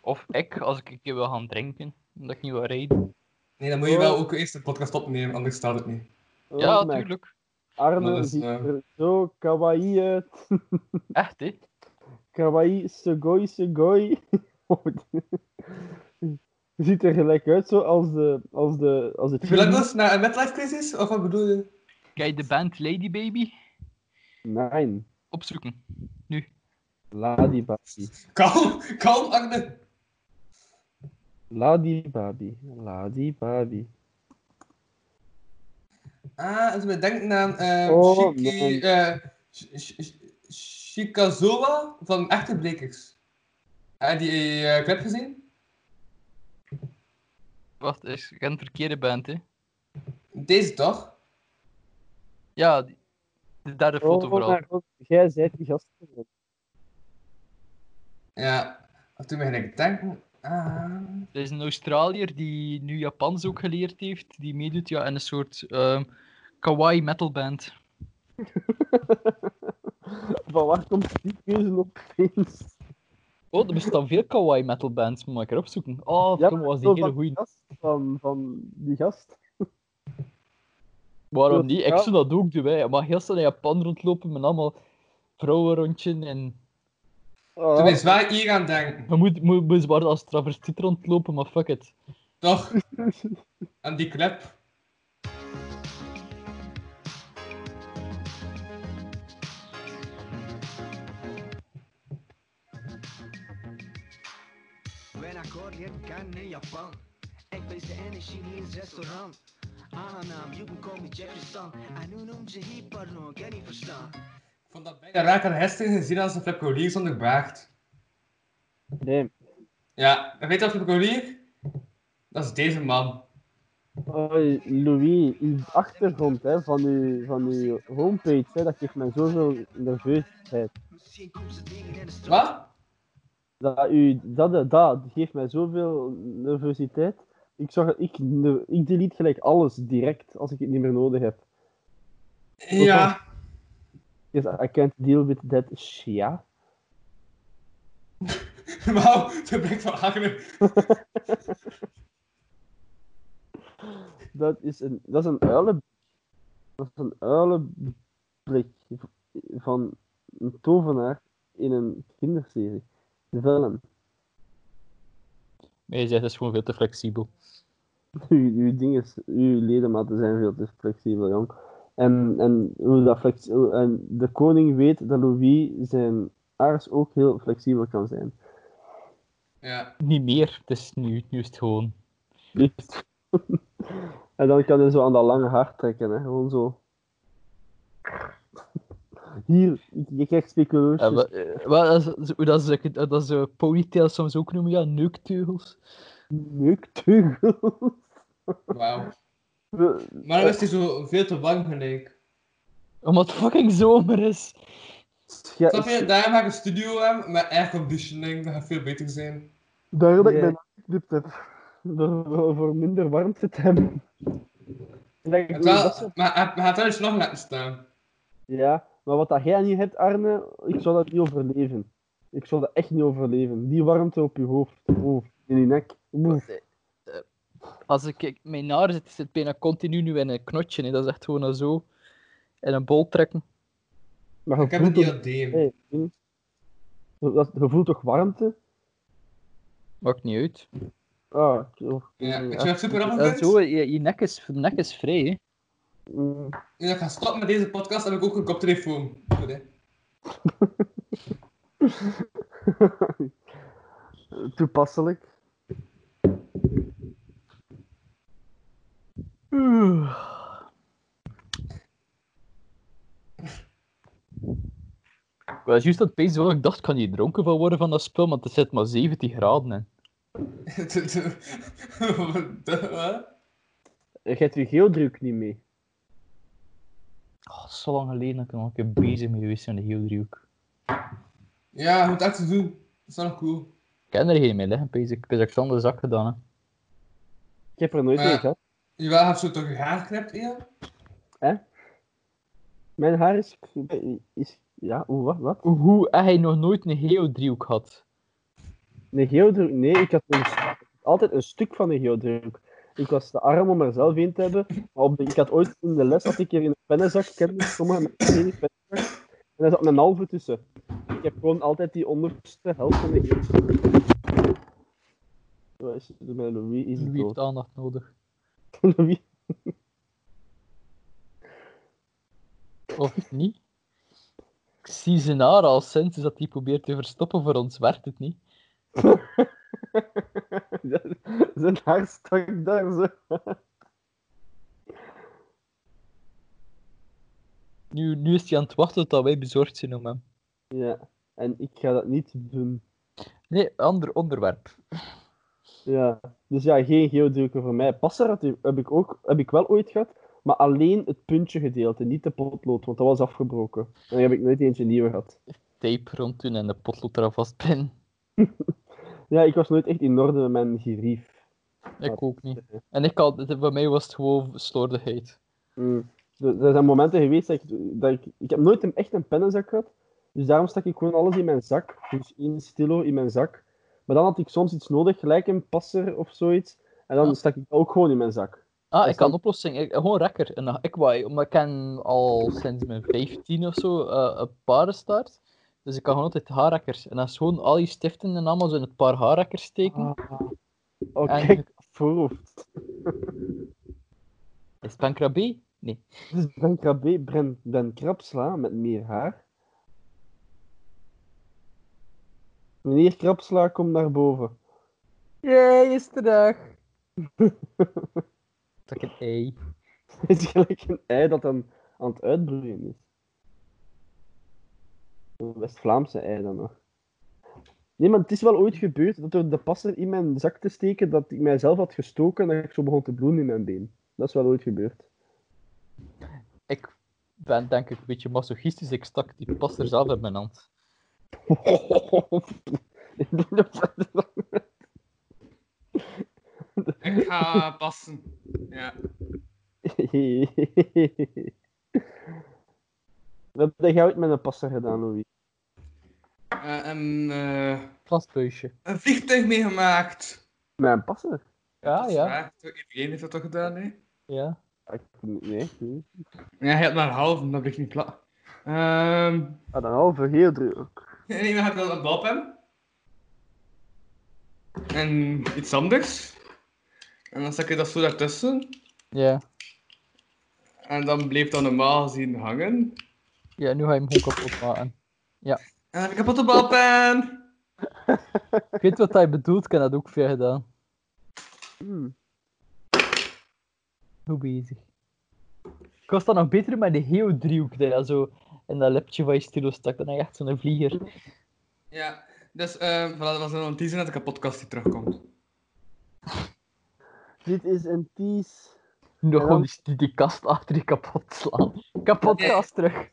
Of ik, als ik een keer wil gaan drinken, omdat ik niet wil rijden. Nee, dan moet je wel ook eerst de podcast opnemen, anders staat het niet. Ja, Oh, mijn natuurlijk. Dat is, ziet eh, er zo kawaii uit. Echt, hè? Kawaii, sugoi, sugoi. ziet er gelijk uit zo als de... Als de, als de Gelijk dus naar een midlife crisis? Of wat bedoel je? Kijk, de band Lady Baby Nee, opzoeken. Ladi Babi. Kalm, kalm Agne. Ladi Babi. Ladi Babi. Ah, als we denken aan eh Oh, Shiki, eh, Sh- Sh- Sh- Shikazawa van Echte Brekers. Heb je die eh, clip gezien? Wacht, is ik heb een verkeerde band, hè? Deze toch? Ja, die- de derde foto Oh, vooral. mijn god. Jij zijt die gast. Ja. En toen begin ik te denken... Ah... Er is een Australiër die nu Japans ook geleerd heeft, die meedoet ja, in een soort ehm, kawaii metalband. Van waar komt die keuze opeens? Oh, er bestaan veel kawaii metalbands, moet ik erop zoeken. Oh, Ja, was die hele van goeie. gast, Van, van die gast. Waarom niet? Ik zou dat ook doen, hè. Maar heel snel in Japan rondlopen met allemaal vrouwen rondje en... Ah, Toen is waar hier aan denken. Je moet, moet, als travestiet rondlopen, maar fuck it. Toch? En die clip. Kan in Japan. Ik wees de energie niet in het restaurant. Aangenaam, you can call me. En pardon, ik kan niet verstaan. Ik vond dat bijna raar. Ik had gisteren gezien als een Flip Collier zonder baard. Nee. Ja, en weet je wat Flip Collier? Dat is deze man. Hoi, Louis, uw achtergrond hè, van, uw, van uw homepage, hè, dat geeft mij zoveel nerveusheid. Misschien komt ze dingen in de straat. Wat? Dat, u, dat, dat geeft mij zoveel nervositeit. Ik, zag, ik, ik delete gelijk alles direct als ik het niet meer nodig heb. Ja. Yes, I can't deal with that shit. Wauw, de blik van Agnes. Dat is een, dat is een uilen... Dat is een uilenblik van een tovenaar in een kinderserie. De film. Maar je is gewoon veel te flexibel. Uw, uw, dingen, uw ledematen zijn veel te flexibel, jong. En, en, hoe dat flex, en de koning weet dat Louis zijn aars ook heel flexibel kan zijn. Ja. Niet meer, het is nu, nu is het gewoon. En dan kan hij zo aan dat lange haar trekken, hè. Gewoon zo. Hier, je krijgt speculoosjes. Ja, wat, eh, wat, dat is, hoe dat ze dat is, eh, ponytails soms ook noemen, ja, neukteugels. Neukteugels. Wauw. We- Maar dan is hij zo veel te warm gelijk. Omdat het fucking zomer is. Ja, Snap je? Daarom ga ik een studio hebben met airconditioning. Dat gaat veel beter zijn. Daarom dat ik geknipt heb. Voor, minder warmte te hebben. En dat ik wel, dat is- maar hij hij gaat wel eens nog laten staan. Ja, maar wat dat jij niet hebt, Arne, ik zou dat niet overleven. Ik zou dat echt niet overleven. Die warmte op je hoofd. In je nek. Oeh. Als ik kijk, mijn haar zit, zit bijna continu nu in een knotje. Hè. Dat is echt gewoon zo in een bol trekken. Maar Ik heb een toch, diadeem. hey, dat, je voelt toch warmte? Maakt niet uit. Ah, oh, Ja, wat super zo, je, je, nek is, je nek is vrij, hè. Nu dat ik ga stoppen met deze podcast, heb ik ook een koptelefoon. Goed, hè? Toepasselijk. Ik was juist aan het pezen, ik dacht, kan je dronken van worden van dat spul, want er zit maar 17 graden in. Wat? Je hebt je geodruk niet mee. Oh, zo lang geleden dat ik nog een keer bezig mee geweest met de geodriehoek. Ja, je moet echt doen. Dat is wel nog cool. Ik ken er geen mee liggen, pees. Ik heb ik zonder zak gedaan, hè. Ik heb er nooit mee gehad. Jawel, heb je zo toch je haar geknipt, ja? Mijn haar is... is ja, oeh, wat? wat? Hoe heb hij nog nooit een geodriehoek gehad? Een geodruk? Nee, ik had een, altijd een stuk van een geodruk. Ik was te arm om er zelf een te hebben. Maar op de, ik had ooit in de les, had ik hier in een pennenzak, kende sommige mensen geen pennenzak. En daar zat een halve tussen. Ik heb gewoon altijd die onderste helft van de geodruk. Wat is het met Louis? Is Wie heeft aandacht nodig? Louis? Of niet? Ik zie zijn haar al sinds dat hij probeert te verstoppen voor ons, werkt het niet. Zijn haar stak daar zo. Nu, nu is hij aan het wachten tot wij bezorgd zijn om hem. Ja, en ik ga dat niet doen. Nee, ander onderwerp. Ja, dus ja, geen geodrukken voor mij. Passer heb ik, ook, heb ik wel ooit gehad, maar alleen het puntje gedeelte, niet de potlood, want dat was afgebroken. En dan heb ik nooit eentje nieuwe gehad. Tape rond doen en de potlood eraan vastpinnen. Ja, ik was nooit echt in orde met mijn gerief. Ik ook niet. En ik had, bij mij was het gewoon slordigheid. Mm. Er zijn momenten geweest dat ik, dat ik... Ik heb nooit een, echt een pennenzak gehad, dus daarom stak ik gewoon alles in mijn zak. Dus één stilo in mijn zak. Maar dan had ik soms iets nodig, gelijk een passer of zoiets. En dan Ja. stak ik ook gewoon in mijn zak. Ah, ik had een oplossing. Ik, gewoon rekker. En ik omdat ik ken al sinds mijn 15 of zo eh, een paardenstaart. Dus ik kan gewoon altijd haarrekkers. En dan is gewoon al je stiften en allemaal zo in het paar haarrekkers steken. Oh, En- kijk, voorhoofd. Is het? Nee. Dus Ben Krabbe, Ben, ben Krapsla met meer haar. Meneer Krapsla, kom naar boven. Jee, is terug. Dat ik een ei. Het is gelijk een ei dat dan aan het uitbloeien is. West-Vlaamse ei dan nog. Nee, maar het is wel ooit gebeurd dat door de passer in mijn zak te steken, dat ik mijzelf had gestoken en dat ik zo begon te bloeden in mijn been. Dat is wel ooit gebeurd. Ik ben denk ik een beetje masochistisch. Ik stak die passer zelf in mijn hand. Ik ga passen. Ja. Wat heb jij ooit met een passer gedaan, Louis? Eh, en eh, Vastbuisje. een vliegtuig meegemaakt. Met een passer? Ja, ja. waar. Iedereen heeft dat toch gedaan, hè? ja. Ik- Nee, nee. Ja, hij had maar half, dat blijft niet plat. Ehm Ah, dan halve heel druk. nee, we hadden een balpen. En iets anders. En dan zet je dat zo daartussen. Ja. En dan bleef dat normaal gezien hangen. Ja, nu ga je hem gewoon kapot maken. En ik een kapotte balpen. Ik weet wat hij bedoelt, ik heb dat ook veel gedaan. Hmm. Hoe bezig. Ik was dan nog beter met de geodriehoek, dat je zo in dat lepje van je stilo stak. Dan echt zo'n vlieger. Ja, dus ehm voilà, dat was een teaser dat de kapotkast die terugkomt. Dit is een tease. Nog gewoon dan- die, die, die kast achter je kapot slaan. Kapot Ja. kast terug.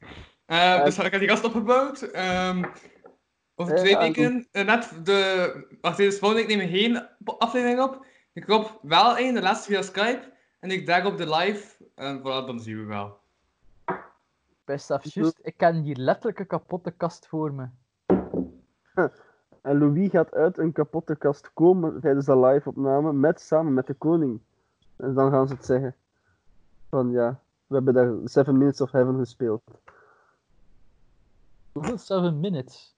Eh, dus ik heb die kast opgebouwd. Ehm, over Eh, twee ah, weken, eh, net de... Wacht even, dus volgende week nemen we geen aflevering op. Ik hoop wel één, de laatste via Skype. En ik dag op de live. En voilà, dan zien we wel. Best af, juist. Ik ken hier letterlijk een kapotte kast voor me. En Louis gaat uit een kapotte kast komen tijdens de live-opname met, samen met de koning. En dan gaan ze het zeggen. Van ja, we hebben daar Seven Minutes of Heaven gespeeld. Hoeveel? 7 minutes.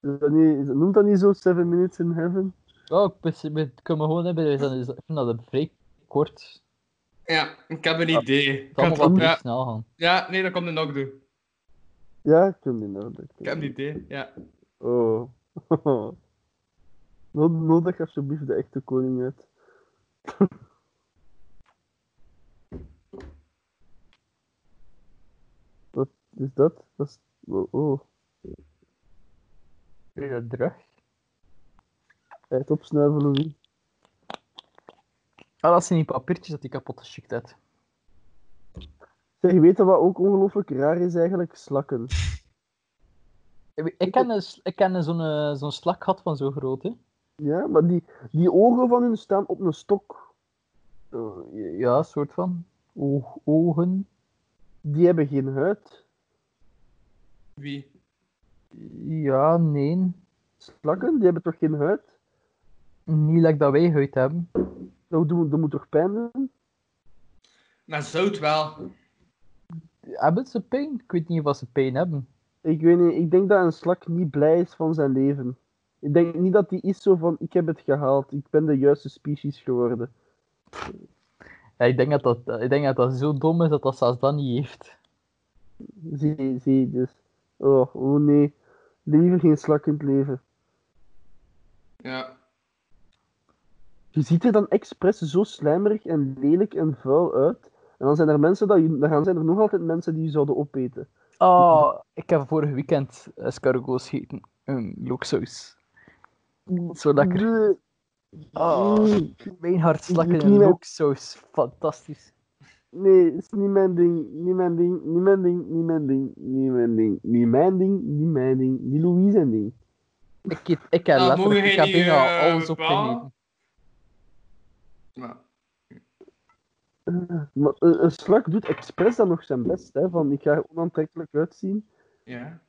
Is dat niet, noemt dat niet zo, Seven Minutes in Heaven? Oh, ik kan me gewoon hebben. dan is- Ik vind dat een vrij kort. Ja, ik heb een idee. Ik Het kan wat ja, snel gaan. ja, nee, dat komt de nog doen. Ja, ik kan die nodig. Ik heb een idee, ja. Oh. No- Nodig alsjeblieft de echte koning uit. Wat is dat? dat is... Oh, oh. Kun je dat terug? Tijd opsnuiven, Louis. Ah, dat zijn die papiertjes dat die kapot geschikt heeft. Zeg, je weet wat ook ongelooflijk raar is eigenlijk? Slakken. Ik, ik ken, een ik ken een zo'n eh, zo'n slak gehad van zo groot, hè. Ja, maar die, die ogen van hun staan op een stok. Eh, ja, soort van. Oog, ogen. Die hebben geen huid. Wie? Ja, nee. Slakken, die hebben toch geen huid? Niet like dat wij huid hebben. Dat, moet- dat moet toch pijn doen? Maar zout wel. Hebben ze pijn? Ik weet niet of ze pijn hebben. Ik weet niet, ik denk dat een slak niet blij is van zijn leven. Ik denk niet dat die is zo van, ik heb het gehaald, ik ben de juiste species geworden. Ja, ik, denk dat dat, ik denk dat dat zo dom is dat dat zelfs dat niet heeft. Zie, zie, dus. Oh, oh nee. Liever geen slak in het leven. Ja. Je ziet er dan expres zo slijmerig en lelijk en vuil uit. En dan zijn er mensen dat je, dan zijn er nog altijd mensen die je zouden opeten. Oh, ik heb vorig weekend escargots gegeten. Een looksaus. Zo lekker. Oh, mijn hart slakken in looksaus. Fantastisch. Nee, is niet mijn ding, niet mijn ding, niet mijn ding, niet mijn ding, niet mijn ding, niet mijn ding, niet mijn ding, niet Louise zijn ding. Ik, heb- ik heb Nou, letterlijk, ik heb bijna eh, alles bepalen? opgegeten. Maar, Maar een, een slak doet expres dan nog zijn best, hè, van ik ga er onaantrekkelijk uitzien. ja.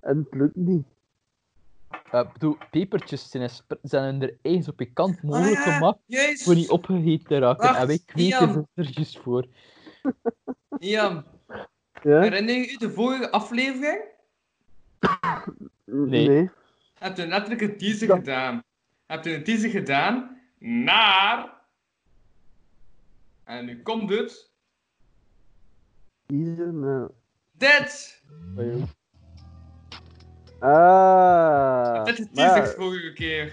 En het lukt niet. Eh, Ik bedoel, pepertjes zijn, zijn er eens zo pikant mogelijk Ah, ja. gemaakt Jezus! voor niet opgegeten te raken. Wacht, en wij kweken er juist voor. Ian, Ja? herinner je u de vorige aflevering? Nee. nee. Heb je letterlijk een teaser Ja. gedaan? Heb je een teaser gedaan naar... En nu komt het. Kiezen, nou. Dit! Ah. Is de maar teaser vorige keer.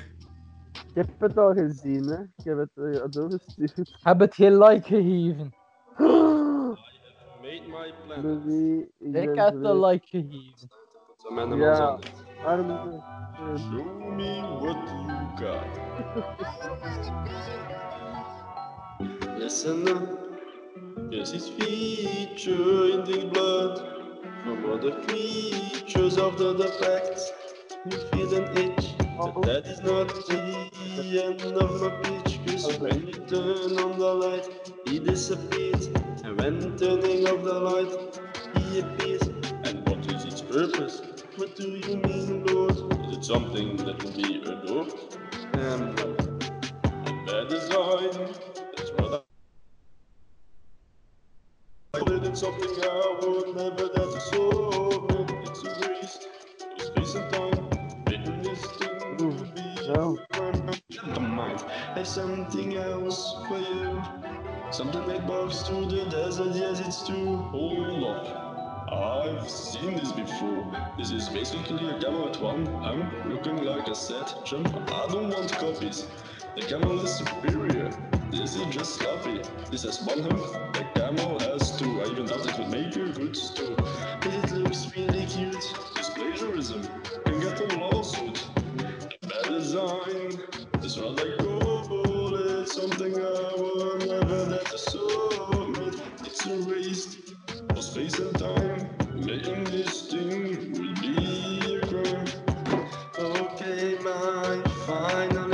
ik heb het al gezien, hè. Ik heb het uh, doorgestuurd. Heb het geen like gegeven. Made my plan. Louis, ik Ik heb verleerd. like gegeven. Mijn man Ja. Arme. Show me what you got. Listen up. This is feature in the blood from other creatures of the defect. You feel an itch that that is not the end of my pitch. Cause when you turn on the light, he disappears. And when turning off the light, he appears. And what is its purpose? What do you mean, Lord? Is it something that will be adored? Um, and bad design, that's what I did it's something I would never dare to solve. It's a waste of space and time. Making this thing to be Zo. the mind. There's something else for you. Something that moves through the desert, yes, it's true. Hold up. I've seen this before. This is basically a camel at one. I'm looking like a set jump. I don't want copies. The camel is superior. This is just sloppy. This has one hump. The camel has two. I even thought it would make a good stew. It looks really cute. This plagiarism can get a lawsuit. Bad design is what I call It's Something I will never to submit. It's erased for space and time. Making this thing will be a crime. Okay, my final.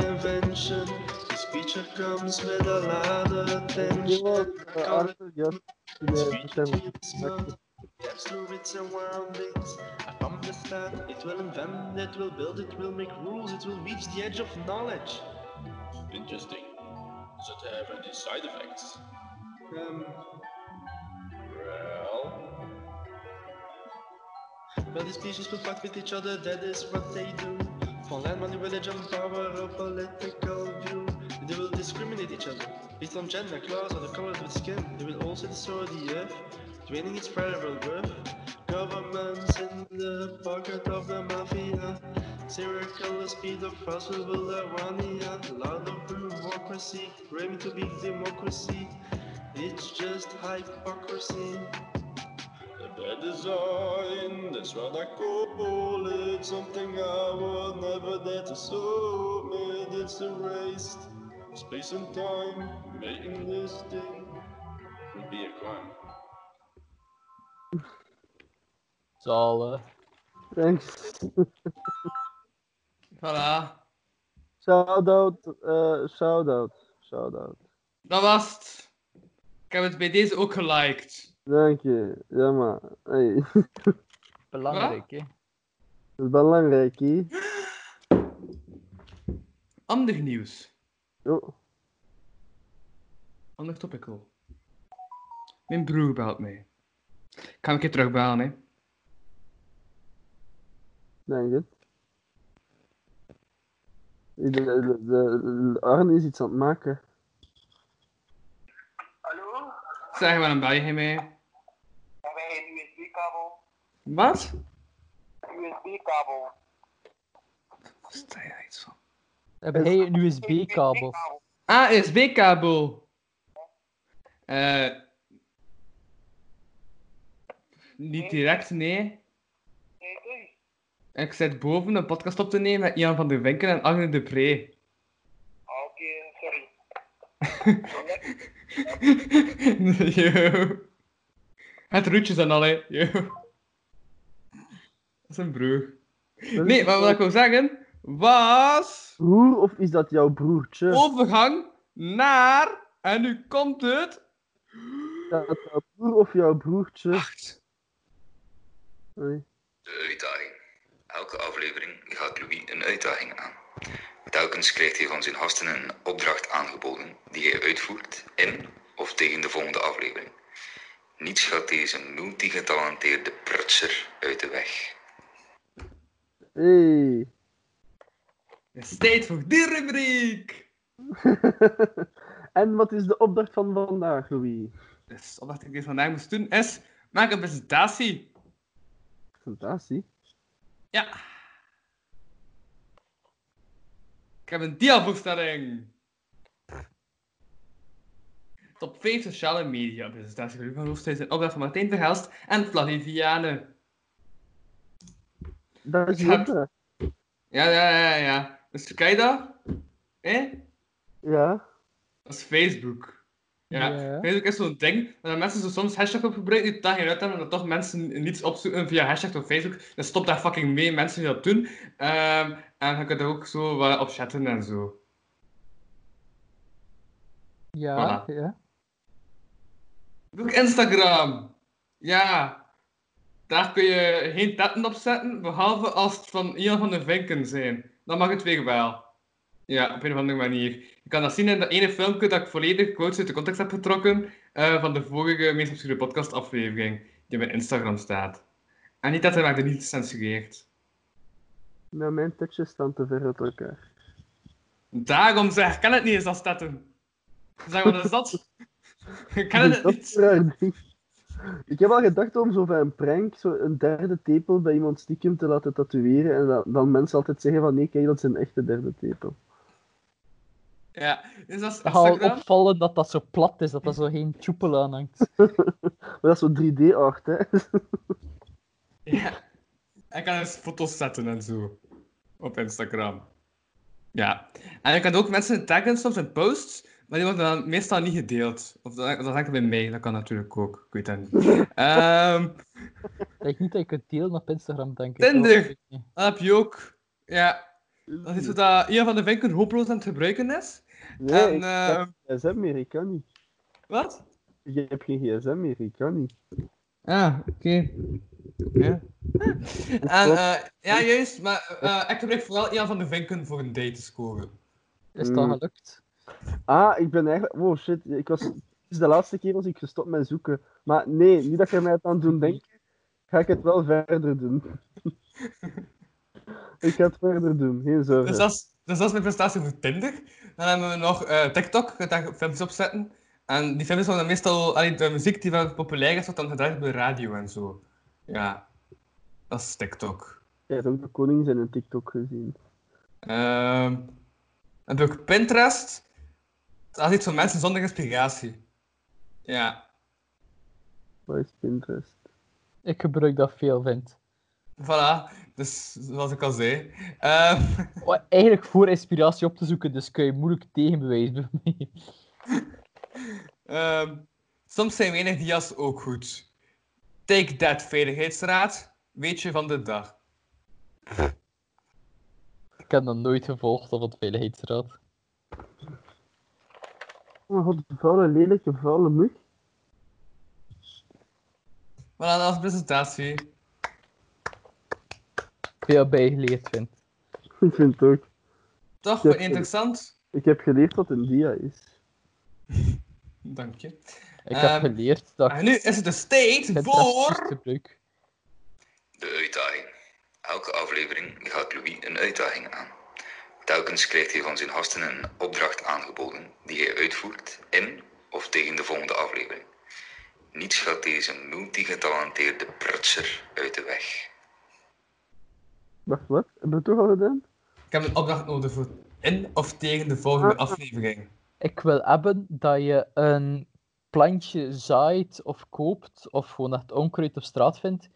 This comes with a lot of attention. Iemand, I call it Arthur, yes. Nee, bestemmen. Yes, through its surroundings. And from the start, it will invent, it will build, it will make rules, it will reach the edge of knowledge. Interesting. Does it have any side effects? Um. Well. Well, the species will fight with each other, that is what they do. For land, money, religion, power, or political view. They will discriminate each other based on gender, class, or the color of the skin. They will also destroy the earth, draining its forever worth. Governments in the pocket of the mafia. Serial speed of possible Irania. Lot of bureaucracy, claiming to be democracy. It's just hypocrisy. The bad design, that's what I call it. Something I would never dare to submit. It's erased. Space and time, making this thing would be a crime. Zalig. Thanks. Voilà. Shout-out, eh shout-out, shout-out. Dat was het. Ik heb het bij deze ook geliked. Dank je. Ja, maar, hey. Belangrijk, hè. Dat is belangrijk, hè. Ander nieuws. Oh, Ander topical. Mijn broer belt mij. Ik ga hem een keer terugbellen, hè. denk het. De, de, de, de- Arne is iets aan het maken. Hallo? Zeg maar, dan bel je mij. Hebben wij een USB-kabel? Wat? USB-kabel. Versta je daar iets van? Heb hij een USB-kabel? Ah, USB-kabel. Eh. niet direct, nee. Ik zit boven een podcast op te nemen met Ian van der Winken en Agne de Pre. Ah, Oké, sorry. Yo. Het roetjes en al, hè. Yo. Dat is een broer. Nee, maar wat ik wil zeggen, was Broer of is dat jouw broertje? overgang naar, en nu komt het, Is dat jouw broer of jouw broertje? wacht. Nee. De uitdaging. Elke aflevering gaat Louis een uitdaging aan. Telkens krijgt hij van zijn gasten een opdracht aangeboden die hij uitvoert in of tegen de volgende aflevering. Niets gaat deze multigetalenteerde prutser uit de weg. Hey. Het is tijd voor die rubriek. en wat is de opdracht van vandaag, Louis? Dus wat ik deze vandaag moest doen is, maak een presentatie. Fantastisch. Ja. Ik heb een diavoorstelling. Top 5 sociale media presentatie van Hoofdhuis in opdracht van Martijn Verhelst en Flaviviane. Dat is? Ja, ja, ja, ja. Dus ken je dat? Eh? Ja. Dat is Facebook. Ja, Ja. Facebook is zo'n ding, dat mensen zo soms hashtag op gebruiken die totaal geen uit hebben, en dat toch mensen niets opzoeken via hashtag op Facebook. Dus stop daar fucking mee, mensen die dat doen. Ehm, en je kunt er ook zo wat op chatten en zo. Ja, Voilà. ja. Ook Instagram. Ja. Daar kun je geen tetten op zetten, behalve als het van Ian van de Vinken zijn. Dan mag het weer wel. Ja, op een of andere manier. Je kan dat zien in dat ene filmpje dat ik volledig quotes uit de context heb getrokken eh, van de vorige meest obscure podcast aflevering, die op mijn Instagram staat. En niet dat hij niet gecensureerd. Nou, mijn tekstjes staan te ver uit elkaar. Daarom zeg, ik ken het niet eens als tetten. Zeg, wat is dat? Ik ken het niet. Ik heb al gedacht om zo van een prank zo een derde tepel bij iemand stiekem te laten tatoeëren en dan, dan mensen altijd zeggen van nee, kijk, dat is een echte derde tepel. Ja, dus dat is Het gaat Instagram. opvallen dat dat zo plat is, dat dat zo geen tjoepel aan hangt. Maar dat is zo 3D-art, hè. Ja. Ik kan eens foto's zetten en zo. Op Instagram. Ja. En je kan ook mensen taggen soms in posts, maar die worden dan meestal niet gedeeld. Of dat, dat hangt bij mij, dat kan natuurlijk ook. Ik weet dat niet. Ehm Ik denk niet dat je kunt delen op Instagram, denk ik. Tinder. Dat dat heb je ook. Ja. Dat is iets wat Ian van de Vinken hopeloos aan het gebruiken is. Nee, En, ik eh, heb geen gsm meer, ik kan niet. Wat? Ik heb geen gsm meer, ik kan niet. Ah, oké. Ja. En, eh, ja, juist, maar eh, ik gebruik vooral Ian van de Vinken voor een date te scoren. Is dat Mm. gelukt? Ah, ik ben eigenlijk... Wow, shit. Ik was... Het is de laatste keer was ik gestopt met zoeken. Maar nee, niet dat je mij het aan doen denken, ga ik het wel verder doen. ik ga het verder doen, geen zorgen. Dus dat, is, dus dat is mijn prestatie voor Tinder. Dan hebben we nog eh, TikTok, je daar filmpjes op zetten. En die filmpjes worden meestal, allee, de muziek die wel populair is, wordt dan gedraaid op de radio en zo. Ja, dat is TikTok. Je hebt ook de koning zijn in TikTok gezien. Ehm dan heb ik Pinterest. Dat is iets voor mensen zonder inspiratie. Ja, Wat is Pinterest? Ik gebruik dat veel, vind. voilà. Dus zoals ik al zei. Ehm, Oh, Eigenlijk voor inspiratie op te zoeken, dus kun je moeilijk tegenbewijs bij mij. ehm, soms zijn weinig dia's ook goed. Take that, Veiligheidsraad. Weetje van de dag. Ik heb dat nooit gevolgd op het Veiligheidsraad. Oh mijn god, een vuile, lelijke, vuile mug. Voilà, dat was de presentatie. Veel bijgeleerd, vind. Ik vind het ook. Toch, wel interessant. Ik heb geleerd wat een dia is. Dank je. Ik heb Ehm, geleerd dat En nu is het de state Pinterest voor... gebruik. De uitdaging. Elke aflevering gaat Louis een uitdaging aan. Telkens krijgt hij van zijn gasten een opdracht aangeboden die hij uitvoert in of tegen de volgende aflevering. Niets gaat deze multigetalenteerde prutser uit de weg. Wacht, wat? Heb je het toch al gedaan? Ik heb een opdracht nodig voor in of tegen de volgende Ah. aflevering. Ik wil hebben dat je een plantje zaait of koopt, of gewoon echt onkruid op straat vindt.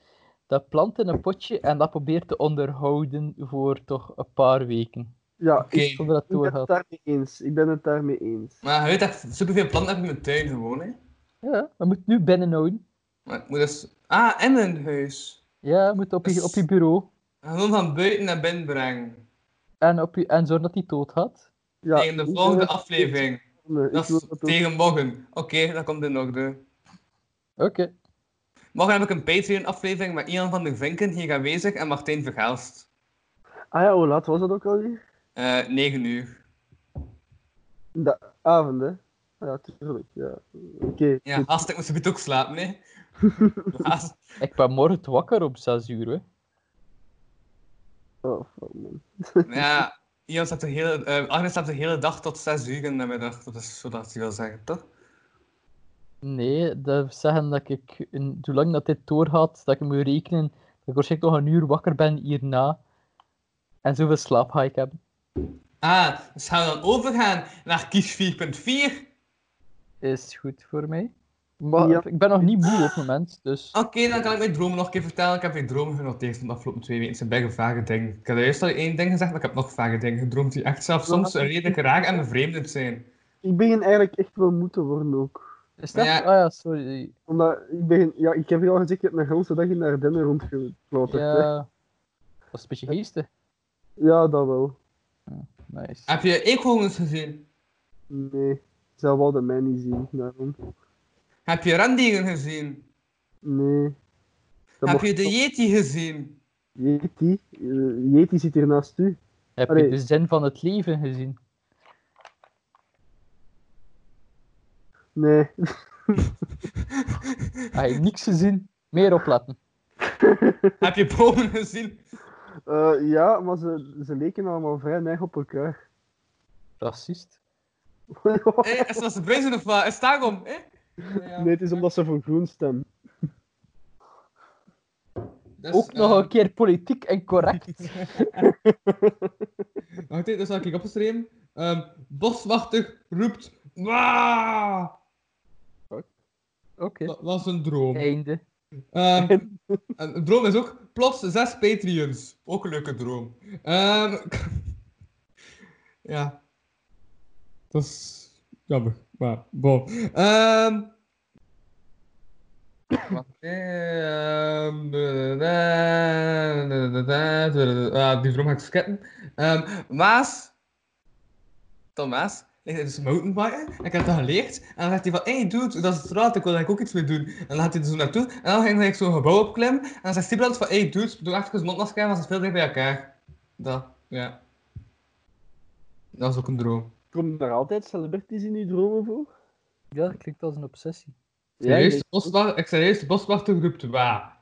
Dat plant in een potje en dat probeert te onderhouden voor toch een paar weken. Ja, ik dat het ben het daarmee eens. Ik ben het daarmee eens. Maar je weet dat ik superveel planten heb in mijn tuin gewoon, hè. Ja, we moeten nu binnenhouden. Maar ik moet dus... Ah, in een huis. Ja, we moeten op je, op je bureau. Gewoon van buiten naar binnen brengen. En, op je, en zorg dat hij dood gaat. Ja, tegen de ik volgende aflevering. Nee, ik Dat is dat tegen morgen. Oké, dat komt in orde. Oké. Morgen heb ik een Patreon-aflevering met Ian van der Vinken hier aanwezig en Martijn Vergaalst. Ah ja, hoe laat was dat ook alweer? Eh 9 uur. In de avond, hè? Ah Ja, tuurlijk, ja. Oké. Ja, gast, ik moet ook slapen, hè. Ik ben morgen wakker op 6 uur. Hè. Oh, fuck, man. Ja, Ian staat de hele, eh Agnes staat de hele dag tot 6 uur in de middag. Dat is zodat hij wil zeggen, toch? Nee, dat wil zeggen dat ik, in, zolang dat dit doorgaat, dat ik moet rekenen dat ik waarschijnlijk nog een uur wakker ben hierna. En zoveel slaap ga ik hebben. Ah, dus gaan we dan overgaan naar kies 4.4? Is goed voor mij. Maar Ja. ik ben nog niet moe op het moment, dus... Oké, dan kan ik mijn dromen nog een keer vertellen. Ik heb mijn dromen genoteerd van de afgelopen twee weken. Het zijn bijna vage dingen. Ik heb eerst al één ding gezegd, maar ik heb nog vage dingen gedroomd die echt zelfs soms redelijk raar en bevreemdend zijn. ik begin eigenlijk echt wel moe te worden ook. Is dat? Ja. Ah ja, sorry. Omdat ik begin, ja, ik heb je al gezegd, ik heb een hele dag in de Ardennen rondgefloten. Ja. Ja. Dat is een beetje geestig. ja, dat wel. Nice. Heb je eekhoorns gezien? Nee, zij wilden mij niet zien, daarom. Heb je rendieren gezien? Nee. Dat Heb je de yeti gezien? Yeti? Eh, Yeti zit hier naast u. Heb Allee. je de zin van het leven gezien? Nee. Heb je niks gezien? Meer opletten. Heb je bomen gezien? Eh, ja, maar ze, ze leken allemaal vrij neig op elkaar. Racist. Eh, is dat ze zijn of wat? Is het daarom? Eh? Ja. Nee, het is omdat ze voor groen stemmen. Dus, Ook nog eh, een keer politiek en correct. Wacht even, dat zal ik opgeschreven. Ehm boswachter roept. Waaah! Oké. Dat was een droom. Einde. Ehm, en een droom is ook plots zes Patreons. Ook een leuke droom. Ehm, ja. Dat is jammer. Maar, bon. Ehm ehm, ah, die droom ga ik skippen. Ehm Maas. Tom Maas. Ligt in zijn mountainbiken. En ik heb dat geleerd. En dan zegt hij van, hey dude, dat is straat, ik wil daar ook iets mee doen. En dan gaat hij er zo naartoe. En dan ging hij zo'n gebouw opklimmen. En dan zegt Stiebrand van, hey dude, doe eens mondmasker aan, want ze veel dicht bij elkaar. Dat, ja. Dat is ook een droom. Komen er altijd celebrities in uw dromen voor? Ja, dat klinkt als een obsessie. Ik ik serieus, de boswachter roept waar.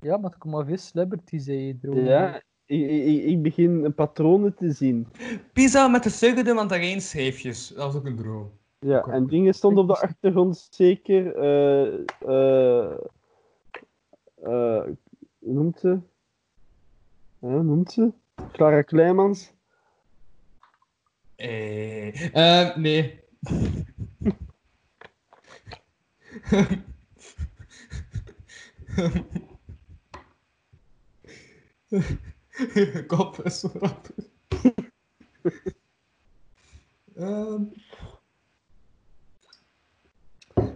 Ja, maar er komen wel veel celebrities in je droom. Ja, ik, ik, ik begin patronen te zien. Pizza met de suikerde mandarijnschijfjes. Dat was ook een droom. Ja, en dingen stonden op de achtergrond zeker. eh hoe noemt ze? Hoe noemt ze? Clara Kleimans. Eh, eh, nee. Kop is rap. Ehm.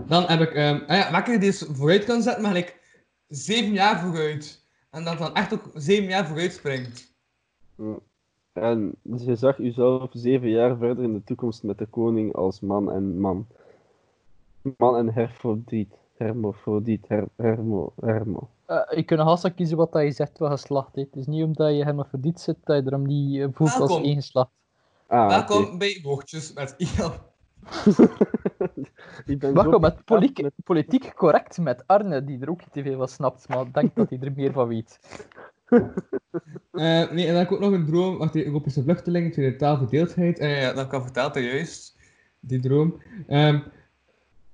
Dan heb ik, ah ja, lekker die eens vooruit kan zetten, maar ik zeven jaar vooruit. En dat dan echt ook zeven jaar vooruit springt. En dus je zag jezelf zeven jaar verder in de toekomst met de koning als man en man. Man en herfrodiet. Hermofrodiet. Her, hermo. Hermo. Eh, je kunt haast kiezen wat dat je zegt wat geslacht heeft. Het is niet omdat je hermafrodiet zit dat je erom niet eh, voelt als Welkom. één geslacht. Ah, Welkom bij Woordjes met Ian. Ik ben Welkom met politiek, met- politiek correct met Arne, die er ook niet te veel van snapt, maar ik denk dat hij er meer van weet. Eh, nee, en dan heb ik ook nog een droom. Wacht, Europese vluchtelingen, tweede taalverdeeldheid. Eh, ja, dat kan verteld, juist. Die droom. Ehm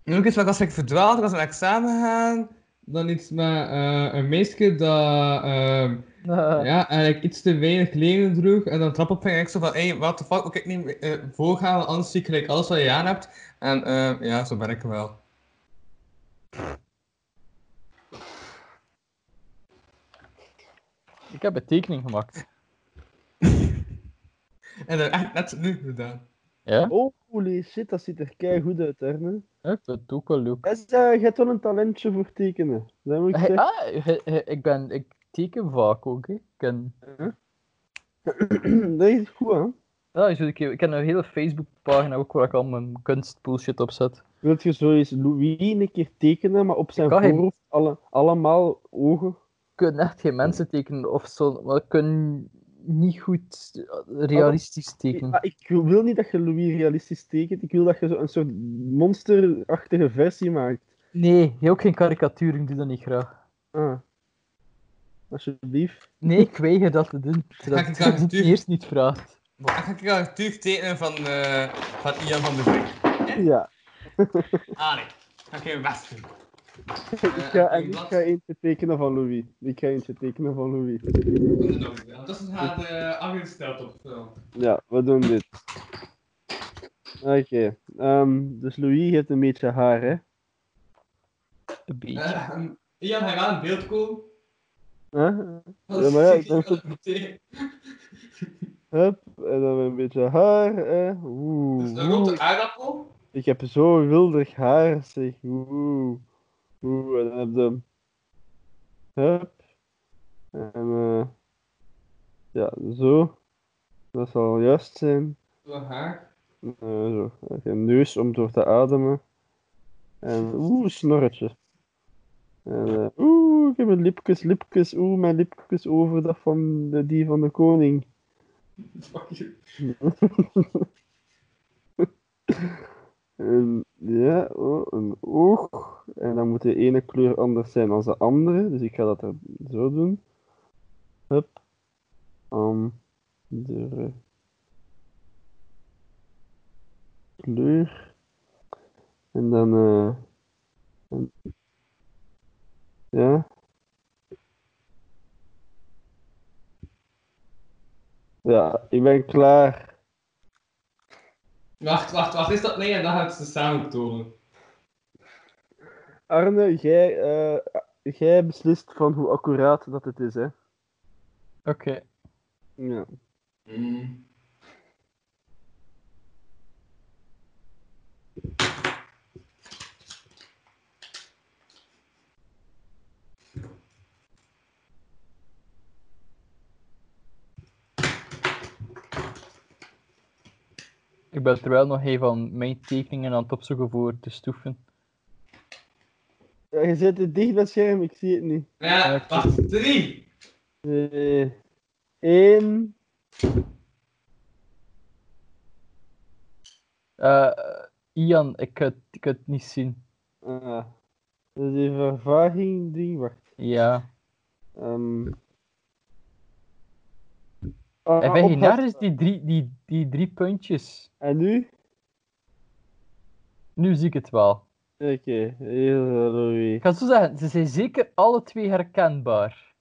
en ook iets wat als ik verdwaald, ik was naar examen gaan. Dan iets met eh, een meisje dat ehm, Eh, ja, eigenlijk iets te weinig kleren droeg. En dan trap op ging ik zo van, hey, what the fuck, moet ik niet eh, voorgaan, want anders zie ik alles wat je aan hebt. En eh, ja, zo ben ik wel. Ik heb een tekening gemaakt. En dat echt net nu gedaan. Ja? Oh, holy shit, dat ziet er kei goed uit, Erne. Ja, ik vind het ook wel leuk. Je hebt wel een talentje voor tekenen. Dat moet ik zeggen. ah, he- he- ik, ben, ik teken vaak ook. Hè. Ik, ken, dat is goed, hè? ja, ik, ik heb een hele Facebookpagina ook waar ik al mijn kunstbullshit op zet. Wilt je zo eens Louis een keer tekenen, maar op zijn geen- voorhoofd alle, allemaal ogen? Kan echt geen mensen tekenen of zo, maar kan niet goed realistisch tekenen. Maar ik wil niet dat je Louis realistisch tekent, ik wil dat je zo een soort monsterachtige versie maakt. Nee, je ook geen karikatuur, ik doe dat niet graag. Ah. Alsjeblieft. Nee, ik weiger dat te doen. Zodat ik ik graag het natuurlijk- eerst niet vraagt. Ik ga ik ga natuurlijk tekenen van, eh, van Ian van de Brink. Ja. Ah nee, ga ik best doen. Ik ga, en ik ga eentje tekenen van Louis. Ik ga eentje tekenen van Louis. Ondertussen gaat uh, afgesteld op film. Ja, we doen dit. Oké. ehm, dus Louis heeft een beetje haar, hè? Een beetje. Eh, Ian, hij gaat in beeld komen. Huh? Dat Ja, is maar ja, dan. Hup, en dan een beetje haar. Eh. Oeh. Dus een rotte aardappel. Ik heb zo wildig haar, zeg. Oeh. Oeh, en dan heb je... Hup. En eh... Ja, zo. Dat zal juist zijn. Zo haar. Eh, zo. Een neus om door te ademen. En oeh, snorretje. En eh, oeh, ik heb een lipjes, lipjes. Oeh, mijn lipjes over dat van de, die van de koning. Fuck you. En, ja, oh, een oog. En dan moet de ene kleur anders zijn dan de andere. Dus ik ga dat er zo doen. Hup. De kleur. En dan... en- ja. Ja, ik ben klaar. Wacht, wacht, wacht. Is dat nee? En dan gaan ze samen tonen. Arne, jij, eh, jij beslist van hoe accuraat dat het is, hè? Oké. Ja. Mm. Ik ben terwijl nog even van mijn tekeningen aan het opzoeken voor te stoeven. Ja, je zit het dicht bij het scherm, ik zie het niet. Ja, wacht. Drie. Één. Eh, Ian, ik kan, het- ik het niet zien. Ah. Dus die vervaging ding, wacht. Ja. Ehm. Ah, En daar eens die drie, die, die drie puntjes? En nu? Nu zie ik het wel. Oké, heel Louis. Ik ga zo zeggen, ze zijn zeker alle twee herkenbaar.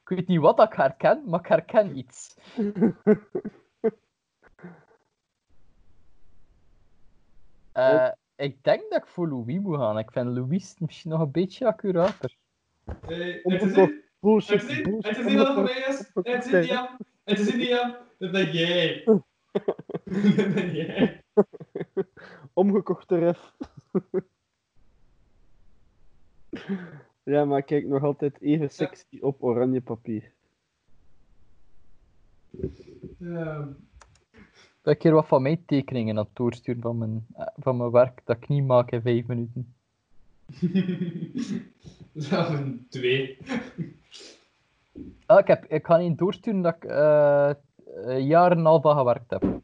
Ik weet niet wat ik herken, maar ik herken iets. Eh, ik denk dat ik voor Louis moet gaan. Ik vind Louis misschien nog een beetje accurater. Om het is niet. Bullshit, Het is niet. bullshit, Het is niet wat het is. Het is Jan. Het is Jan. Dat ben jij. Dat ben jij. Omgekochte ref. ja, maar kijk nog altijd even sexy op oranje papier. Ja. Dat ik hier wat van mijn tekeningen aan het doorsturen van mijn, eh, van mijn werk dat ik niet maak in vijf minuten. Dat een twee. Ah, ik, heb, ik ga een doorsturen dat ik eh, een jaar en een half aan gewerkt heb.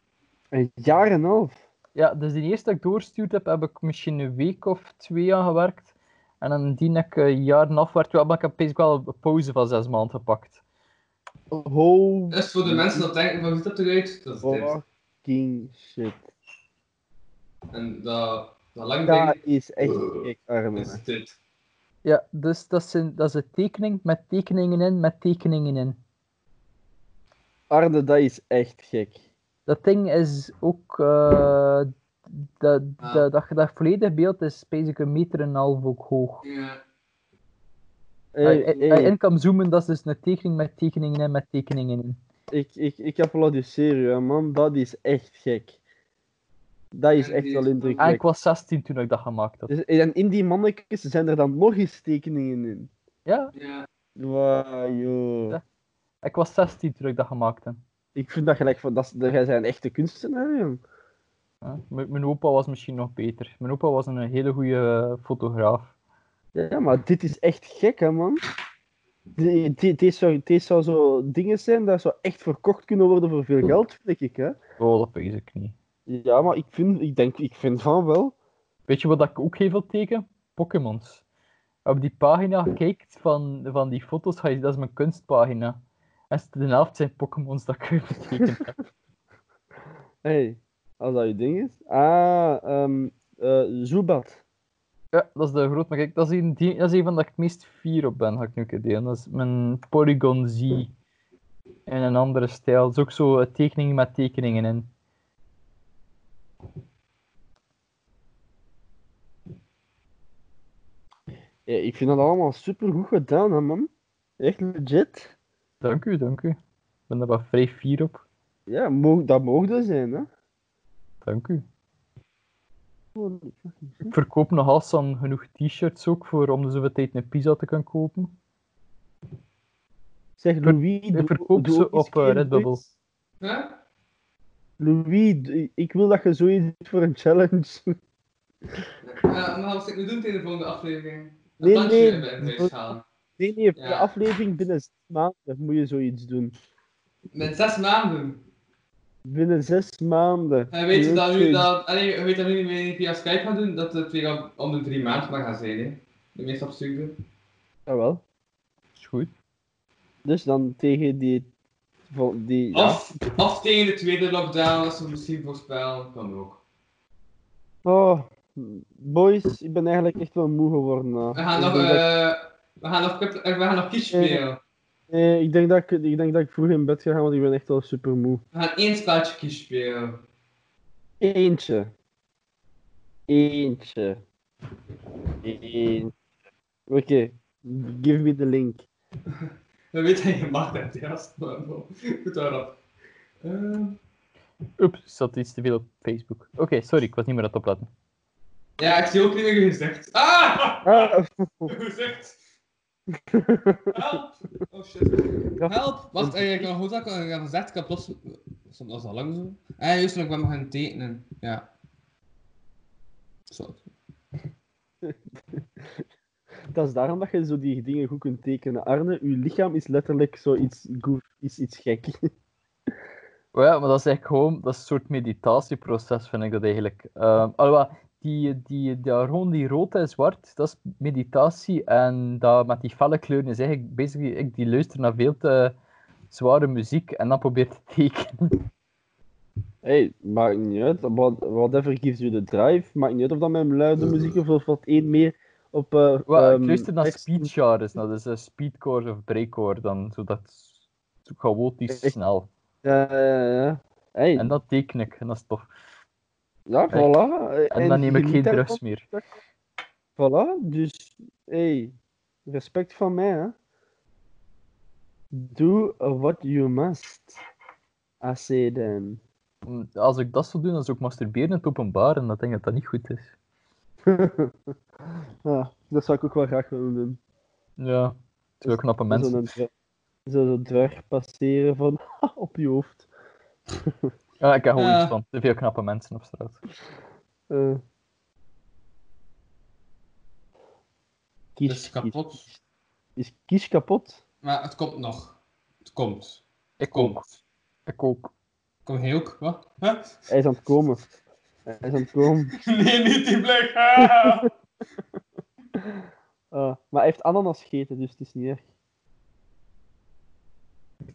Een jaar en een half. Ja, dus die eerste dat ik doorstuurd heb, heb ik misschien een week of twee aan gewerkt. En dan die heb ik een jaar en een half maar ik heb wel een pauze van zes maanden gepakt. Holy Dus voor de mensen dat denken, hoe ziet dat eruit? Dat is dit. fucking shit. En dat, dat lang Dat ding is echt gek, arme. is dit. Ja, dus dat, zijn, dat is een tekening met tekeningen in, met tekeningen in. Arne, dat is echt gek. Dat ding is ook... eh, dat, Ah. dat, dat, dat volledige beeld is basic een meter en een half ook hoog. Ja. Hey, Als je- als je hey, in kan zoomen, dat is dus een tekening met tekeningen in, met tekeningen in. ik, ik, ik applaudisseer u, man. Dat is echt gek. Dat is echt wel is- En ik indrukwekkend. was 16 toen ik dat gemaakt had. Dus- En in die mannetjes zijn er dan nog eens tekeningen in. Ja, Ja. Wauw, joh. Ja. ik was 16 toen ik dat gemaakt heb. Ik vind dat gelijk van, dat, jij een echte kunstenaar, jong. Ja, Mijn mijn opa was misschien nog beter. Mijn opa was een hele goede fotograaf. Ja, maar dit is echt gek, hè, man. Die- die- Dit zou, dit zou zo dingen zijn dat zou echt verkocht kunnen worden voor veel geld, vind ik, hè. Oh, dat weet ik niet. Ja, maar ik vind, ik denk, ik vind van wel. Weet je wat ik ook heel veel teken? Pokémons. Op die pagina kijkt van, van die foto's, ga je, dat is mijn kunstpagina. En de helft zijn Pokémons dat ik getekend heb. hey, als dat je ding is. Ah, eh Zubat. Ja, dat is de groot, maar kijk, dat is een, die, dat is een van dat ik het meest fier op ben, ga ik nu een keer delen. Dat is mijn Polygon Z. In een andere stijl. Dat is ook zo een tekening met tekeningen in. Ja, ik vind dat allemaal super goed gedaan, hè, man. Echt legit. Dank u, dank u. Ik ben er wel vrij fier op. Ja, mo- dat mogen zijn, hè. Dank u. Ik verkoop nog Hassan genoeg t-shirts ook voor om de zoveel tijd een pizza te kunnen kopen. Zeg, Louis, ik doe- verkoop doe ze op, eh, Redbubble. Huh? Louis, ik wil dat je zoiets doet voor een challenge. Ja, maar wat ik nu doen tegen de volgende aflevering? Nee, nee. Nee, nee, voor de aflevering binnen zes maanden moet je zoiets doen. Met zes maanden. Binnen zes maanden. En weet je dat nu dat, allee, weet dat nu niet meer via Skype gaan doen, dat het weer om, om de drie maanden mag gaan zijn, hè? De meest absurde. Jawel. Is goed. Dus dan tegen die... die ja. Of, of tegen de tweede lockdown, als we misschien voorspellen, kan ook. Oh, boys, ik ben eigenlijk echt wel moe geworden. nou. We gaan nog, dat- eh, we gaan nog, eh, we gaan nog kies spelen. Nee, ik denk, dat ik, ik denk dat ik vroeg in bed ga gaan, want ik ben echt wel super moe. We gaan één spelletje kies spelen. Eentje. Eentje. Eentje. Oké, give me the link. We weten je mag dat, ja. Goed daarop. Eh, Oeps, zat iets te veel op Facebook. Oké, sorry, ik was niet meer aan het opletten. Ja, ik zie ook niet meer je gezicht. Ah! Ah, Je gezicht! Help! Oh shit. Help! Wacht, eh, ik nog goed dat ik heb gezegd, ik heb plots... Dat was al lang zo. Ah, juist, ik ben nog gaan tekenen. Ja. Zo. dat is daarom dat je zo die dingen goed kunt tekenen. Arne, uw lichaam is letterlijk zoiets goed, is iets gek. Oh ja, maar dat is eigenlijk gewoon dat is een soort meditatieproces, vind ik dat eigenlijk. Ehm alhoewel, die, die, die, gewoon die rood en zwart, dat is meditatie. En dat met die felle kleuren is eigenlijk basically, ik die luister naar veel te zware muziek en dan probeer te tekenen. hey, maakt niet uit. What- Whatever gives you the drive. Maakt niet uit of dat met luide muziek of of wat één meer op... eh Wel, ehm, ik luister naar tekst- speed genres, nou, dus een speedcore of breakcore, dan zodat zo chaotisch snel. Ja, ja, ja. Hey, En dat teken ik, en dat is tof. Ja, voilà. En dan neem ik geen drugs meer. Voilà, dus, hey, respect van mij, hè. Do what you must. I say then. Om- Als ik dat zou doen, dan zou ik masturberen in het openbaar, en dat denk ik dat dat niet goed is. ja, dat zou ik ook wel graag willen doen. Ja, twee knappe mensen. Zo'n dwerg passeren van op je hoofd. Ja, ik heb gewoon iets van te veel knappe mensen op straat. Eh. Kies, Het is kapot. kies- Is kies kapot? Maar het komt nog. Het komt. Ik Komt. ook. Ik ook. Kom hij ook? Wat? Huh? Hij is aan het komen. Hij is aan het komen. Nee, niet die blik. Ah! Ah, maar hij heeft ananas gegeten, dus het is niet erg.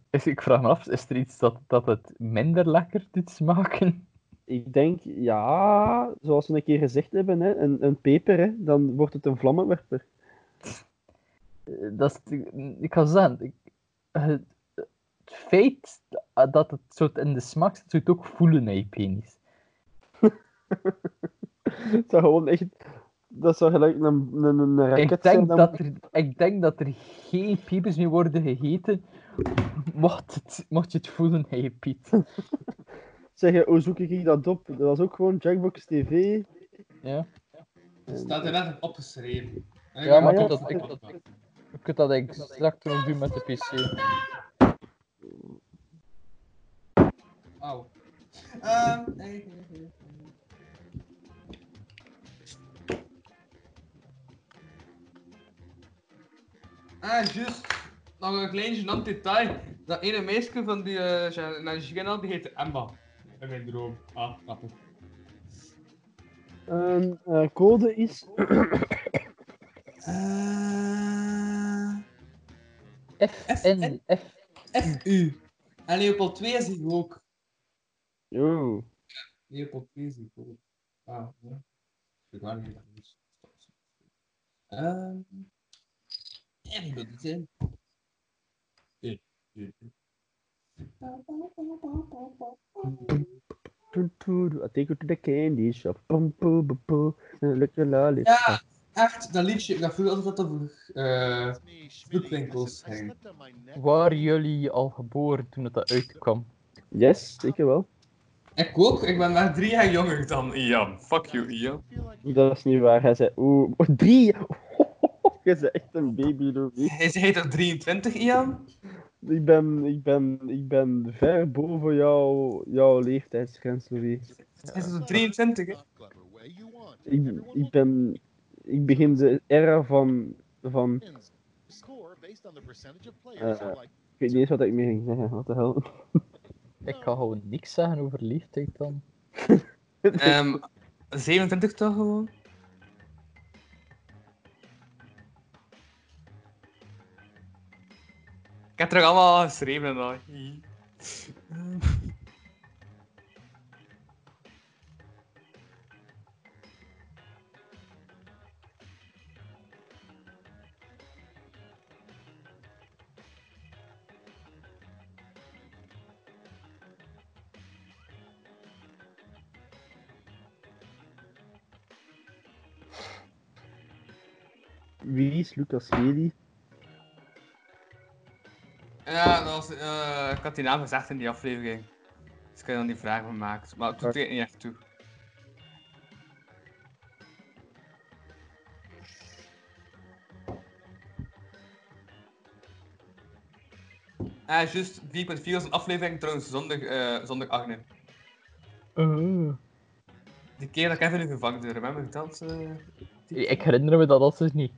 Is- Ik vraag me af, is er iets dat, dat het minder lekker doet smaken? Ik denk, ja, zoals we een keer gezegd hebben, hè, een, een peper, hè, dan wordt het een vlammenwerper. Eh, Dat is, ik kan zeggen, ik- het, het feit dat het zo in de smaak zit, zou je het ook voelen naar je penis. Het zou gewoon echt... Dat zou gelijk een, een, een raket Ik zijn. denk, dan- dat er, ik denk dat er geen pepers meer worden gegeten, mocht, het, mocht je het voelen je piet. Zeg je, hoe zoek ik dat op? Dat was ook gewoon Jackbox TV. Ja, Het staat er net opgeschreven. En ik ja maar ik dat, ik, op- kan dat, ik kan dat eigenlijk straks nog doen met de pc. Auw. Ehm, nee, nee, nee. Ah, juist. Nog een klein gênant detail. Dat ene meisje van die uh, die heette Emma. In mijn droom. Ah, grappig. En eh, code is... F, N, F. FU. En Leopold 2 is ook. Yo. Leopold 2 is die ook. Ah, ja. Ik weet niet wat dat is. Ehm. En ik wil die zijn. Eh, eh, eh. Toen, toen, I take you to the candy shop. Lollipop. Ja, echt dat liedje, dat vroeger altijd over eh snoepwinkels ging. Waren jullie al geboren toen het dat uitkwam? Yes, zeker wel. Ik ook, ik ben maar drie jaar jonger dan Ian. Fuck you, Ian. Dat is niet waar. Hij zei, oeh, oh, drie. Je bent echt een baby, Louis. Hij zei toch 23, Ian? Ik ben, ik ben, ik ben ver boven jouw, jouw leeftijdsgrens, Louis. Hij is toch 23, hè? Ik, ik ben, ik begin de era van, van, eh, ik weet niet eens wat ik meer ging zeggen, wat de hel. Ik ga gewoon niks zeggen over leeftijd dan. Ehm 27 toch gewoon? Ik heb er ook allemaal geschreven en al. Wie is Lucas Lely? Ja, dat was, eh, ik had die naam gezegd in die aflevering. Dus ik heb dan die vraag gemaakt. Maar het doet er niet echt toe. Ah, juist 4.4 was een aflevering trouwens zonder, eh zonder Agne. Die keer dat Kevin u gevangen door, remember dat? eh? Ik herinner me dat dus niet.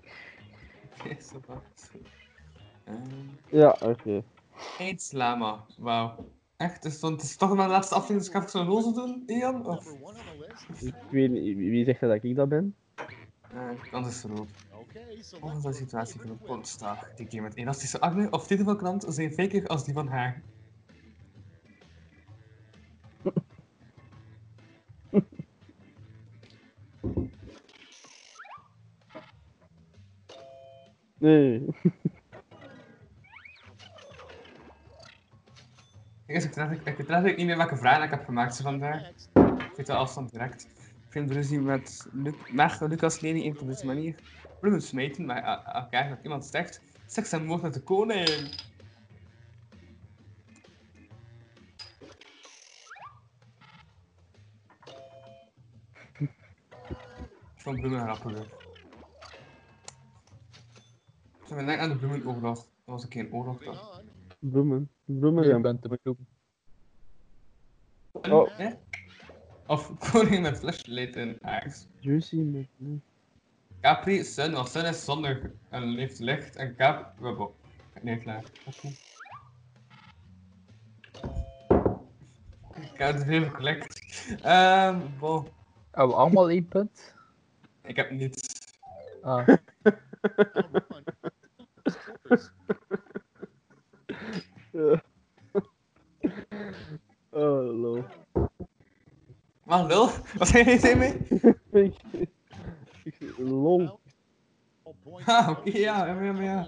Oké, zo va. Ja, oké. Eindslama, wauw. Echt, is het is toch mijn laatste aflevering, dus ik ga even zo'n loze doen, Ian? Of? Ik weet niet, wie zegt dat ik dat ben? Eh, is het rood. Volgens de situatie van de pontstaag, die keer met elastische Agne of titel van krant zijn faker als die van haar. Nee. Ik, ik, ik, ik niet meer welke vragen ik heb gemaakt ze vandaag. Ik weet de afstand direct. Ik vind ruzie met Lu Meg, Lucas Lely een van deze manier. Bloemen smijten, maar uh, elkaar dat iemand zegt. Seks en moord met de koning. Ik vond bloemen grappiger. Toen we denken aan de bloemenoorlog. Dat was een keer een oorlog toch? Bloemen. Bloemen Je bent de bloem. Oh. Hè? Of koning met flashlight in aars. juicy met... Capri, Sun, want Sun is zonder en leeft licht en Cap... Webbo. Nee, klaar. Oké. Ik heb het veel gekollect. Ehm, bon. Hebben we allemaal één punt? Ik heb niets. Ah. Ja. Oh, lol. Maar lul, wat zei je tegen mij? Ik- ik- lol. Ah, oké, ja, ja, ja, ja.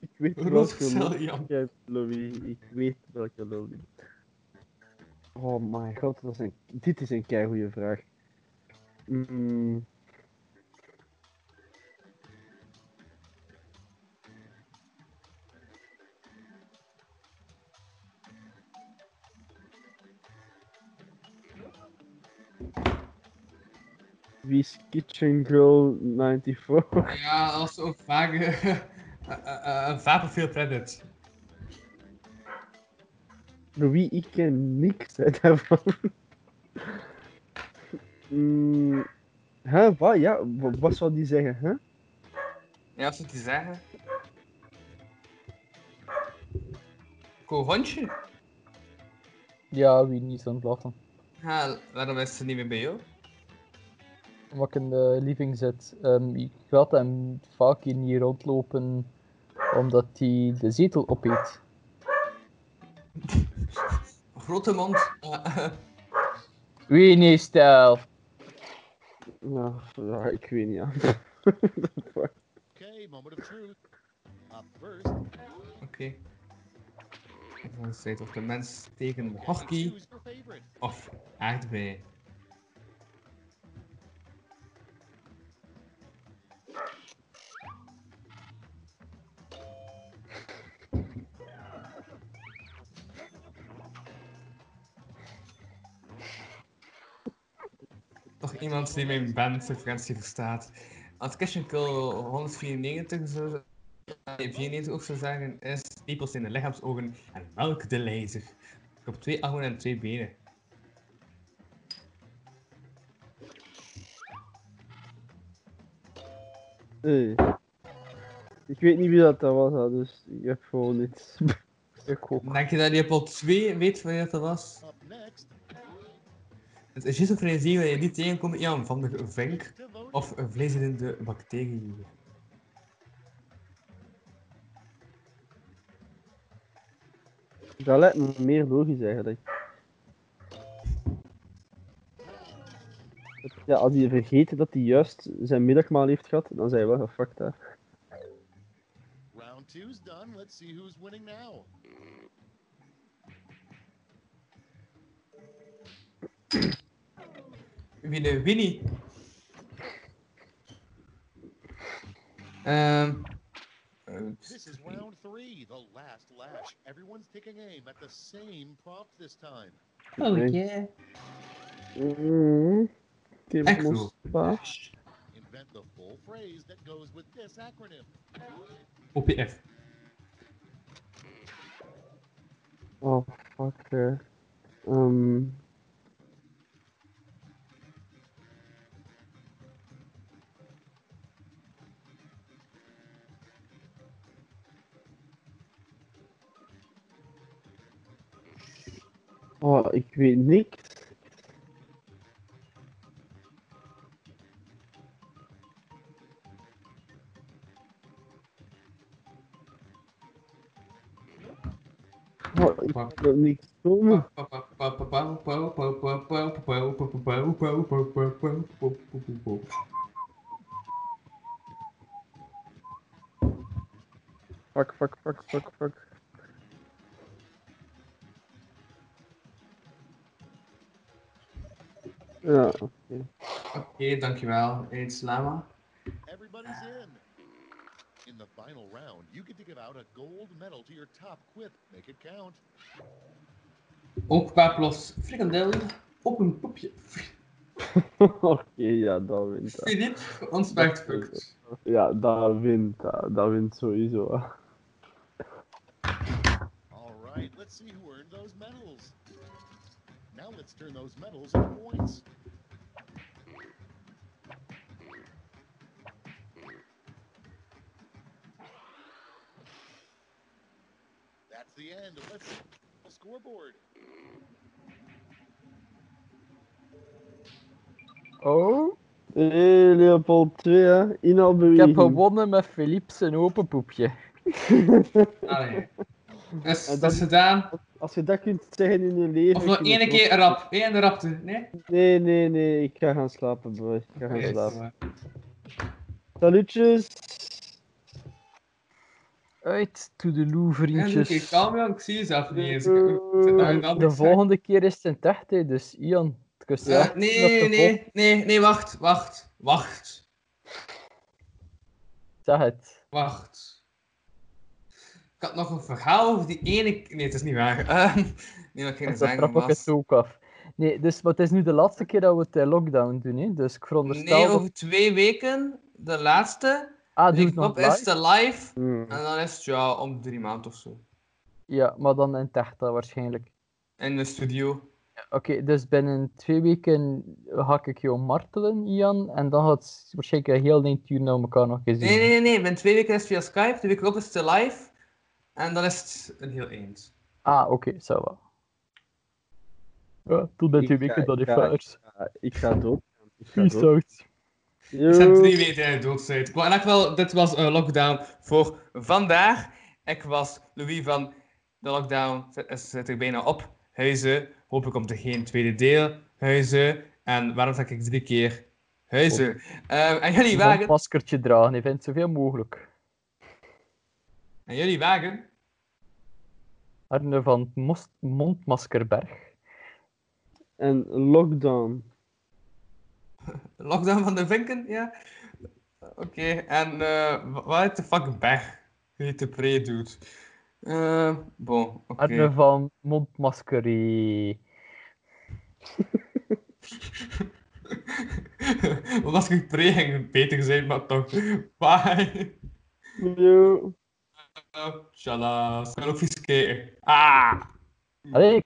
Ik weet welke lol jij hebt, Louis. Ik weet welke lol je. Oh my god, dat is een, dit is een keigoede vraag. Mm. Wie is Kitchen Girl 94? Ja, was ook vaak eh, eh, eh, een vaak veel credit. Louis, ik ken niks hè, daarvan. mm, hè, wat? Ja, wa- wat zou die zeggen, hè? Ja, wat zou die zeggen? Kohondje? Ja, wie niet zo'n lachen. Ja, waarom is ze niet meer bij jou? Omdat ik in de living zit. Ehm, ik laat hem vaak hier niet rondlopen, omdat hij de zetel opeet. Grote mond. Wie niet stijl? Ja, ik weet niet, ja. Okay, moment of truth. Up first. Oké. Dan of de mens tegen hockey of aardbei. Nog iemand die mijn bandfrequentie verstaat. Als Christian Kill 194 zou nee, 94 ook zou zeggen, is lepels in de lichaamsogen en melk de. Ik heb twee armen en twee benen. Hey. Ik weet niet wie dat, dat was, dus ik heb gewoon niets. Ik ook. Denk je dat Leopold op 2 weet wanneer dat was? Het is juist een frenesie waar je niet tegenkomt ja, van de vink of een vleeserende bacterie. Dat lijkt me meer logisch eigenlijk. Ja, als hij vergeet dat hij juist zijn middagmaal heeft gehad, dan zijn we wel gefucked daar. Round two's done. Let's see who's winning now. Wie de Winnie? Ehm. eh, This is round three, the last lash. Everyone's taking aim at the same prompt this time. Oh yeah. Mm. Echt Mospa. Invent the full phrase that goes with this acronym. OPF. Oh, fuck. eh. Ehm. Oh, ik weet niks. Oh, ik wil niks komen. Fuck, fuck, fuck, fuck, fuck. Ja, oké. Oké, dankjewel. Eet Lama. Everybody's in. In the final round, you get to give out a gold medal to your top quip. Make it count. Ook Paplos frikandel op een poepje. Oké, ja, dat wint. Filip, fucked. Ja, dat wint dat. Dat wint sowieso. All right, let's see who earned those medals. Now let's turn those medals into points. That's the end. Let's see the scoreboard. Oh, Hé, Leopold 2, hè. ik Inhaalbeweging. heb gewonnen met Philippe zijn open poepje. Allee. En dat- is gedaan. Als je dat kunt zeggen in je leven... Of nog één keer rap. Eén rapte. Nee? Nee, nee, nee. Ik ga gaan slapen, bro. Ik ga gaan slapen. Salutjes. Uit to the loo, Ja, vriendjes. oké, kalm jong, ik zie je zelf niet eens. Ik- ik een De volgende keer is het in dus Ian, Eh, nee, nee, nee, nee, wacht, wacht, wacht, Zeg het. wacht. Ik had nog een verhaal over die ene... Nee, het is niet waar. Ehm, nee, wat ik ging Dat zeggen was... het ook af. Nee, dus, maar het is nu de laatste keer dat we het in lockdown doen, hè? dus ik veronderstel Nee, dat... over twee weken, de laatste. Ah, het nog op is live? de live. Hmm. En dan is het ja, om drie maanden of zo. Ja, maar dan in dan waarschijnlijk. In de studio. Oké, dus binnen twee weken ga ik jou martelen, Ian, en dan gaat het waarschijnlijk een heel eind uur naar elkaar nog gezien. Nee, nee, nee, nee. Binnen twee weken is het via Skype. De week erop is het live. En dan is het een heel eind. Ah, oké, zo wel. Ja, tot bij Ik twee weken dat ik ik. Ja, ik ga dood. Ik ga Peace out. Zijn Yo. drie weken dood. Ik wou in elk geval, dit was een lockdown voor vandaag. Ik was Louis van de lockdown. Zit, er bijna op. Huizen. Hopelijk komt er geen tweede deel. Huizen. En waarom zeg ik drie keer huizen? Ehm, en jullie Een wagen. maskertje dragen, je vindt zoveel mogelijk. En jullie wagen. Arne van het Mondmaskerberg. En lockdown. Lockdown van de vinken, ja. Oké, en eh wa- wat heet de fuck Berg? Wie heet de pre doet? Eh, bon, oké. Arne van Mondmaskerie. Want als ik pre ging beter zijn, maar toch. Bye. Yo. Tjala. Ik kan ook vies. Ah! Allee,